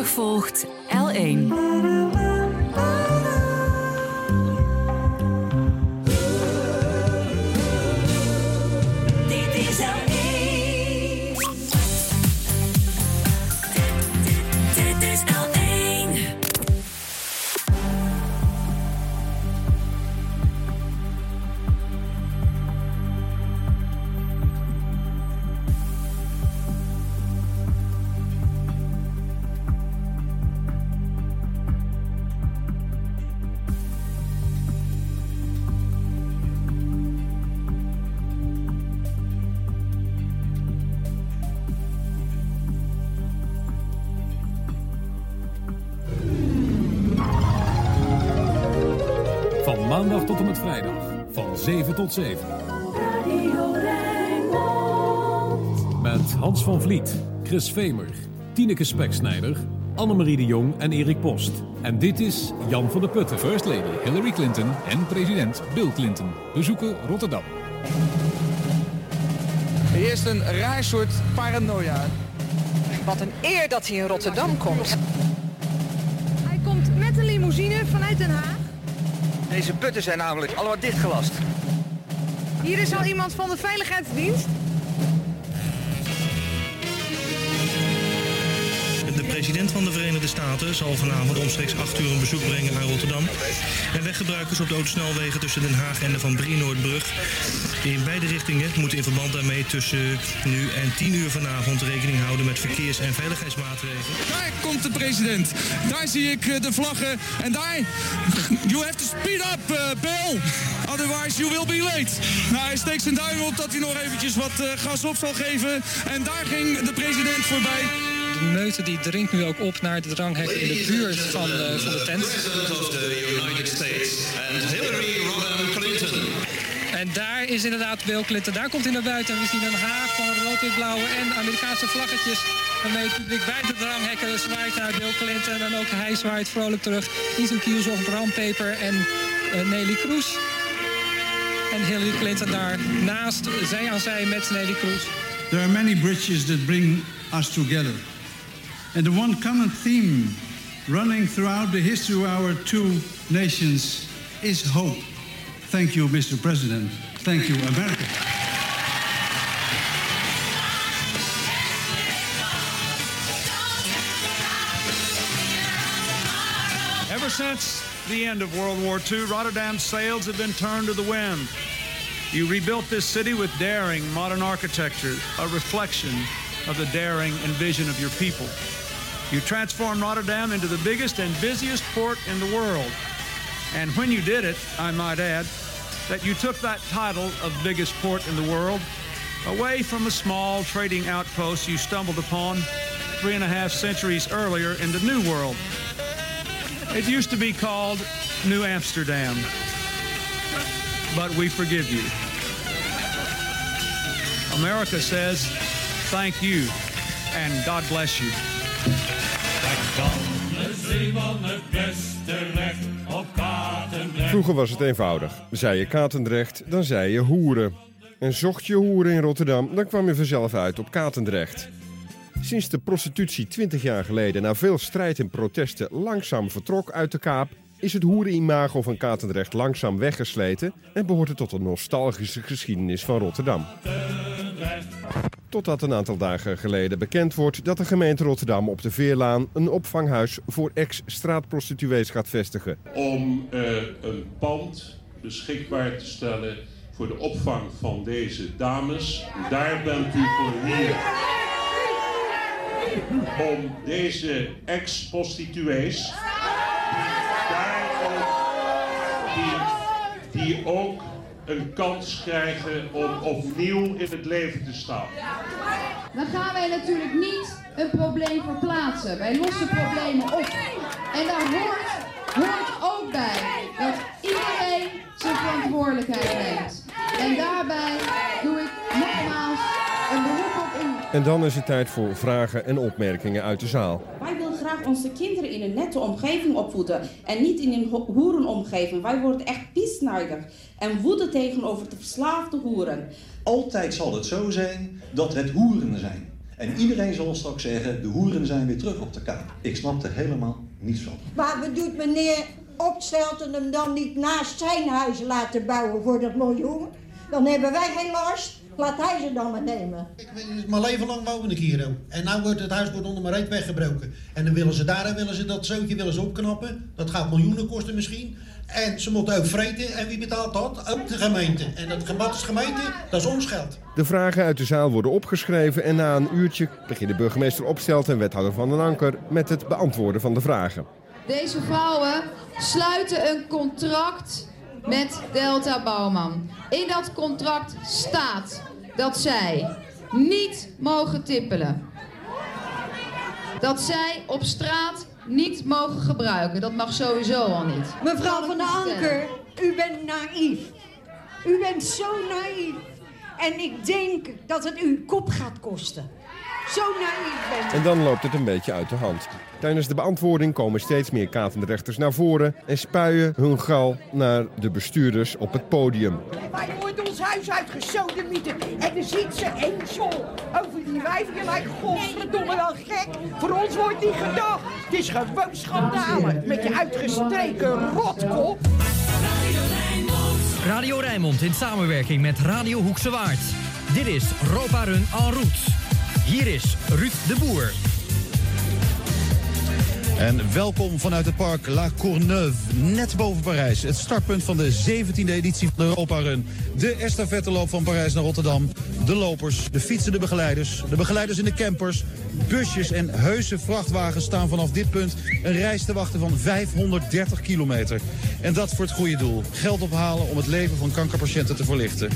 Limburg volgt L1.
7 tot 7. Met Hans van Vliet, Chris Vemer, Tineke Speksnijder, Annemarie de Jong en Erik Post. En dit is Jan van der Putten.
First Lady Hillary Clinton en president Bill Clinton bezoeken Rotterdam.
Eerst een raar soort paranoia.
Wat een eer dat hij in Rotterdam komt.
Hij komt met een limousine vanuit Den Haag.
Deze putten zijn namelijk allemaal dichtgelast.
Hier is al iemand van de Veiligheidsdienst.
De president van de Verenigde Staten zal vanavond omstreeks 8 uur een bezoek brengen aan Rotterdam. En weggebruikers op de autosnelwegen tussen Den Haag en de Van Brienoordbrug in beide richtingen moeten in verband daarmee tussen nu en 10 uur vanavond rekening houden met verkeers- en veiligheidsmaatregelen.
Daar komt de president. Daar zie ik eh, de vlaggen. En daar... You have to speed up, eh, Bill. Otherwise you will be late. Nou, hij steekt zijn duim op dat hij nog eventjes wat eh, gas op zal geven. En daar ging de president voorbij.
De meute die dringt nu ook op naar het dranghek in de buurt van, eh, van de tent. En daar is inderdaad Bill Clinton. Daar komt hij naar buiten. En we zien een haag van rood-wit-blauwe en Amerikaanse vlaggetjes. Waarmee het publiek bij de dranghekken zwaait naar Bill Clinton. En ook hij zwaait vrolijk terug. Ethan Kielzocht, Bram Peper en eh, Nelly Kroes. En Hillary Clinton daar naast, zij aan zij met Nelly Kroes.
There are many bridges that bring us together. And the one common theme running throughout the history of our two nations is hope. Thank you, Mr. President. Thank you, America.
Ever since the end of World War II, Rotterdam's sails have been turned to the wind. You rebuilt this city with daring modern architecture, a reflection of the daring and vision of your people. You transformed Rotterdam into the biggest and busiest port in the world. And when you did it, I might add, that you took that title of biggest port in the world away from a small trading outpost you stumbled upon three and a half centuries earlier in the New World. It used to be called New Amsterdam. But we forgive you.
America says thank you and God bless you.
Vroeger was het eenvoudig. Zei je Katendrecht, dan zei je hoeren. En zocht je hoeren in Rotterdam, dan kwam je vanzelf uit op Katendrecht. Sinds de prostitutie 20 jaar geleden na veel strijd en protesten langzaam vertrok uit de Kaap, is het hoerenimago van Katendrecht langzaam weggesleten en behoort het tot de nostalgische geschiedenis van Rotterdam. Totdat een aantal dagen geleden bekend wordt dat de gemeente Rotterdam op de Veerlaan een opvanghuis voor ex-straatprostituees gaat vestigen.
om eh, een pand beschikbaar te stellen voor de opvang van deze dames. Daar bent u voor hier. Om deze ex-prostituees die, die ook een kans krijgen om opnieuw in het leven te staan.
Dan gaan wij natuurlijk niet een probleem verplaatsen. Wij lossen problemen op. En daar hoort ook bij dat iedereen zijn verantwoordelijkheid neemt. En daarbij doe ik nogmaals
En dan is het tijd voor vragen en opmerkingen uit de zaal.
Wij willen graag onze kinderen in een nette omgeving opvoeden en niet in een ho- hoerenomgeving. Wij worden echt piesnijdig en woede tegenover de verslaafde hoeren.
Altijd zal het zo zijn dat het hoeren zijn. En iedereen zal straks zeggen, de hoeren zijn weer terug op de kaap. Ik snap er helemaal niets van.
Maar wat doet meneer Opstelten hem dan niet naast zijn huis laten bouwen voor dat miljoen? Dan hebben wij geen last. Laat hij ze dan maar nemen.
Mijn leven lang woon ik hier. ook. En nu wordt het huis wordt onder mijn reet weggebroken. En dan willen ze daar willen ze dat zootje willen ze opknappen. Dat gaat miljoenen kosten misschien. En ze moeten ook vreten. En wie betaalt dat? Ook de gemeente. En dat gebad is gemeente, dat is ons geld.
De vragen uit de zaal worden opgeschreven en na een uurtje beginnen burgemeester Opstelt en wethouder Van den Anker met het beantwoorden van de vragen.
Deze vrouwen sluiten een contract met Delta Bouwman. In dat contract staat dat zij niet mogen tippelen. Dat zij op straat niet mogen gebruiken. Dat mag sowieso al niet.
Mevrouw van der Anker, u bent naïef. U bent zo naïef. En ik denk dat het u kop gaat kosten. Zo naïef bent u.
En dan loopt het een beetje uit de hand. Tijdens de beantwoording komen steeds meer katendrechters naar voren en spuien hun gal naar de bestuurders op het podium.
Wij worden ons huis uitgesodemieten. En dan ziet ze één over die wijven. Je lijkt godverdomme wel gek. Voor ons wordt niet gedacht. Het is gewoon schandalen. Met je uitgestreken rotkop.
Radio Rijnmond in samenwerking met Radio Hoekse Waard. Dit is Ropa Run en route. Hier is Ruud de Boer.
En welkom vanuit het park La Courneuve, net boven Parijs. Het startpunt van de 17e editie van de Europa Run. De estafetteloop van Parijs naar Rotterdam. De lopers, de fietsende begeleiders, de begeleiders in de campers... busjes en heuse vrachtwagens staan vanaf dit punt... een reis te wachten van 530 kilometer. En dat voor het goede doel. Geld ophalen om het leven van kankerpatiënten te verlichten.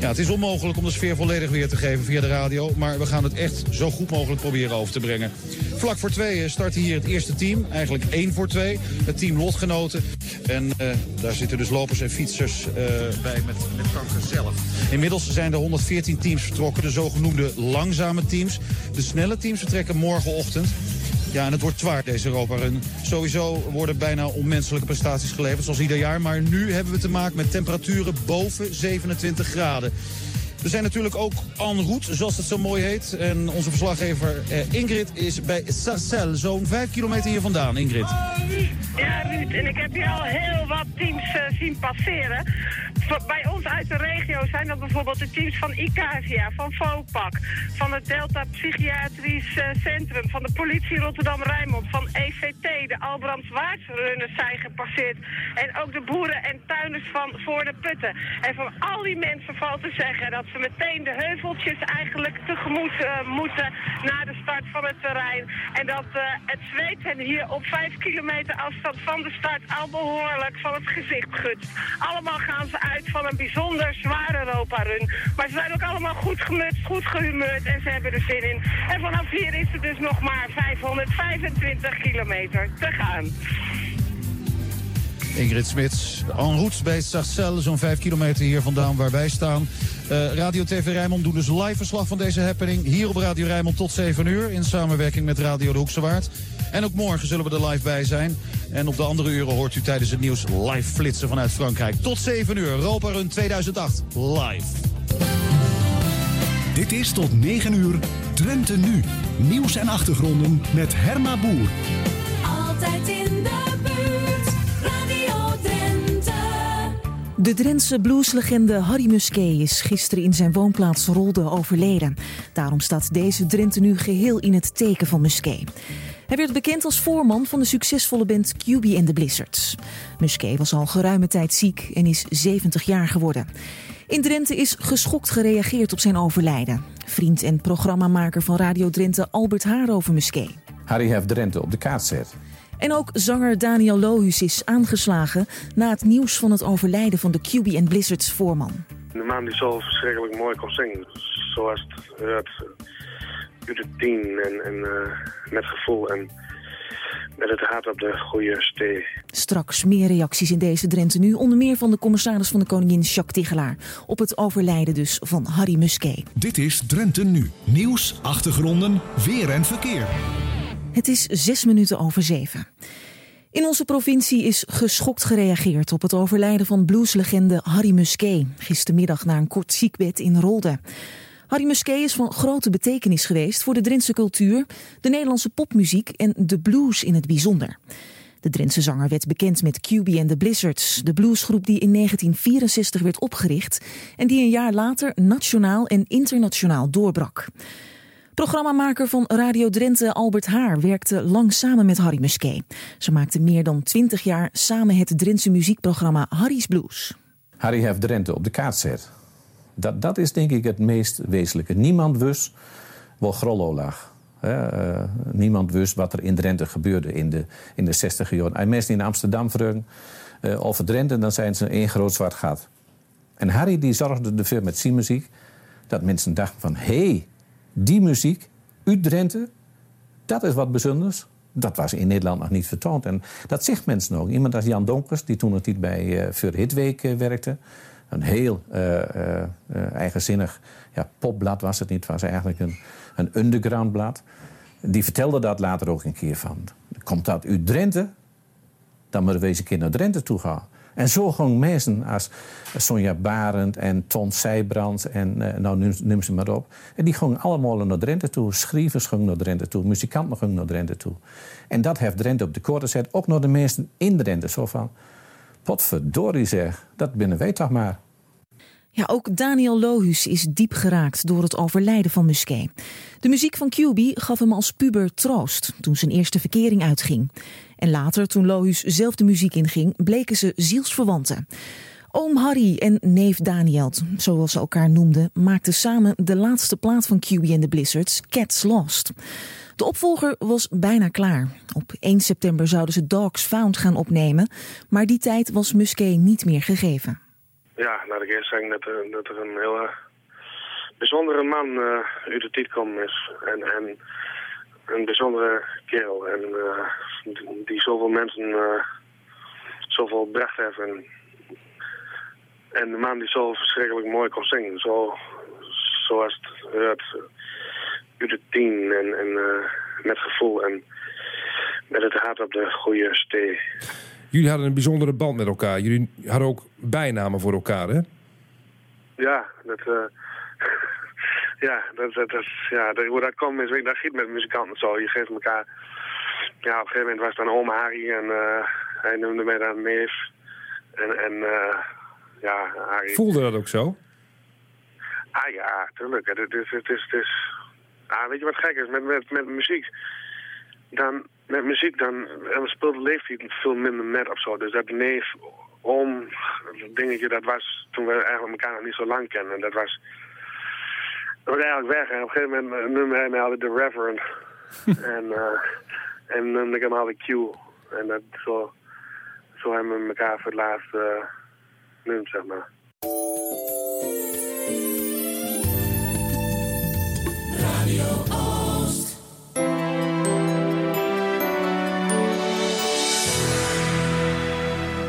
Ja, het is onmogelijk om de sfeer volledig weer te geven via de radio... maar we gaan het echt zo goed mogelijk proberen over te brengen. Vlak voor tweeën start hier het eerste team. Eigenlijk één voor twee. Het team Lotgenoten. En eh, daar zitten dus lopers en fietsers eh, bij met, met kanker zelf. Inmiddels zijn er 114 teams vertrokken. De zogenoemde langzame teams. De snelle teams vertrekken morgenochtend. Ja, en het wordt zwaar deze Europa Run. Sowieso worden bijna onmenselijke prestaties geleverd, zoals ieder jaar. Maar nu hebben we te maken met temperaturen boven 27 graden. We zijn natuurlijk ook en route, zoals het zo mooi heet. En onze verslaggever eh, Ingrid is bij Sarcelles, zo'n 5 kilometer hier vandaan. Ingrid.
Ja, Ruud, en ik heb hier al heel wat teams eh, zien passeren. Bij ons uit de regio zijn dat bijvoorbeeld de teams van ICAVIA, van FOPAC, van het Delta Psychiatrisch eh, Centrum, van de politie Rotterdam-Rijnmond, van EVT, de Albrands Waardrunners zijn gepasseerd. En ook de boeren en tuinders van Voor de Putten. En van al die mensen valt te zeggen dat ze meteen de heuveltjes eigenlijk tegemoet eh, moeten na de start van het terrein. En dat eh, het zweet hen hier op vijf kilometer afstand van de start al behoorlijk van het gezicht gutst. Allemaal gaan ze uit van een bijzonder zware Europa-run. Maar ze zijn ook allemaal goed gemutst, goed gehumeurd en ze hebben er zin in. En vanaf hier is er dus nog maar 525 kilometer te gaan.
Ingrid Smits, en route bij Sarcelles, zo'n 5 kilometer hier vandaan waar wij staan. Uh, Radio TV Rijnmond doet dus live verslag van deze happening. Hier op Radio Rijnmond tot 7 uur in samenwerking met Radio de Hoekse Waard. En ook morgen zullen we er live bij zijn. En op de andere uren hoort u tijdens het nieuws live flitsen vanuit Frankrijk. Tot 7 uur, Europa Run 2008, live.
Dit is tot 9 uur Drenthe Nu. Nieuws en achtergronden met Herma Boer.
Altijd in De
Drentse blueslegende Harry Musquet is gisteren in zijn woonplaats Rolde overleden. Daarom staat deze Drenthe nu geheel in het teken van Musquet. Hij werd bekend als voorman van de succesvolle band QB and the Blizzards. Musquet was al geruime tijd ziek en is 70 jaar geworden. In Drenthe is geschokt gereageerd op zijn overlijden. Vriend en programmamaker van Radio Drenthe Albert Haar over Musquet.
Harry heeft Drenthe op de kaart zet.
En ook zanger Daniel Lohuus is aangeslagen na het nieuws van het overlijden van de QB and Blizzards voorman.
De man die zo verschrikkelijk mooi kon zingen, zoals het uit, uit het tien en, en uh, met gevoel en met het hart op de goede stee.
Straks meer reacties in deze Drenthe nu. Onder meer van de commissaris van de koningin Jacques Tigelaar. Op het overlijden dus van Harry Musquet.
Dit is Drenthe nu. Nieuws, achtergronden, weer en verkeer.
Het is zes minuten over zeven. In onze provincie is geschokt gereageerd op het overlijden van blueslegende Harry Musquet. Gistermiddag na een kort ziekbed in Rolde. Harry Musquet is van grote betekenis geweest voor de Drentse cultuur, de Nederlandse popmuziek en de blues in het bijzonder. De Drentse zanger werd bekend met QB and the Blizzards, de bluesgroep die in 1964 werd opgericht en die een jaar later nationaal en internationaal doorbrak. Programmamaker van Radio Drenthe Albert Haar werkte lang samen met Harry Musquet. Ze maakten meer dan 20 jaar samen het Drentse muziekprogramma Harry's Blues.
Harry heeft Drenthe op de kaart zet. Dat, dat is denk ik het meest wezenlijke. Niemand wist waar Grollo lag. Uh, niemand wist wat er in Drenthe gebeurde in de, in de 60 jaar. En mensen in Amsterdam vragen uh, over Drenthe, dan zijn ze één groot zwart gat. En Harry die zorgde ervoor met zijn muziek dat mensen dachten van... hé, hey, die muziek uit Drenthe, dat is wat bijzonders. Dat was in Nederland nog niet vertoond. En dat zegt mensen ook. Iemand als Jan Donkers, die toen nog niet bij uh, Voor Hitweek werkte een heel uh, eigenzinnig ja, popblad was het niet. Het was eigenlijk een, een underground blad. Die vertelde dat later ook een keer van. Komt dat uit Drenthe? Dan moeten we eens een keer naar Drenthe toe gaan. En zo gingen mensen als Sonja Barend en Ton Seybrands en uh, nou noem, ze maar op. En die gingen allemaal naar Drenthe toe. Schrijvers gingen naar Drenthe toe. Muzikanten gingen naar Drenthe toe. En dat heeft Drenthe op de koord gezet. Ook naar de mensen in Drenthe. Zo van, potverdorie zeg, dat binnen wij toch maar.
Ja, ook Daniel Lohuus is diep geraakt door het overlijden van Musquet. De muziek van QB gaf hem als puber troost toen zijn eerste verkering uitging. En later, toen Lohuus zelf de muziek inging, bleken ze zielsverwanten. Oom Harry en neef Daniel, zoals ze elkaar noemden, maakten samen de laatste plaat van QB and the Blizzards, Cats Lost. De opvolger was bijna klaar. Op 1 september zouden ze Dogs Found gaan opnemen, maar die tijd was Musquet niet meer gegeven.
Ja, laat ik eerst zeggen dat er, dat er een hele bijzondere man uh, uit de tijd is. En, en een bijzondere kerel. En uh, die zoveel mensen zoveel bracht heeft. En, en de man die zo verschrikkelijk mooi kon zingen. Zo, zoals het uit, het tien en, en met gevoel. En met het hart op de goede stee.
Jullie hadden een bijzondere band met elkaar. Jullie hadden ook bijnamen voor elkaar, hè?
Ja, dat... Uh, ja, dat, dat, dat, ja, dat, hoe dat komt is, dat giet met muzikanten zo. Je geeft elkaar... Ja, op een gegeven moment was het dan oma Harry en uh, hij noemde mij dan neef. En, en uh, ja, Harry...
Voelde dat ook zo?
Ah ja, tuurlijk. Het is, het is, het is... Ah, weet je wat gek is? Met, met, met muziek dan met muziek, dan, en we speelden leeftijd veel minder met of zo. Dus dat neef, om, dingetje, dat was toen we eigenlijk elkaar nog niet zo lang kennen. Dat was, dat was eigenlijk weg. En op een gegeven moment noemde hij mij altijd de Reverend. en, uh, en noemde ik hem altijd Q. En dat zo, zo hebben we elkaar voor het laatst uh, noemd, zeg maar.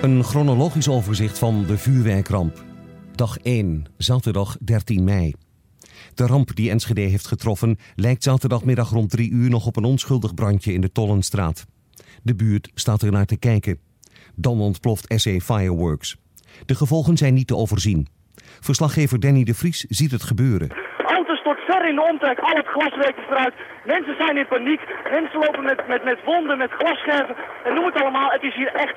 Een
chronologisch overzicht van de vuurwerkramp. Dag 1, zaterdag 13 mei. De ramp die Enschede heeft getroffen lijkt zaterdagmiddag rond 3 uur nog op een onschuldig brandje in de Tollenstraat. De buurt staat er naar te kijken. Dan ontploft SE Fireworks. De gevolgen zijn niet te overzien. Verslaggever Danny de Vries ziet het gebeuren.
Stort ver in de omtrek, al het glas breekt eruit. Mensen zijn in paniek, mensen lopen met, met, met wonden, met glasscherven en noem het allemaal. Het is hier echt,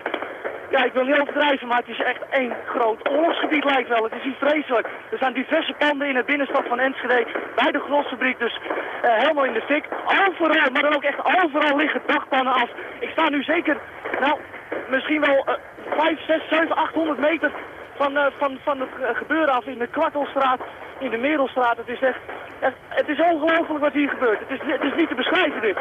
ja ik wil niet overdrijven, maar het is echt één groot oorlogsgebied lijkt wel. Het is hier vreselijk. Er zijn diverse panden in de binnenstad van Enschede, bij de Grosfabriek dus eh, helemaal in de fik. Overal, maar dan ook echt overal liggen dakpannen af. Ik sta nu zeker, nou, misschien wel eh 5, 6, 7, 800 meter van, eh, van, van het gebeuren af in de Kwartelstraat, in de Merelstraat. Het is echt, echt het is ongelooflijk wat hier gebeurt. Het is, het is niet te beschrijven dit.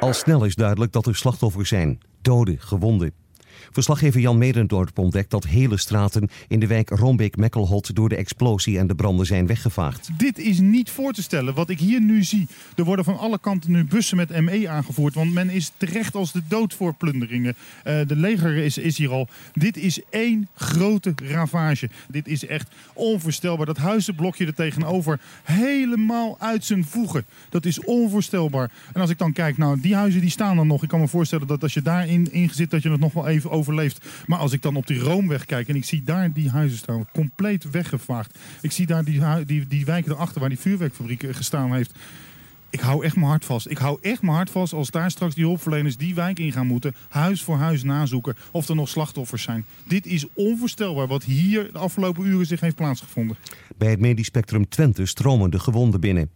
Al snel is duidelijk dat er slachtoffers zijn. Doden, gewonden. Verslaggever Jan Medendorp ontdekt dat hele straten in de wijk Rombeek-Mekkelhot door de explosie en de branden zijn weggevaagd.
Dit is niet voor te stellen. Wat ik hier nu zie, er worden van alle kanten nu bussen met ME aangevoerd. Want men is terecht als de dood voor plunderingen. Eh, de leger is, is hier al. Dit is één grote ravage. Dit is echt onvoorstelbaar. Dat huizenblokje er tegenover helemaal uit zijn voegen. Dat is onvoorstelbaar. En als ik dan kijk, nou die huizen die staan er nog. Ik kan me voorstellen dat als je daarin in zit, dat je het nog wel even Maar als ik dan op die Roomweg kijk en ik zie daar die huizen staan, compleet weggevaagd. Ik zie daar die, die, die wijk erachter waar die vuurwerkfabriek eh, gestaan heeft. Ik hou echt mijn hart vast. Ik hou echt mijn hart vast als daar straks die hulpverleners die wijk in gaan moeten. Huis voor huis nazoeken of er nog slachtoffers zijn. Dit is onvoorstelbaar wat hier de afgelopen uren zich heeft plaatsgevonden.
Bij het medisch spectrum Twente stromen de gewonden binnen.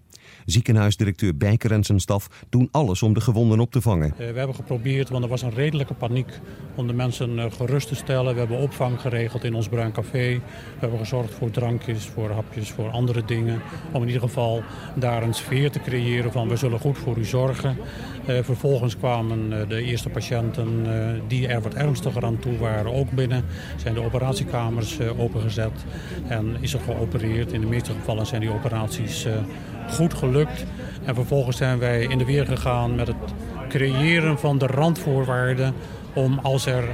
Ziekenhuisdirecteur Bijker en zijn staf doen alles om de gewonden op te vangen.
Eh, we hebben geprobeerd, want er was een redelijke paniek, om de mensen eh, gerust te stellen. We hebben opvang geregeld in ons Bruin Café. We hebben gezorgd voor drankjes, voor hapjes, voor andere dingen. Om in ieder geval daar een sfeer te creëren van we zullen goed voor u zorgen. Eh, vervolgens kwamen de eerste patiënten die er wat ernstiger aan toe waren ook binnen. Zijn de operatiekamers opengezet en is er geopereerd. In de meeste gevallen zijn die operaties goed gelukt. En vervolgens zijn wij in de weer gegaan met het creëren van de randvoorwaarden om als er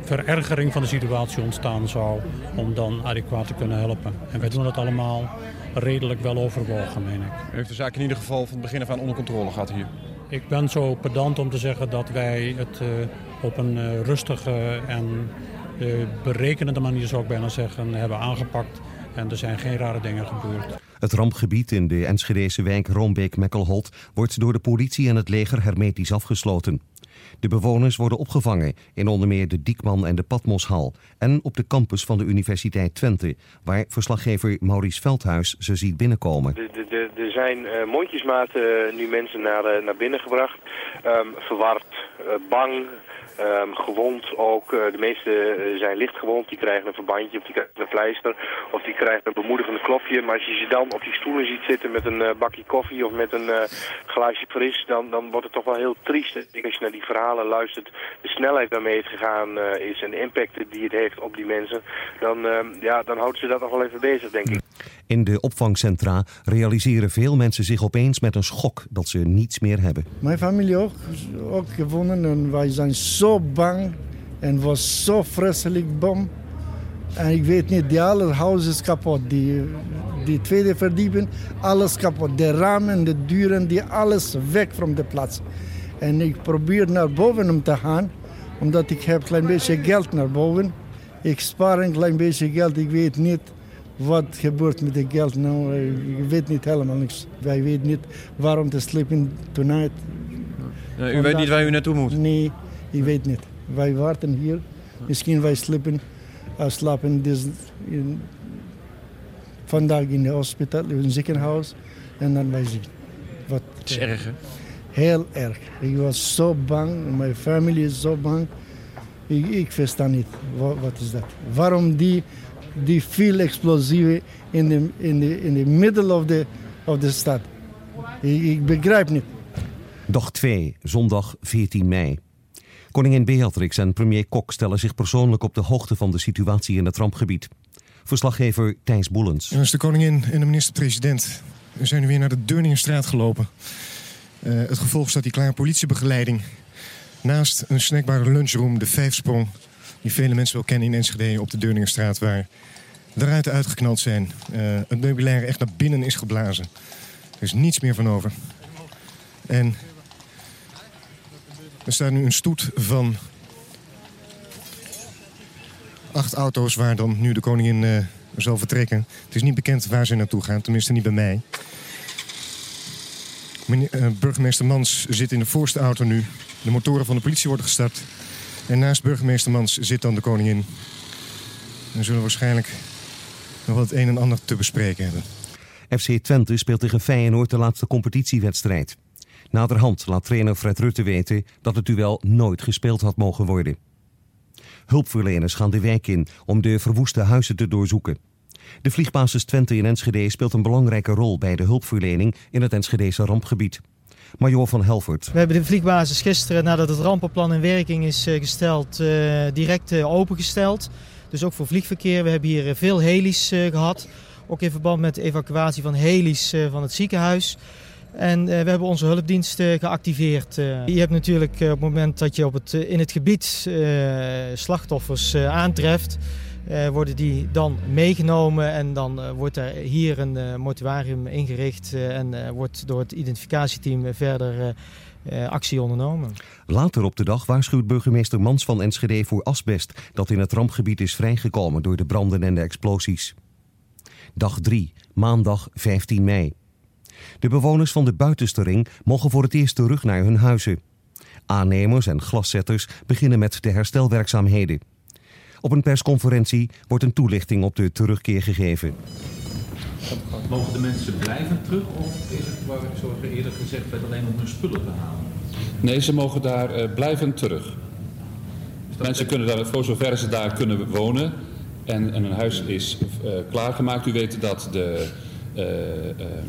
verergering van de situatie ontstaan zou, om dan adequaat te kunnen helpen. En wij doen dat allemaal redelijk wel overwogen, meen ik.
U heeft de zaak in ieder geval van het begin af aan onder controle gehad hier.
Ik ben zo pedant om te zeggen dat wij het eh, op een eh, rustige en eh, berekenende manier, zou ik bijna zeggen, hebben aangepakt. En er zijn geen rare dingen gebeurd.
Het rampgebied in de Enschedese wijk Roombeek-Mekkelholt wordt door de politie en het leger hermetisch afgesloten. De bewoners worden opgevangen in onder meer de Diekman en de Patmoshal en op de campus van de Universiteit Twente, waar verslaggever Maurice Veldhuis ze ziet binnenkomen.
Er- zijn eh, mondjesmaat eh, nu mensen naar, eh, naar binnen gebracht. Ehm, verward, eh, bang, ehm, gewond ook. Eh, de meeste eh, zijn licht gewond. Die krijgen een verbandje of die krijgen een pleister. Of die krijgen een bemoedigende klopje. Maar als je ze dan op die stoelen ziet zitten met een eh, bakje koffie of met een glaasje fris, dan, dan wordt het toch wel heel triest. Ik als je naar die verhalen luistert, de snelheid waarmee het gegaan is en de impact die het heeft op die mensen, dan, ehm, ja, dan houden ze dat nog wel even bezig, denk ik.
In de opvangcentra realiseren veel mensen zich opeens met een schok dat ze niets meer hebben.
Mijn familie ook, ook gewonnen en wij zijn zo bang en was zo vreselijk bom. En ik weet niet, die alle huis is kapot. Die, die tweede verdieping, alles kapot. De ramen, de deuren, die alles weg van de plaats. En ik probeer naar boven om te gaan, omdat ik heb een klein beetje geld naar boven. Ik spaar een klein beetje geld, ik weet niet wat gebeurt met het geld. Nou, ik weet niet helemaal niks. Wij weten niet waarom te slepen tonight.
Ja, u weet niet waar u naartoe moet?
Nee, ik weet niet. Wij wachten hier. Misschien wij slapen, uh, slapen dus in, vandaag in het hospital, in het ziekenhuis. En dan wij zien. Wat,
Het is erg, hè?
Heel erg. Ik was zo bang. Mijn familie is zo bang. Ik, ik versta niet. Wat, wat is dat? Waarom die, die veel explosieven in de, in de, in de middle of the, of the stad? Ik, ik begrijp niet.
Dag 2, zondag 14 mei. Koningin Beatrix en premier Kok stellen zich persoonlijk op de hoogte van de situatie in het rampgebied. Verslaggever Thijs Boelens.
De koningin en de minister-president zijn nu weer naar de Deurningenstraat gelopen. Eh, het gevolg staat die klaar politiebegeleiding. Naast een snackbare lunchroom, de Vijfsprong, die vele mensen wel kennen in Enschede op de Deurningenstraat... waar de ruiten uitgeknald zijn. Eh, het meubilair echt naar binnen is geblazen. Er is niets meer van over. En er staat nu een stoet van acht auto's waar dan nu de koningin eh, zal vertrekken. Het is niet bekend waar ze naartoe gaan, tenminste niet bij mij. Eh, burgemeester Mans zit in de voorste auto nu. De motoren van de politie worden gestart. En naast burgemeester Mans zit dan de koningin. En zullen waarschijnlijk nog wat een en ander te bespreken hebben.
FC Twente speelt tegen Feyenoord de laatste competitiewedstrijd. Naderhand laat trainer Fred Rutte weten dat het duel nooit gespeeld had mogen worden. Hulpverleners gaan de wijk in om de verwoeste huizen te doorzoeken. De vliegbasis Twente in Enschede speelt een belangrijke rol bij de hulpverlening in het Enschedese rampgebied. Major van Helvert.
We hebben de vliegbasis gisteren, nadat het rampenplan in werking is eh, gesteld, eh, direct eh, opengesteld. Dus ook voor vliegverkeer. We hebben hier veel helis eh, gehad. Ook in verband met de evacuatie van helis van het ziekenhuis. En eh, we hebben onze hulpdiensten geactiveerd. Eh, je hebt natuurlijk eh, op het moment dat je op het, eh, in het gebied eh, slachtoffers eh, aantreft, eh, worden die dan meegenomen en dan eh, wordt er hier een eh, mortuarium ingericht eh, en eh, wordt door het identificatieteam eh, verder eh, eh, actie ondernomen.
Later op de dag waarschuwt burgemeester Mans van Enschede voor asbest dat in het rampgebied is vrijgekomen door de branden en de explosies. Dag 3, maandag 15 mei. De bewoners van de buitenste ring mogen voor het eerst terug naar hun huizen. Aannemers en glaszetters beginnen met de herstelwerkzaamheden. Op een persconferentie wordt een toelichting op de terugkeer gegeven.
Mogen de mensen blijven terug of is het, waar, zoals we eerder gezegd werd, alleen om hun spullen te halen?
Nee, ze mogen daar eh, blijven terug. Mensen kunnen daar, voor zover ze daar kunnen wonen en, en hun huis is eh, klaargemaakt. U weet dat de eh, ehm,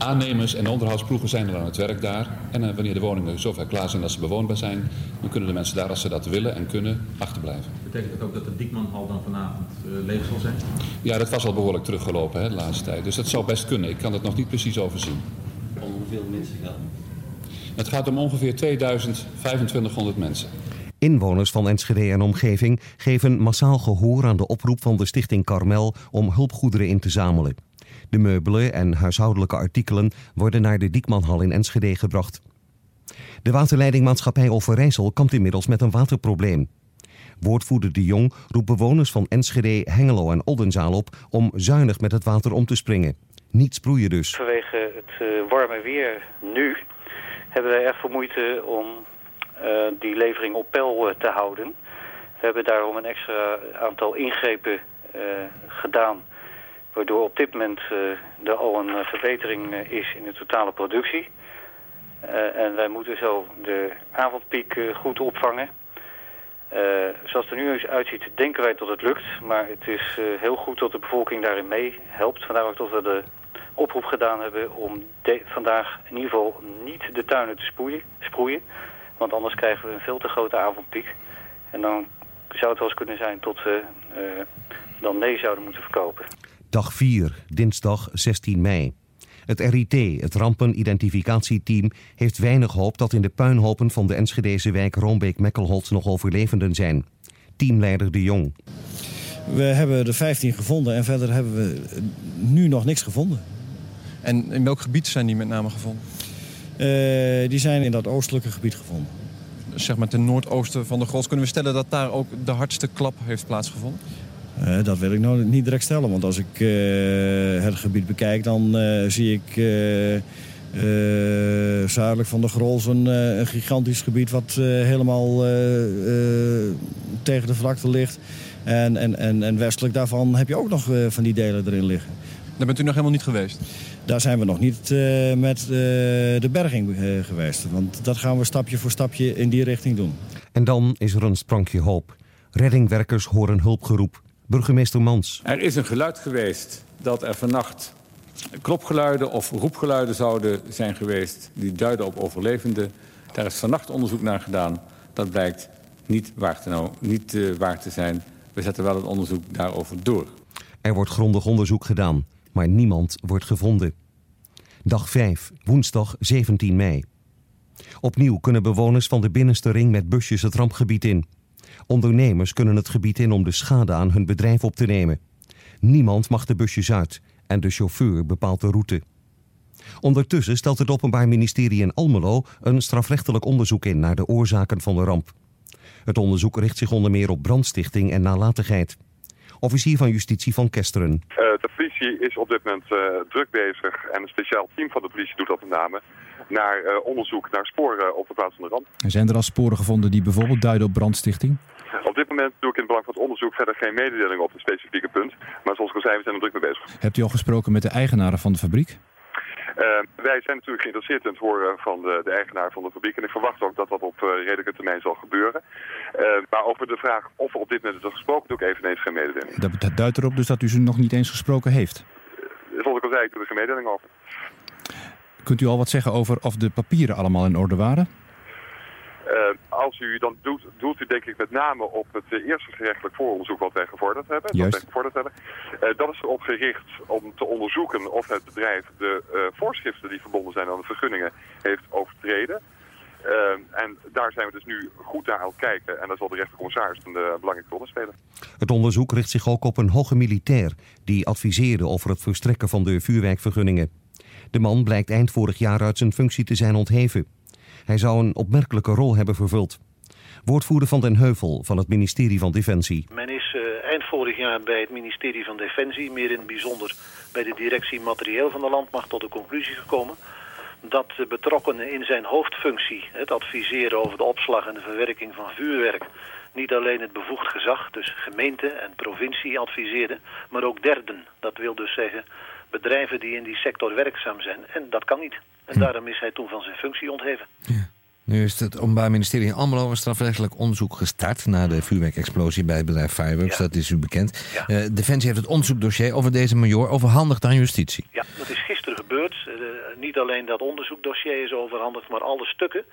aannemers en de onderhoudsploegen zijn er aan het werk daar. En eh, wanneer de woningen zover klaar zijn dat ze bewoonbaar zijn, dan kunnen de mensen daar, als ze dat willen en kunnen, achterblijven.
Betekent dat ook dat de Diekmanhal dan vanavond eh, leeg zal zijn?
Ja, dat was al behoorlijk teruggelopen hè, de laatste tijd. Dus dat zou best kunnen. Ik kan het nog niet precies overzien.
Om hoeveel mensen gaat
Het gaat om ongeveer 2000, 2500 mensen.
Inwoners van Enschede en omgeving geven massaal gehoor aan de oproep van de stichting Carmel om hulpgoederen in te zamelen. De meubelen en huishoudelijke artikelen worden naar de Diekmanhal in Enschede gebracht. De waterleidingmaatschappij Overijssel kampt inmiddels met een waterprobleem. Woordvoerder De Jong roept bewoners van Enschede, Hengelo en Oldenzaal op om zuinig met het water om te springen. Niet sproeien dus.
Vanwege het eh, warme weer nu hebben wij echt veel moeite om eh, die levering op peil eh, te houden. We hebben daarom een extra aantal ingrepen gedaan, waardoor op dit moment eh, er al een eh, verbetering eh, is in de totale productie. En wij moeten zo de avondpiek goed opvangen. Zoals het er nu eens uitziet, denken wij dat het lukt. Maar het is heel goed dat de bevolking daarin mee helpt. Vandaar ook dat we de oproep gedaan hebben om vandaag in ieder geval niet de tuinen te sproeien, sproeien. Want anders krijgen we een veel te grote avondpiek. En dan zou het wel eens kunnen zijn tot we dan nee zouden moeten verkopen.
Dag 4, dinsdag 16 mei. Het RIT, het rampenidentificatieteam, heeft weinig hoop dat in de puinhopen van de Enschedeze wijk Roombeek-Mekkelholt nog overlevenden zijn. Teamleider De Jong.
We hebben er 15 gevonden en verder hebben we nu nog niks gevonden.
En in welk gebied zijn die met name gevonden?
Eh, die zijn in dat oostelijke gebied gevonden.
Zeg maar ten noordoosten van de Gros. Kunnen we stellen dat daar ook de hardste klap heeft plaatsgevonden?
Dat wil ik nou niet direct stellen, want als ik eh, het gebied bekijk, dan eh, zie ik eh, zuidelijk van de Grols een, een gigantisch gebied wat eh, helemaal tegen de vlakte ligt. En, en, en, en westelijk daarvan heb je ook nog eh, van die delen erin liggen.
Daar bent u nog helemaal niet geweest?
Daar zijn we nog niet eh, met eh, de berging eh, geweest. Want dat gaan we stapje voor stapje in die richting doen.
En dan is er een sprankje hoop. Reddingwerkers horen hulpgeroep. Burgemeester Mans.
Er is een geluid geweest dat er vannacht klopgeluiden of roepgeluiden zouden zijn geweest die duiden op overlevenden. Daar is vannacht onderzoek naar gedaan. Dat blijkt niet waar te, nou, niet, eh, waar te zijn. We zetten wel het onderzoek daarover door.
Er wordt grondig onderzoek gedaan, maar niemand wordt gevonden. Dag 5, woensdag 17 mei. Opnieuw kunnen bewoners van de binnenste ring met busjes het rampgebied in. Ondernemers kunnen het gebied in om de schade aan hun bedrijf op te nemen. Niemand mag de busjes uit en de chauffeur bepaalt de route. Ondertussen stelt het Openbaar Ministerie in Almelo een strafrechtelijk onderzoek in naar de oorzaken van de ramp. Het onderzoek richt zich onder meer op brandstichting en nalatigheid. Officier van Justitie van Kesteren.
Eh, de politie is op dit moment eh, druk bezig en een speciaal team van de politie doet dat met name naar eh, onderzoek naar sporen op de plaats van de ramp.
En zijn er al sporen gevonden die bijvoorbeeld duiden op brandstichting?
Op dit moment doe ik in het belang van het onderzoek verder geen mededeling op het specifieke punt. Maar zoals ik al zei, we zijn er druk mee bezig.
Hebt u al gesproken met de eigenaren van de fabriek?
Eh, wij zijn natuurlijk geïnteresseerd in het horen van de, de eigenaar van de fabriek. En ik verwacht ook dat dat op eh, redelijke termijn zal gebeuren. Eh, maar over de vraag of er op dit moment is gesproken, doe ik eveneens geen mededeling.
Dat, dat duidt erop dus dat u ze nog niet eens gesproken heeft.
Zoals ik al zei, ik doe er geen mededeling over.
Kunt u al wat zeggen over of de papieren allemaal in orde waren?
Eh, als u dan doet, doelt u denk ik met name op het eh, eerste gerechtelijk vooronderzoek wat wij gevorderd hebben.
Juist.
Dat, wij gevorderd hebben. Eh, dat is erop gericht om te onderzoeken of het bedrijf de voorschriften die verbonden zijn aan de vergunningen heeft overtreden. En daar zijn we dus nu goed naar aan het kijken. En daar zal de rechtercommissaris een belangrijke rol in spelen.
Het onderzoek richt zich ook op een hoge militair die adviseerde over het verstrekken van de vuurwerkvergunningen. De man blijkt eind vorig jaar uit zijn functie te zijn ontheven. Hij zou een opmerkelijke rol hebben vervuld. Woordvoerder van Den Heuvel van het ministerie van Defensie.
Men is eh, eind vorig jaar bij het ministerie van Defensie, meer in het bijzonder bij de directie materieel van de landmacht, tot de conclusie gekomen dat de betrokkenen in zijn hoofdfunctie, het adviseren over de opslag en de verwerking van vuurwerk, niet alleen het bevoegd gezag, dus gemeente en provincie adviseerden, maar ook derden. Dat wil dus zeggen bedrijven die in die sector werkzaam zijn. En dat kan niet. En daarom is hij toen van zijn functie ontheven.
Nu is het Openbaar Ministerie in Almelo een strafrechtelijk onderzoek gestart... naar de vuurwerkexplosie bij het bedrijf Fireworks, dat is u bekend. Eh, Defensie heeft het onderzoekdossier over deze major overhandigd aan justitie.
Ja, dat is gisteren gebeurd. Eh, niet alleen dat onderzoekdossier is overhandigd, maar alle stukken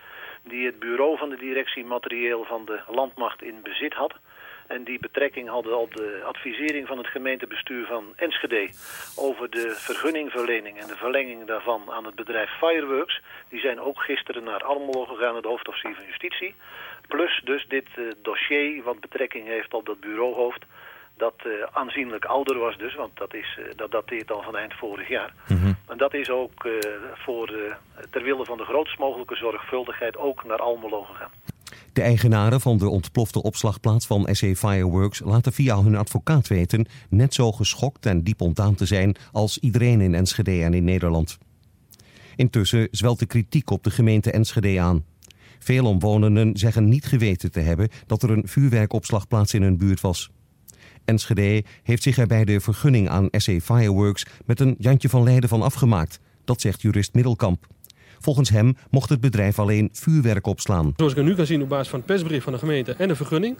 die het bureau van de directie materieel van de landmacht in bezit had. En die betrekking hadden op de advisering van het gemeentebestuur van Enschede over de vergunningverlening en de verlenging daarvan aan het bedrijf Fireworks. Die zijn ook gisteren naar Almelo gegaan, het hoofdofficier van Justitie. Plus dus dit eh, dossier wat betrekking heeft op dat bureauhoofd. Dat eh, aanzienlijk ouder was dus, want dat, is, eh, dat dateert al van eind vorig jaar. En dat is ook voor, ter wille van de grootst mogelijke zorgvuldigheid ook naar Almelo gegaan.
De eigenaren van de ontplofte opslagplaats van SE Fireworks laten via hun advocaat weten net zo geschokt en diep ontdaan te zijn als iedereen in Enschede en in Nederland. Intussen zwelt de kritiek op de gemeente Enschede aan. Veel omwonenden zeggen niet geweten te hebben dat er een vuurwerkopslagplaats in hun buurt was. Enschede heeft zich er bij de vergunning aan SE Fireworks met een Jantje van Leiden van afgemaakt. Dat zegt jurist Middelkamp. Volgens hem mocht het bedrijf alleen vuurwerk opslaan.
Zoals ik nu kan zien op basis van het persbericht van de gemeente en de vergunning,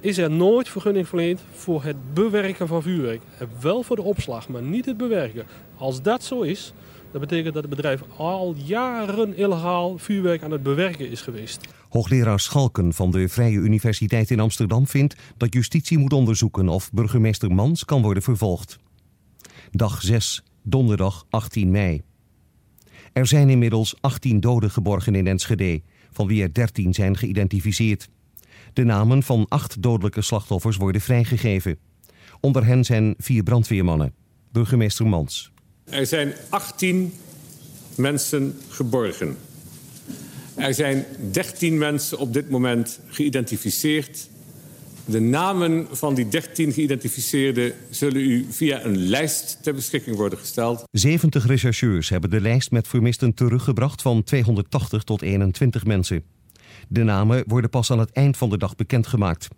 is er nooit vergunning verleend voor het bewerken van vuurwerk. Eh, Wel voor de opslag, maar niet het bewerken. Als dat zo is, dat betekent dat het bedrijf al jaren illegaal vuurwerk aan het bewerken is geweest.
Hoogleraar Schalken van de Vrije Universiteit in Amsterdam vindt dat justitie moet onderzoeken of burgemeester Mans kan worden vervolgd. Dag 6, donderdag 18 mei. Er zijn inmiddels 18 doden geborgen in Enschede, van wie er 13 zijn geïdentificeerd. De namen van acht dodelijke slachtoffers worden vrijgegeven. Onder hen zijn vier brandweermannen. Burgemeester Mans.
Er zijn 18 mensen geborgen. Er zijn 13 mensen op dit moment geïdentificeerd. De namen van die 13 geïdentificeerden zullen u via een lijst ter beschikking worden gesteld.
70 rechercheurs hebben de lijst met vermisten teruggebracht van 280 tot 21 mensen. De namen worden pas aan het eind van de dag bekendgemaakt.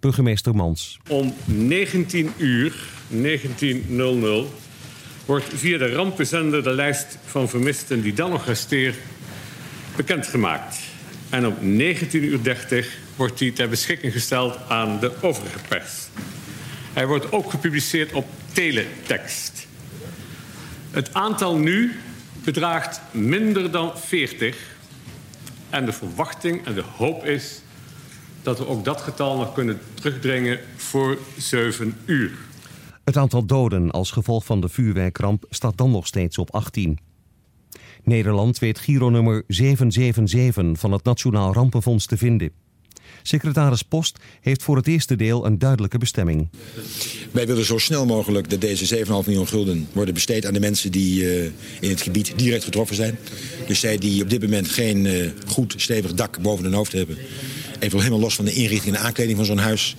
Burgemeester Mans.
Om 19 uur, 19.00, wordt via de rampenzender de lijst van vermisten die dan nog resteert bekendgemaakt. En om 19.30 uur wordt die ter beschikking gesteld aan de overige pers. Hij wordt ook gepubliceerd op teletext. Het aantal nu bedraagt minder dan 40. En de verwachting en de hoop is dat we ook dat getal nog kunnen terugdringen voor 7 uur.
Het aantal doden als gevolg van de vuurwerkramp staat dan nog steeds op 18. Nederland weet Giro-nummer 777 van het Nationaal Rampenfonds te vinden. Secretaris Post heeft voor het eerste deel een duidelijke bestemming.
Wij willen zo snel mogelijk dat deze 7,5 miljoen gulden worden besteed aan de mensen die uh, in het gebied direct getroffen zijn. Dus zij die op dit moment geen uh, goed stevig dak boven hun hoofd hebben. Even helemaal los van de inrichting en aankleding van zo'n huis.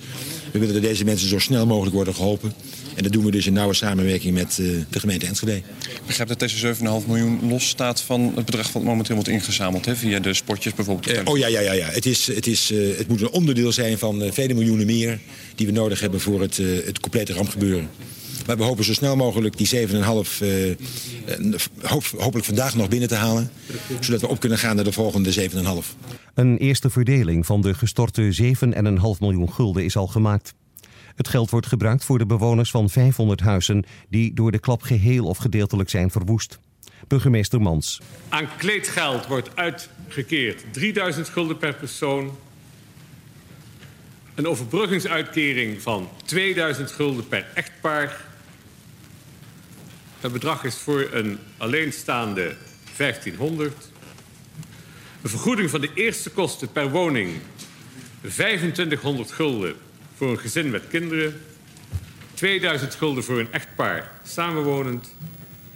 We willen dat deze mensen zo snel mogelijk worden geholpen. En dat doen we dus in nauwe samenwerking met uh, de gemeente Enschede.
Ik begrijp dat deze 7,5 miljoen los staat van het bedrag wat momenteel wordt ingezameld. Hè, via de spotjes bijvoorbeeld.
Uh, oh ja, ja, ja. ja. Het, is, het, is, uh, het moet een onderdeel zijn van vele miljoenen meer... die we nodig hebben voor het, het complete rampgebeuren. Maar we hopen zo snel mogelijk die 7,5 hoop, hopelijk vandaag nog binnen te halen. Zodat we op kunnen gaan naar de volgende 7,5.
Een eerste verdeling van de gestorte 7,5 miljoen gulden is al gemaakt. Het geld wordt gebruikt voor de bewoners van 500 huizen die door de klap geheel of gedeeltelijk zijn verwoest. Burgemeester Mans.
Aan kleedgeld wordt uitgekeerd 3000 gulden per persoon. Een overbruggingsuitkering van 2000 gulden per echtpaar. Het bedrag is voor een alleenstaande 1500. Een vergoeding van de eerste kosten per woning 2500 gulden voor een gezin met kinderen, 2000 gulden voor een echtpaar samenwonend,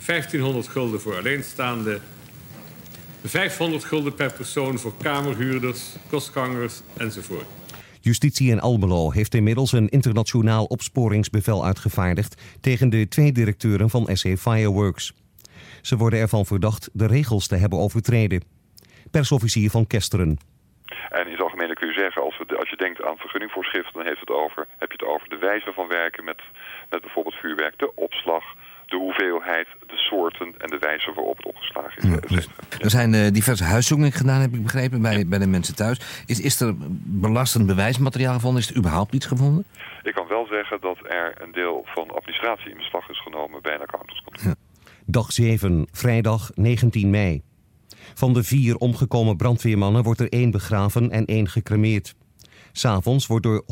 1500 gulden voor alleenstaande, 500 gulden per persoon voor kamerhuurders, kostgangers enzovoort.
Justitie in Almelo heeft inmiddels een internationaal opsporingsbevel uitgevaardigd tegen de twee directeuren van SC Fireworks. Ze worden ervan verdacht de regels te hebben overtreden. Persofficier van Kesteren.
En in het algemeen kun je zeggen, als, we, als je denkt aan vergunningvoorschriften, dan heeft het over, heb je het over de wijze van werken met, met bijvoorbeeld vuurwerk, de opslag, de hoeveelheid, de soorten en de wijze waarop het opgeslagen is.
Ja, dus er zijn uh, diverse huiszoekingen gedaan, heb ik begrepen, bij, bij de mensen thuis. Is, is er belastend bewijsmateriaal gevonden? Is er überhaupt iets gevonden?
Ik kan wel zeggen dat er een deel van administratie in beslag is genomen bij een accountantskantoor.
Ja. Dag 7, vrijdag 19 mei. Van de vier omgekomen brandweermannen wordt er één begraven en één gecremeerd. S'avonds wordt door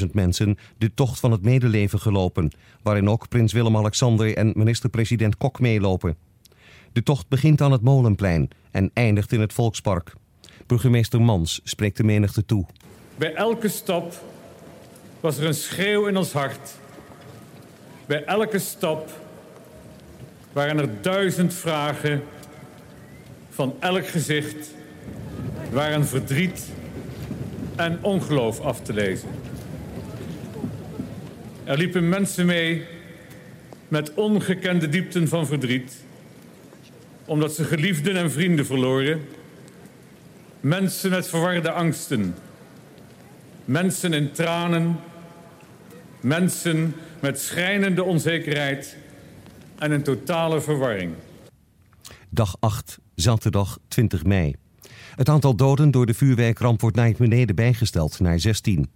160.000 mensen de tocht van het medeleven gelopen, waarin ook prins Willem-Alexander en minister-president Kok meelopen. De tocht begint aan het Molenplein en eindigt in het Volkspark. Burgemeester Mans spreekt de menigte toe.
Bij elke stap was er een schreeuw in ons hart. Bij elke stap waren er duizend vragen van elk gezicht waren verdriet en ongeloof af te lezen. Er liepen mensen mee met ongekende diepten van verdriet, omdat ze geliefden en vrienden verloren. Mensen met verwarde angsten, mensen in tranen, mensen met schrijnende onzekerheid en een totale verwarring.
Dag 8, zaterdag 20 mei. Het aantal doden door de vuurwerkramp wordt naar beneden bijgesteld, naar 16.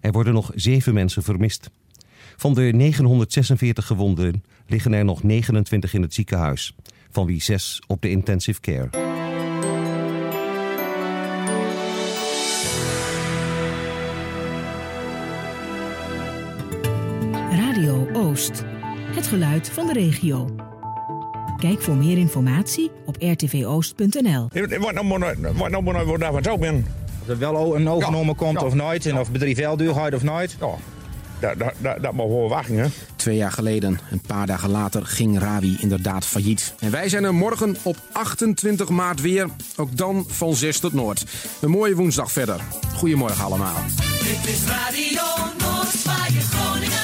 Er worden nog 7 mensen vermist. Van de 946 gewonden liggen er nog 29 in het ziekenhuis, van wie 6 op de intensive care.
Radio Oost. Het geluid van de regio. Kijk voor meer informatie op rtvoost.nl.
Wat nou moet nou daarvan zo ben?
Of er wel een overnomen komt of nooit en of bedrijf wel duurheid of nooit.
Ja. Dat, dat, dat, dat mag wel wachten, hè?
Twee jaar geleden, een paar dagen later, ging Rawi inderdaad failliet.
En wij zijn er morgen op 28 maart weer. Ook dan van 6 tot Noord. Een mooie woensdag verder. Goedemorgen allemaal.
Dit is Radio Noord, Groningen.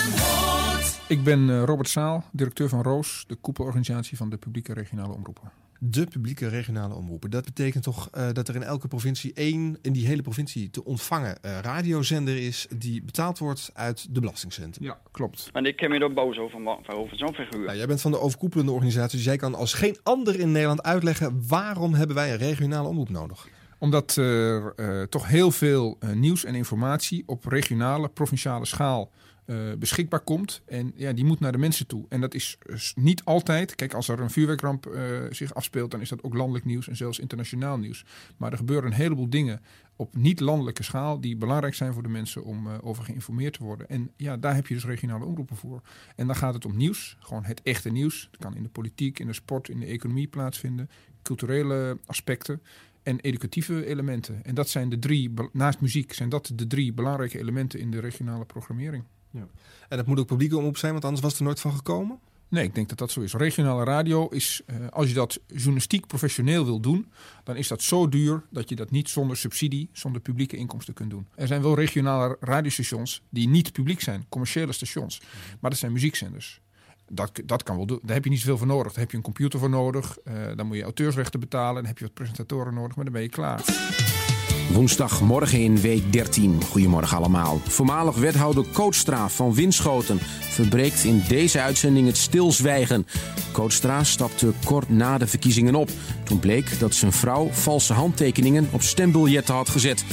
Ik ben Robert Saal, directeur van Roos, de koepelorganisatie van de publieke regionale omroepen.
De publieke regionale omroepen. Dat betekent toch uh, dat er in elke provincie één, in die hele provincie te ontvangen uh, radiozender is die betaald wordt uit de belastingcenten.
Ja, klopt.
En ik ken me er boos over, over zo'n figuur.
Nou, jij bent van de overkoepelende organisatie, dus jij kan als geen ander in Nederland uitleggen waarom hebben wij een regionale omroep nodig?
Omdat er uh, toch heel veel nieuws en informatie op regionale, provinciale schaal uh, beschikbaar komt. En ja, die moet naar de mensen toe. En dat is niet altijd. Kijk, als er een vuurwerkramp uh, zich afspeelt, dan is dat ook landelijk nieuws en zelfs internationaal nieuws. Maar er gebeuren een heleboel dingen op niet-landelijke schaal die belangrijk zijn voor de mensen om uh, over geïnformeerd te worden. En ja, daar heb je dus regionale omroepen voor. En dan gaat het om nieuws, gewoon het echte nieuws. Het kan in de politiek, in de sport, in de economie plaatsvinden, culturele aspecten. en educatieve elementen. En dat zijn de drie, naast muziek, zijn dat de drie belangrijke elementen in de regionale programmering.
Ja. En dat moet ook publieke omroep zijn, want anders was het er nooit van gekomen?
Nee, ik denk dat dat zo is. Regionale radio is, eh, als je dat journalistiek professioneel wil doen, dan is dat zo duur dat je dat niet zonder subsidie, zonder publieke inkomsten kunt doen. Er zijn wel regionale radiostations die niet publiek zijn, commerciële stations, maar dat zijn muziekzenders. Dat, dat kan wel doen. Daar heb je niet zoveel voor nodig. Daar heb je een computer voor nodig. eh, dan moet je auteursrechten betalen. Dan heb je wat presentatoren nodig, maar dan ben je klaar.
Woensdagmorgen in week 13. Goedemorgen allemaal. Voormalig wethouder Kootstra van Winschoten verbreekt in deze uitzending het stilzwijgen. Kootstra stapte kort na de verkiezingen op. Toen bleek dat zijn vrouw valse handtekeningen op stembiljetten had gezet.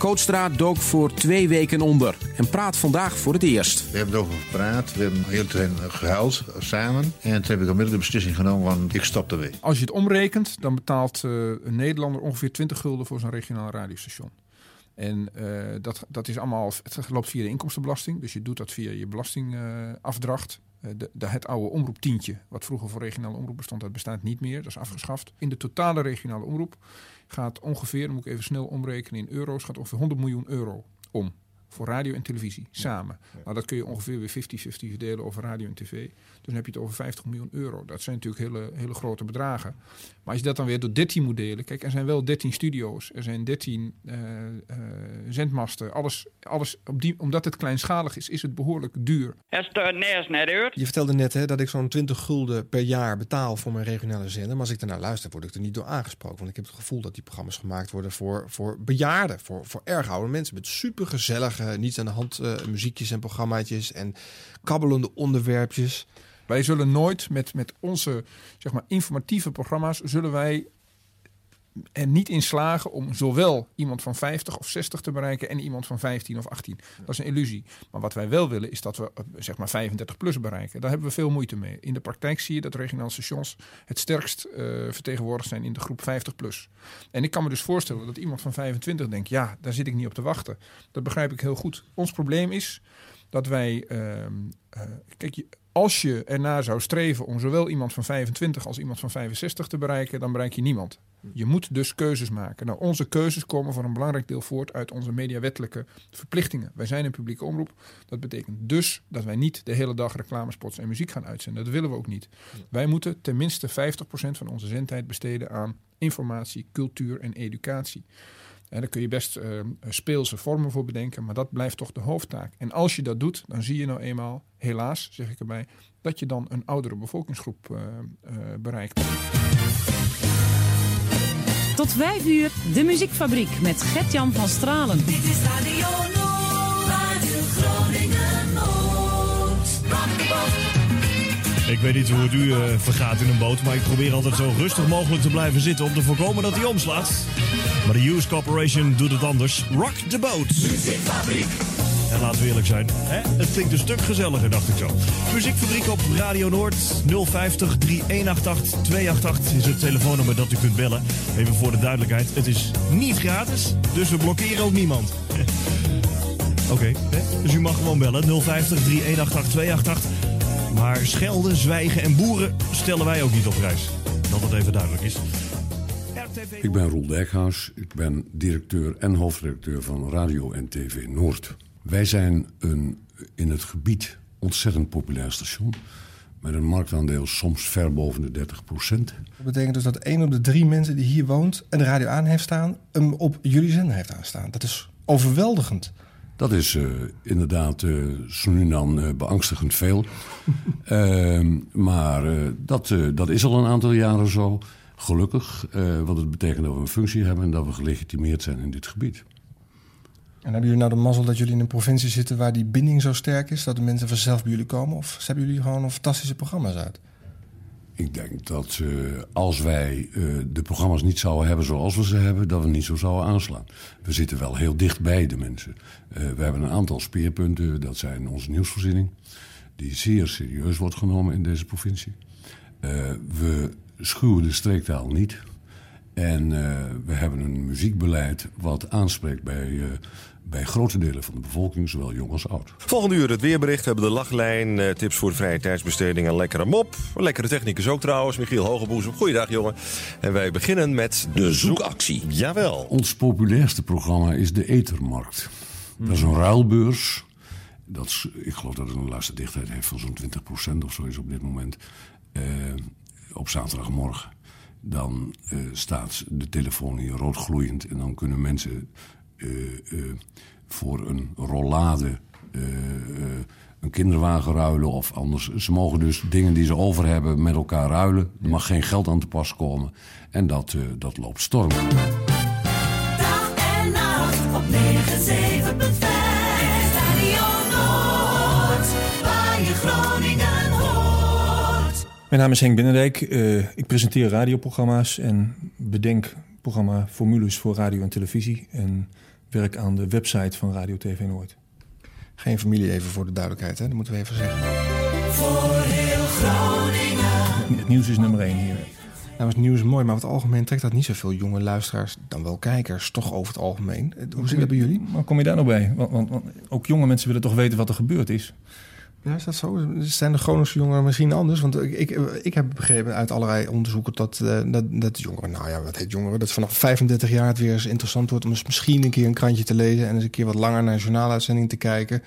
Kootstra dook voor twee weken onder en praat vandaag voor het eerst.
We hebben erover gepraat, we hebben heel tijd gehuild samen. En toen heb ik onmiddellijk de beslissing genomen, want ik stop ermee.
Als je het omrekent, dan betaalt eh, een Nederlander ongeveer 20 gulden voor zo'n regionaal radiostation. En eh, dat, dat is allemaal, het loopt via de inkomstenbelasting. Dus je doet dat via je belastingafdracht. Eh, de, de, het oude omroeptientje, wat vroeger voor regionale omroep bestond, dat bestaat niet meer. Dat is afgeschaft. In de totale regionale omroep gaat ongeveer, dan moet ik even snel omrekenen in euro's, gaat ongeveer 100 miljoen euro om. Voor radio en televisie, samen. Nou, dat kun je ongeveer weer 50-50 verdelen over radio en tv. Dus dan heb je het over 50 miljoen euro. Dat zijn natuurlijk hele, hele grote bedragen. Maar als je dat dan weer door 13 moet delen... Kijk, er zijn wel 13 studio's. Er zijn 13 uh, uh, zendmasten. Alles, alles op die, omdat het kleinschalig is, is het behoorlijk duur.
Je vertelde net hè, dat ik zo'n 20 gulden per jaar betaal voor mijn regionale zender. Maar als ik ernaar luister, word ik er niet door aangesproken. Want ik heb het gevoel dat die programma's gemaakt worden voor, voor bejaarden. Voor, voor erg oude mensen met supergezellige, niets aan de hand uh, muziekjes en programmaatjes. En kabbelende onderwerpjes.
Wij zullen nooit met, met onze zeg maar, informatieve programma's... zullen wij er niet in slagen om zowel iemand van 50 of 60 te bereiken... en iemand van 15 of 18. Dat is een illusie. Maar wat wij wel willen is dat we zeg maar 35 plus bereiken. Daar hebben we veel moeite mee. In de praktijk zie je dat regionale stations het sterkst uh, vertegenwoordigd zijn... in de groep 50 plus. En ik kan me dus voorstellen dat iemand van 25 denkt... ja, daar zit ik niet op te wachten. Dat begrijp ik heel goed. Ons probleem is dat wij... Uh, uh, kijk, als je ernaar zou streven om zowel iemand van 25 als iemand van 65 te bereiken, dan bereik je niemand. Je moet dus keuzes maken. Nou, onze keuzes komen voor een belangrijk deel voort uit onze mediawettelijke verplichtingen. Wij zijn een publieke omroep. Dat betekent dus dat wij niet de hele dag reclamespots en muziek gaan uitzenden. Dat willen we ook niet. Wij moeten tenminste 50% van onze zendtijd besteden aan informatie, cultuur en educatie. En daar kun je best uh, speelse vormen voor bedenken, maar dat blijft toch de hoofdtaak. En als je dat doet, dan zie je nou eenmaal, helaas zeg ik erbij, dat je dan een oudere bevolkingsgroep uh, uh, bereikt.
Tot vijf uur, de muziekfabriek met Gert-Jan van Stralen.
Dit is Radio Noord, Radio Groningen Noord.
Ik weet niet hoe het u uh, vergaat in een boot, maar ik probeer altijd zo rustig mogelijk te blijven zitten om te voorkomen dat hij omslaat. Maar de Hughes Corporation doet het anders. Rock the boat.
Muziekfabriek.
En laten we eerlijk zijn, hè? het klinkt een stuk gezelliger, dacht ik zo. Muziekfabriek op Radio Noord 050 3188 288 is het telefoonnummer dat u kunt bellen. Even voor de duidelijkheid, het is niet gratis, dus we blokkeren ook niemand. Oké, okay, dus u mag gewoon bellen 050 3188 288. Maar schelden, zwijgen en boeren stellen wij ook niet op prijs. Dat het even duidelijk is.
Ik ben Roel Dijkhuis. Ik ben directeur en hoofdredacteur van Radio en TV Noord. Wij zijn een in het gebied ontzettend populair station. Met een marktaandeel soms ver boven de 30 procent.
Dat betekent dus dat één op de drie mensen die hier woont en de radio aan heeft staan... hem op jullie zender heeft aanstaan. Dat is overweldigend.
Dat is uh, inderdaad uh, zo nu dan uh, beangstigend veel. uh, maar dat, dat is al een aantal jaren zo. Gelukkig, wat het betekent dat we een functie hebben... en dat we gelegitimeerd zijn in dit gebied.
En hebben jullie nou de mazzel dat jullie in een provincie zitten... waar die binding zo sterk is, dat de mensen vanzelf bij jullie komen? Of hebben jullie gewoon een fantastische programma's uit?
Ik denk dat uh, als wij uh, de programma's niet zouden hebben zoals we ze hebben... dat we niet zo zouden aanslaan. We zitten wel heel dicht bij de mensen. Uh, we hebben een aantal speerpunten. Dat zijn onze nieuwsvoorziening. Die zeer serieus wordt genomen in deze provincie. we schuwen de streektaal niet. En eh, we hebben een muziekbeleid wat aanspreekt bij, eh, bij grote delen van de bevolking, zowel jong als oud.
Volgende uur het weerbericht. We hebben de lachlijn, eh, tips voor de vrije tijdsbesteding en lekkere mop. Lekkere technicus ook trouwens, Michiel Hogeboezem. Goeiedag jongen. En wij beginnen met de zoekactie. Jawel.
Ons populairste programma is de Etermarkt. Dat is een ruilbeurs. Dat is, ik geloof dat het een laatste dichtheid heeft van zo'n 20% of zo is op dit moment. Eh, op zaterdagmorgen. Dan eh, staat de telefoon hier rood gloeiend. En dan kunnen mensen voor een rollade eh, eh, een kinderwagen ruilen. Of anders, ze mogen dus dingen die ze over hebben met elkaar ruilen. Er mag geen geld aan te pas komen. En dat, eh, dat loopt storm.
Dag en nacht op 975. Radio Noord, waar je Groningen hoort.
Mijn naam is Henk Binnendijk. Eh, ik presenteer radioprogramma's en bedenk programma formules voor radio en televisie. En werk aan de website van Radio TV Noord.
Geen familie even voor de duidelijkheid, hè? dat moeten we even zeggen.
Voor heel Groningen.
Het nieuws is nummer 1 hier.
Nou, het nieuws is mooi, maar over het algemeen trekt dat niet zoveel jonge luisteraars, dan wel kijkers, toch over het algemeen. Eh, Hoe zit dat bij jullie?
Hoe kom je daar nou bij? Want, want, want ook jonge mensen willen toch weten wat er gebeurd is.
Ja, is dat zo? Zijn de Groningse jongeren misschien anders? Want ik, ik, ik heb begrepen uit allerlei onderzoeken dat, eh, dat, dat jongeren, nou ja, wat heet jongeren, dat vanaf 35 jaar het weer eens interessant wordt om eens misschien een keer een krantje te lezen en eens een keer wat langer naar een journaaluitzending te kijken.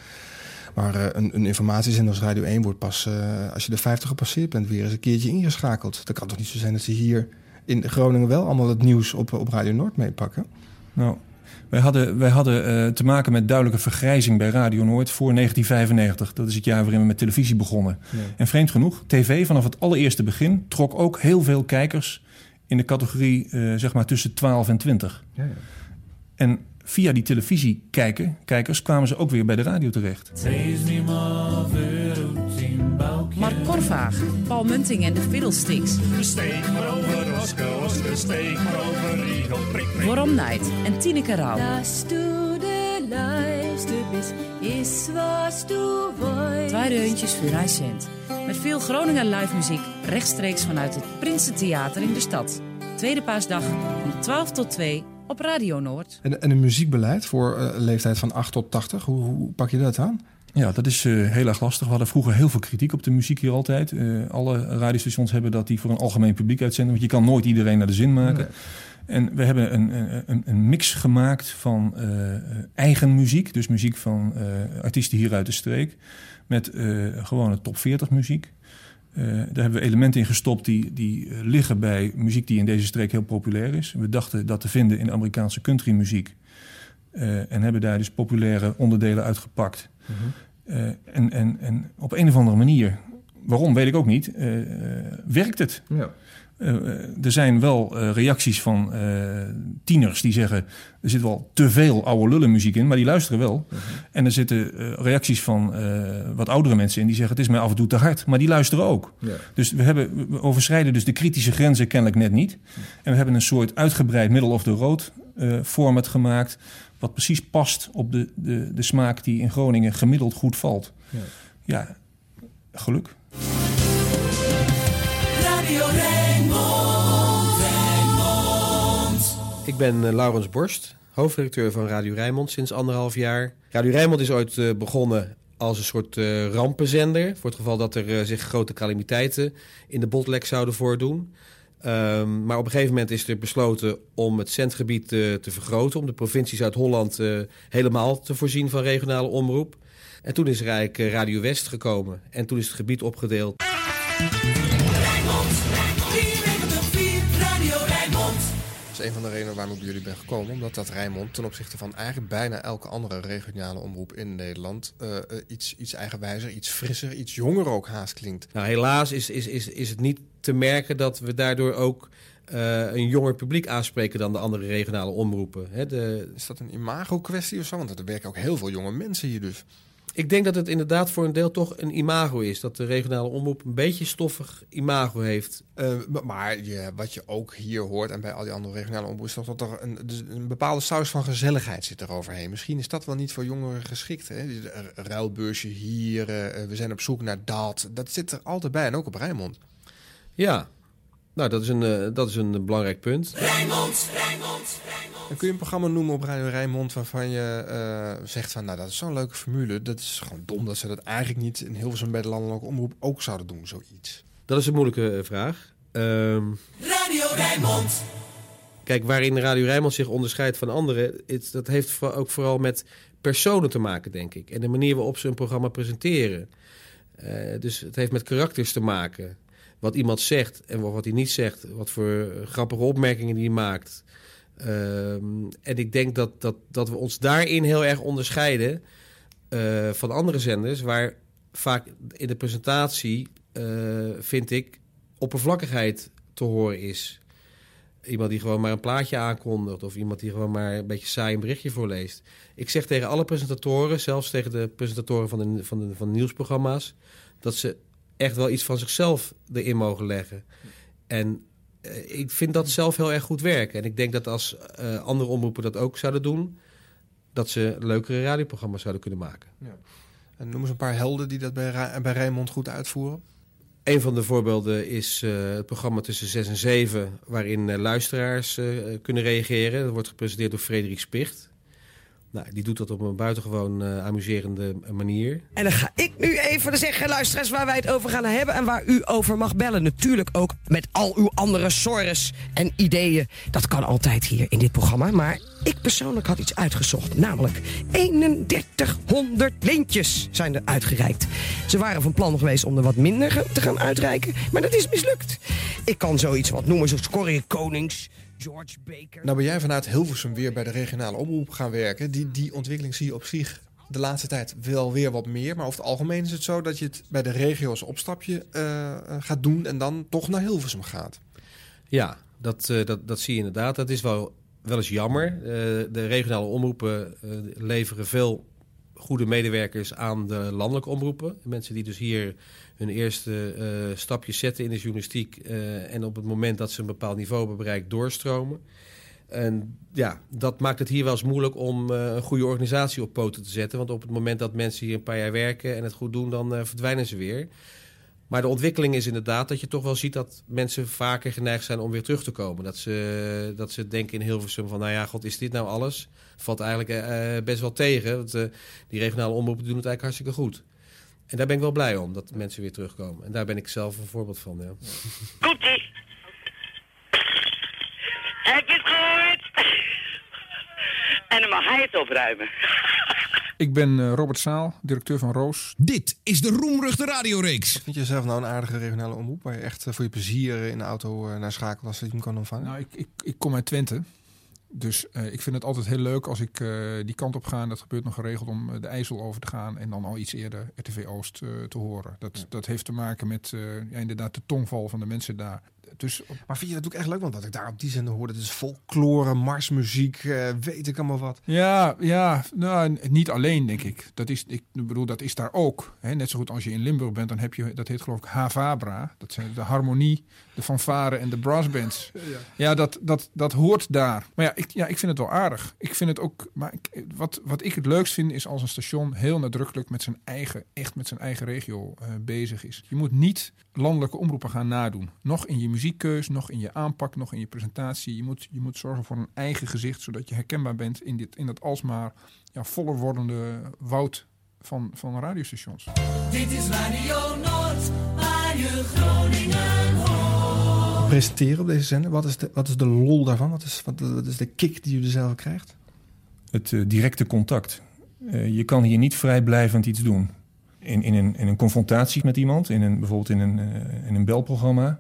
Maar eh, een, een informatiezender als Radio 1 wordt pas, eh, als je de 50 gepasseerd bent, weer eens een keertje ingeschakeld. Dat kan toch niet zo zijn dat ze hier in Groningen wel allemaal het nieuws op, op Radio Noord meepakken?
Nou, wij hadden, wij hadden eh, te maken met duidelijke vergrijzing bij Radio Noord voor 1995. Dat is het jaar waarin we met televisie begonnen.
Ja.
En vreemd genoeg, tv vanaf het allereerste begin trok ook heel veel kijkers in de categorie eh, zeg maar tussen 12 en 20.
Ja, ja.
En via die televisie kijken, kijkers kwamen ze ook weer bij de radio terecht.
Mark Korvaag, Paul Munting en de Fiddlesticks.
Steek maar over Oscar, Oscar, steek maar over Riegel, prik, prik.
Worm Night en Tineke Rauw.
Als du de luister bist, is was du wolltest.
Twee deuntjes voor cent. Met veel Groninger live muziek rechtstreeks vanuit het Prinsentheater in de stad. Tweede paasdag van 12 tot 2 op Radio Noord.
En, en een muziekbeleid voor eh, een leeftijd van 8 tot 80, hoe, hoe pak je dat aan?
Ja, dat is eh, heel erg lastig. We hadden vroeger heel veel kritiek op de muziek hier altijd. Eh, alle radiostations hebben dat die voor een algemeen publiek uitzenden. Want je kan nooit iedereen naar de zin maken. En we hebben een, een, een mix gemaakt van eh, eigen muziek. Dus muziek van artiesten hier uit de streek. Met gewone top 40 muziek. Daar hebben we elementen in gestopt die, die liggen bij muziek die in deze streek heel populair is. We dachten dat te vinden in Amerikaanse countrymuziek. Eh, en hebben daar dus populaire onderdelen uitgepakt. Eh, en, en, en op een of andere manier, waarom weet ik ook niet, eh, werkt het.
Ja.
Eh, er zijn wel reacties van tieners die zeggen... er zit wel te veel oude lullenmuziek in, maar die luisteren wel. En er zitten reacties van wat oudere mensen in die zeggen... het is mij af en toe te hard, maar die luisteren ook.
Ja.
Dus we, hebben, we overschrijden dus de kritische grenzen kennelijk net niet. En we hebben een soort uitgebreid middle of the road eh, format gemaakt... wat precies past op de, de, de smaak die in Groningen gemiddeld goed valt.
Ja.
Ja, geluk.
Radio Rijnmond, Rijnmond.
Ik ben eh, Laurens Borst, hoofdredacteur van Radio Rijnmond sinds anderhalf jaar. Radio Rijnmond is ooit eh, begonnen als een soort eh, rampenzender... voor het geval dat er eh, zich grote calamiteiten in de botlek zouden voordoen. Ehm, maar op een gegeven moment is er besloten om het zendgebied eh, te vergroten... om de provincie Zuid-Holland eh, helemaal te voorzien van regionale omroep. En toen is er eigenlijk eh, Radio West gekomen. En toen is het gebied opgedeeld.
Rijnmond, 94, Radio Rijnmond.
Dat is een van de redenen waarom ik bij jullie ben gekomen. Omdat dat Rijnmond ten opzichte van eigenlijk bijna elke andere regionale omroep in Nederland... iets, iets eigenwijzer, iets frisser, iets jonger ook haast klinkt.
Nou, helaas is, is, is, is het niet te merken dat we daardoor ook eh, een jonger publiek aanspreken dan de andere regionale omroepen. Hè, de...
Is dat een imago-kwestie of zo? Want er werken ook heel veel jonge mensen hier dus.
Ik denk dat het inderdaad voor een deel toch een imago is. Dat de regionale omroep een beetje stoffig imago heeft.
Eh, maar- je, wat je ook hier hoort en bij al die andere regionale omroepen... is toch dat er een, dus een bepaalde saus van gezelligheid zit er overheen. Misschien is dat wel niet voor jongeren geschikt. Hè? Ruilbeursje hier, eh, we zijn op zoek naar dat. Dat zit er altijd bij en ook op Rijnmond.
Ja, Nou, dat is een, eh, dat is een belangrijk punt.
Rijnmond, Rijnmond,
En kun je een programma noemen op Radio Rijnmond waarvan je eh, zegt van, nou dat is zo'n leuke formule. Dat is gewoon dom dat ze dat eigenlijk niet in Hilversum bij de landelijke omroep ook zouden doen, zoiets.
Dat is een moeilijke eh, vraag. Ehm,
Radio Rijnmond.
Kijk, waarin Radio Rijnmond zich onderscheidt van anderen, het, dat heeft ook vooral met personen te maken, denk ik. En de manier waarop ze een programma presenteren. Eh, dus het heeft met karakters te maken. Wat iemand zegt en wat hij niet zegt. Wat voor grappige opmerkingen die hij maakt. Ehm, en ik denk dat, dat, dat we ons daarin heel erg onderscheiden eh, van andere zenders, waar vaak in de presentatie, eh, vind ik, oppervlakkigheid te horen is. Iemand die gewoon maar een plaatje aankondigt, of iemand die gewoon maar een beetje saai een berichtje voorleest. Ik zeg tegen alle presentatoren, zelfs tegen de presentatoren van de, van de, van de nieuwsprogramma's, dat ze echt wel iets van zichzelf erin mogen leggen. En eh, ik vind dat zelf heel erg goed werken. En ik denk dat als eh, andere omroepen dat ook zouden doen, dat ze leukere radioprogramma's zouden kunnen maken.
Ja. En noem eens een paar helden die dat bij, Ra- bij Rijnmond goed uitvoeren.
Een van de voorbeelden is eh, het programma tussen 6 en 7, waarin luisteraars kunnen reageren. Dat wordt gepresenteerd door Frederik Spicht. Nou, die doet dat op een buitengewoon eh, amuserende manier.
En dan ga ik nu even zeggen, luisteraars, waar wij het over gaan hebben en waar u over mag bellen. Natuurlijk ook met al uw andere sores en ideeën. Dat kan altijd hier in dit programma. Maar ik persoonlijk had iets uitgezocht. Namelijk 3100 lintjes zijn er uitgereikt. Ze waren van plan geweest om er wat minder te gaan uitreiken. Maar dat is mislukt. Ik kan zoiets wat noemen zoals Corrie Konings, George Baker.
Nou ben jij vanuit Hilversum weer bij de regionale omroep gaan werken. Die, die ontwikkeling zie je op zich de laatste tijd wel weer wat meer. Maar over het algemeen is het zo dat je het bij de regio's opstapje eh, eh, gaat doen... en dan toch naar Hilversum gaat.
Ja, dat, eh, dat, dat zie je inderdaad. Dat is wel, wel eens jammer. Eh, de regionale omroepen eh, leveren veel goede medewerkers aan de landelijke omroepen. Mensen die dus hier hun eerste eh stapjes zetten in de journalistiek... eh, en op het moment dat ze een bepaald niveau hebben bereikt doorstromen. En ja, dat maakt het hier wel eens moeilijk om eh, een goede organisatie op poten te zetten. Want op het moment dat mensen hier een paar jaar werken en het goed doen, dan verdwijnen ze weer. Maar de ontwikkeling is inderdaad dat je toch wel ziet dat mensen vaker geneigd zijn om weer terug te komen. Dat ze, dat ze denken in Hilversum van, nou ja, god, is dit nou alles? Valt eigenlijk best wel tegen. Want, die regionale omroepen doen het eigenlijk hartstikke goed. En daar ben ik wel blij om, dat mensen weer terugkomen. En daar ben ik zelf een voorbeeld van, ja.
Komt-ie. Heb je het gehoord? En dan mag hij het opruimen.
Ik ben eh, Robert Saal, directeur van Roos.
Dit is de Roemruchte radioreeks.
Vind je zelf nou een aardige regionale omroep... waar je echt eh, voor je plezier eh, in de auto naar schakelt als je hem kan ontvangen?
Nou, ik, ik, ik kom uit Twente. Dus eh, ik vind het altijd heel leuk als ik eh, die kant op ga. En dat gebeurt nog geregeld om eh, de IJssel over te gaan. En dan al iets eerder RTV Oost te horen. Dat, dat heeft te maken met ja, inderdaad de tongval van de mensen daar. Dus
Maar vind je dat ook echt leuk? Want wat ik daar op die zender hoorde, is folklore, marsmuziek, eh, weet ik allemaal wat.
Ja, ja nou, niet alleen, denk ik. Dat is, ik bedoel, dat is daar ook. Hè? Net zo goed als je in Limburg bent, dan heb je, dat heet geloof ik Havabra. Dat zijn de harmonie, de fanfare en de brassbands. Ja, ja dat, dat, dat hoort daar. Maar ja ik, ja, ik vind het wel aardig. Ik vind het ook, maar ik, wat, wat ik het leukst vind, is als een station heel nadrukkelijk met zijn eigen, echt met zijn eigen regio eh, bezig is. Je moet niet landelijke omroepen gaan nadoen. Nog in je muziekkeus, nog in je aanpak, nog in je presentatie. Je moet, je moet zorgen voor een eigen gezicht, zodat je herkenbaar bent in, dit, in dat alsmaar ja, voller wordende woud van, van radiostations.
Dit is Radio Noord, waar je Groningen hoort.
Presenteren op deze zender, wat is de, wat is de lol daarvan? Wat is, wat, wat is de kick die u er zelf krijgt?
het eh, directe contact. Eh, je kan hier niet vrijblijvend iets doen. In, in, een, in een confrontatie met iemand, in een, bijvoorbeeld in een, eh, in een belprogramma...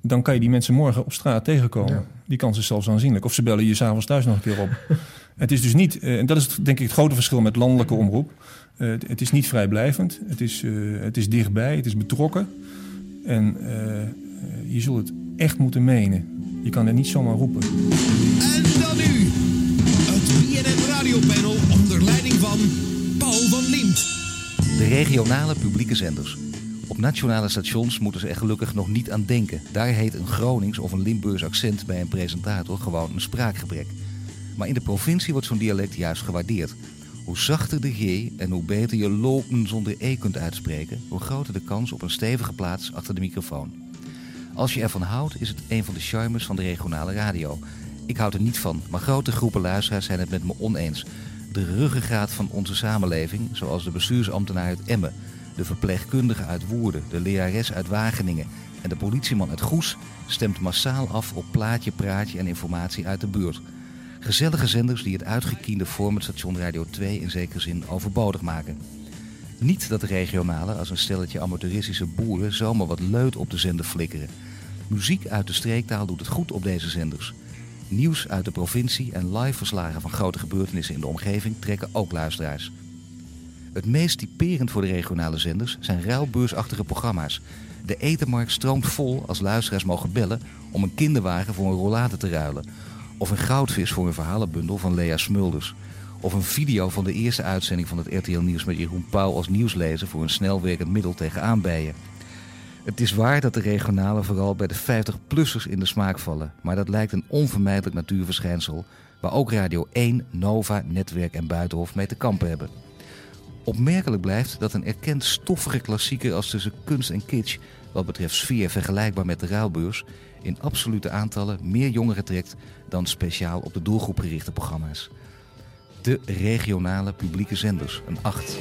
dan kan je die mensen morgen op straat tegenkomen.
Ja.
Die kans is zelfs aanzienlijk. Of ze bellen je s'avonds thuis nog een keer op. het is dus niet, eh, en dat is het, denk ik het grote verschil met landelijke omroep... Eh, het- het is niet vrijblijvend, het is, eh, het is dichtbij, het is betrokken. En je zult het echt moeten menen. Je kan het niet zomaar roepen.
En dan nu, het BNN
De regionale publieke zenders. Op nationale stations moeten ze er gelukkig nog niet aan denken. Daar heet een Gronings of een Limburgs accent bij een presentator gewoon een spraakgebrek. Maar in de provincie wordt zo'n dialect juist gewaardeerd. Hoe zachter de G en hoe beter je lopen zonder E kunt uitspreken, hoe groter de kans op een stevige plaats achter de microfoon. Als je ervan houdt, is het een van de charmes van de regionale radio. Ik houd er niet van, maar grote groepen luisteraars zijn het met me oneens. De ruggengraat van onze samenleving, zoals de bestuursambtenaar uit Emmen, de verpleegkundige uit Woerden, de lerares uit Wageningen en de politieman uit Goes, stemt massaal af op plaatje, praatje en informatie uit de buurt. Gezellige zenders die het uitgekiende formatstation Radio 2 in zekere zin overbodig maken. Niet dat de regionale als een stelletje amateuristische boeren zomaar wat leut op de zender flikkeren. Muziek uit de streektaal doet het goed op deze zenders. Nieuws uit de provincie en live verslagen van grote gebeurtenissen in de omgeving trekken ook luisteraars. Het meest typerend voor de regionale zenders zijn ruilbeursachtige programma's. De etenmarkt stroomt vol als luisteraars mogen bellen om een kinderwagen voor een rollade te ruilen. Of een goudvis voor een verhalenbundel van Lea Smulders. Of een video van de eerste uitzending van het RTL Nieuws met Jeroen Pauw als nieuwslezer voor een snelwerkend middel tegen aanbijen. Het is waar dat de regionale vooral bij de 50-plussers in de smaak vallen. Maar dat lijkt een onvermijdelijk natuurverschijnsel waar ook Radio 1, Nova, Netwerk en Buitenhof mee te kampen hebben. Opmerkelijk blijft dat een erkend stoffige klassieker als tussen kunst en kitsch, wat betreft sfeer vergelijkbaar met de ruilbeurs, in absolute aantallen meer jongeren trekt dan speciaal op de doelgroep gerichte programma's. De regionale publieke zenders, een 8.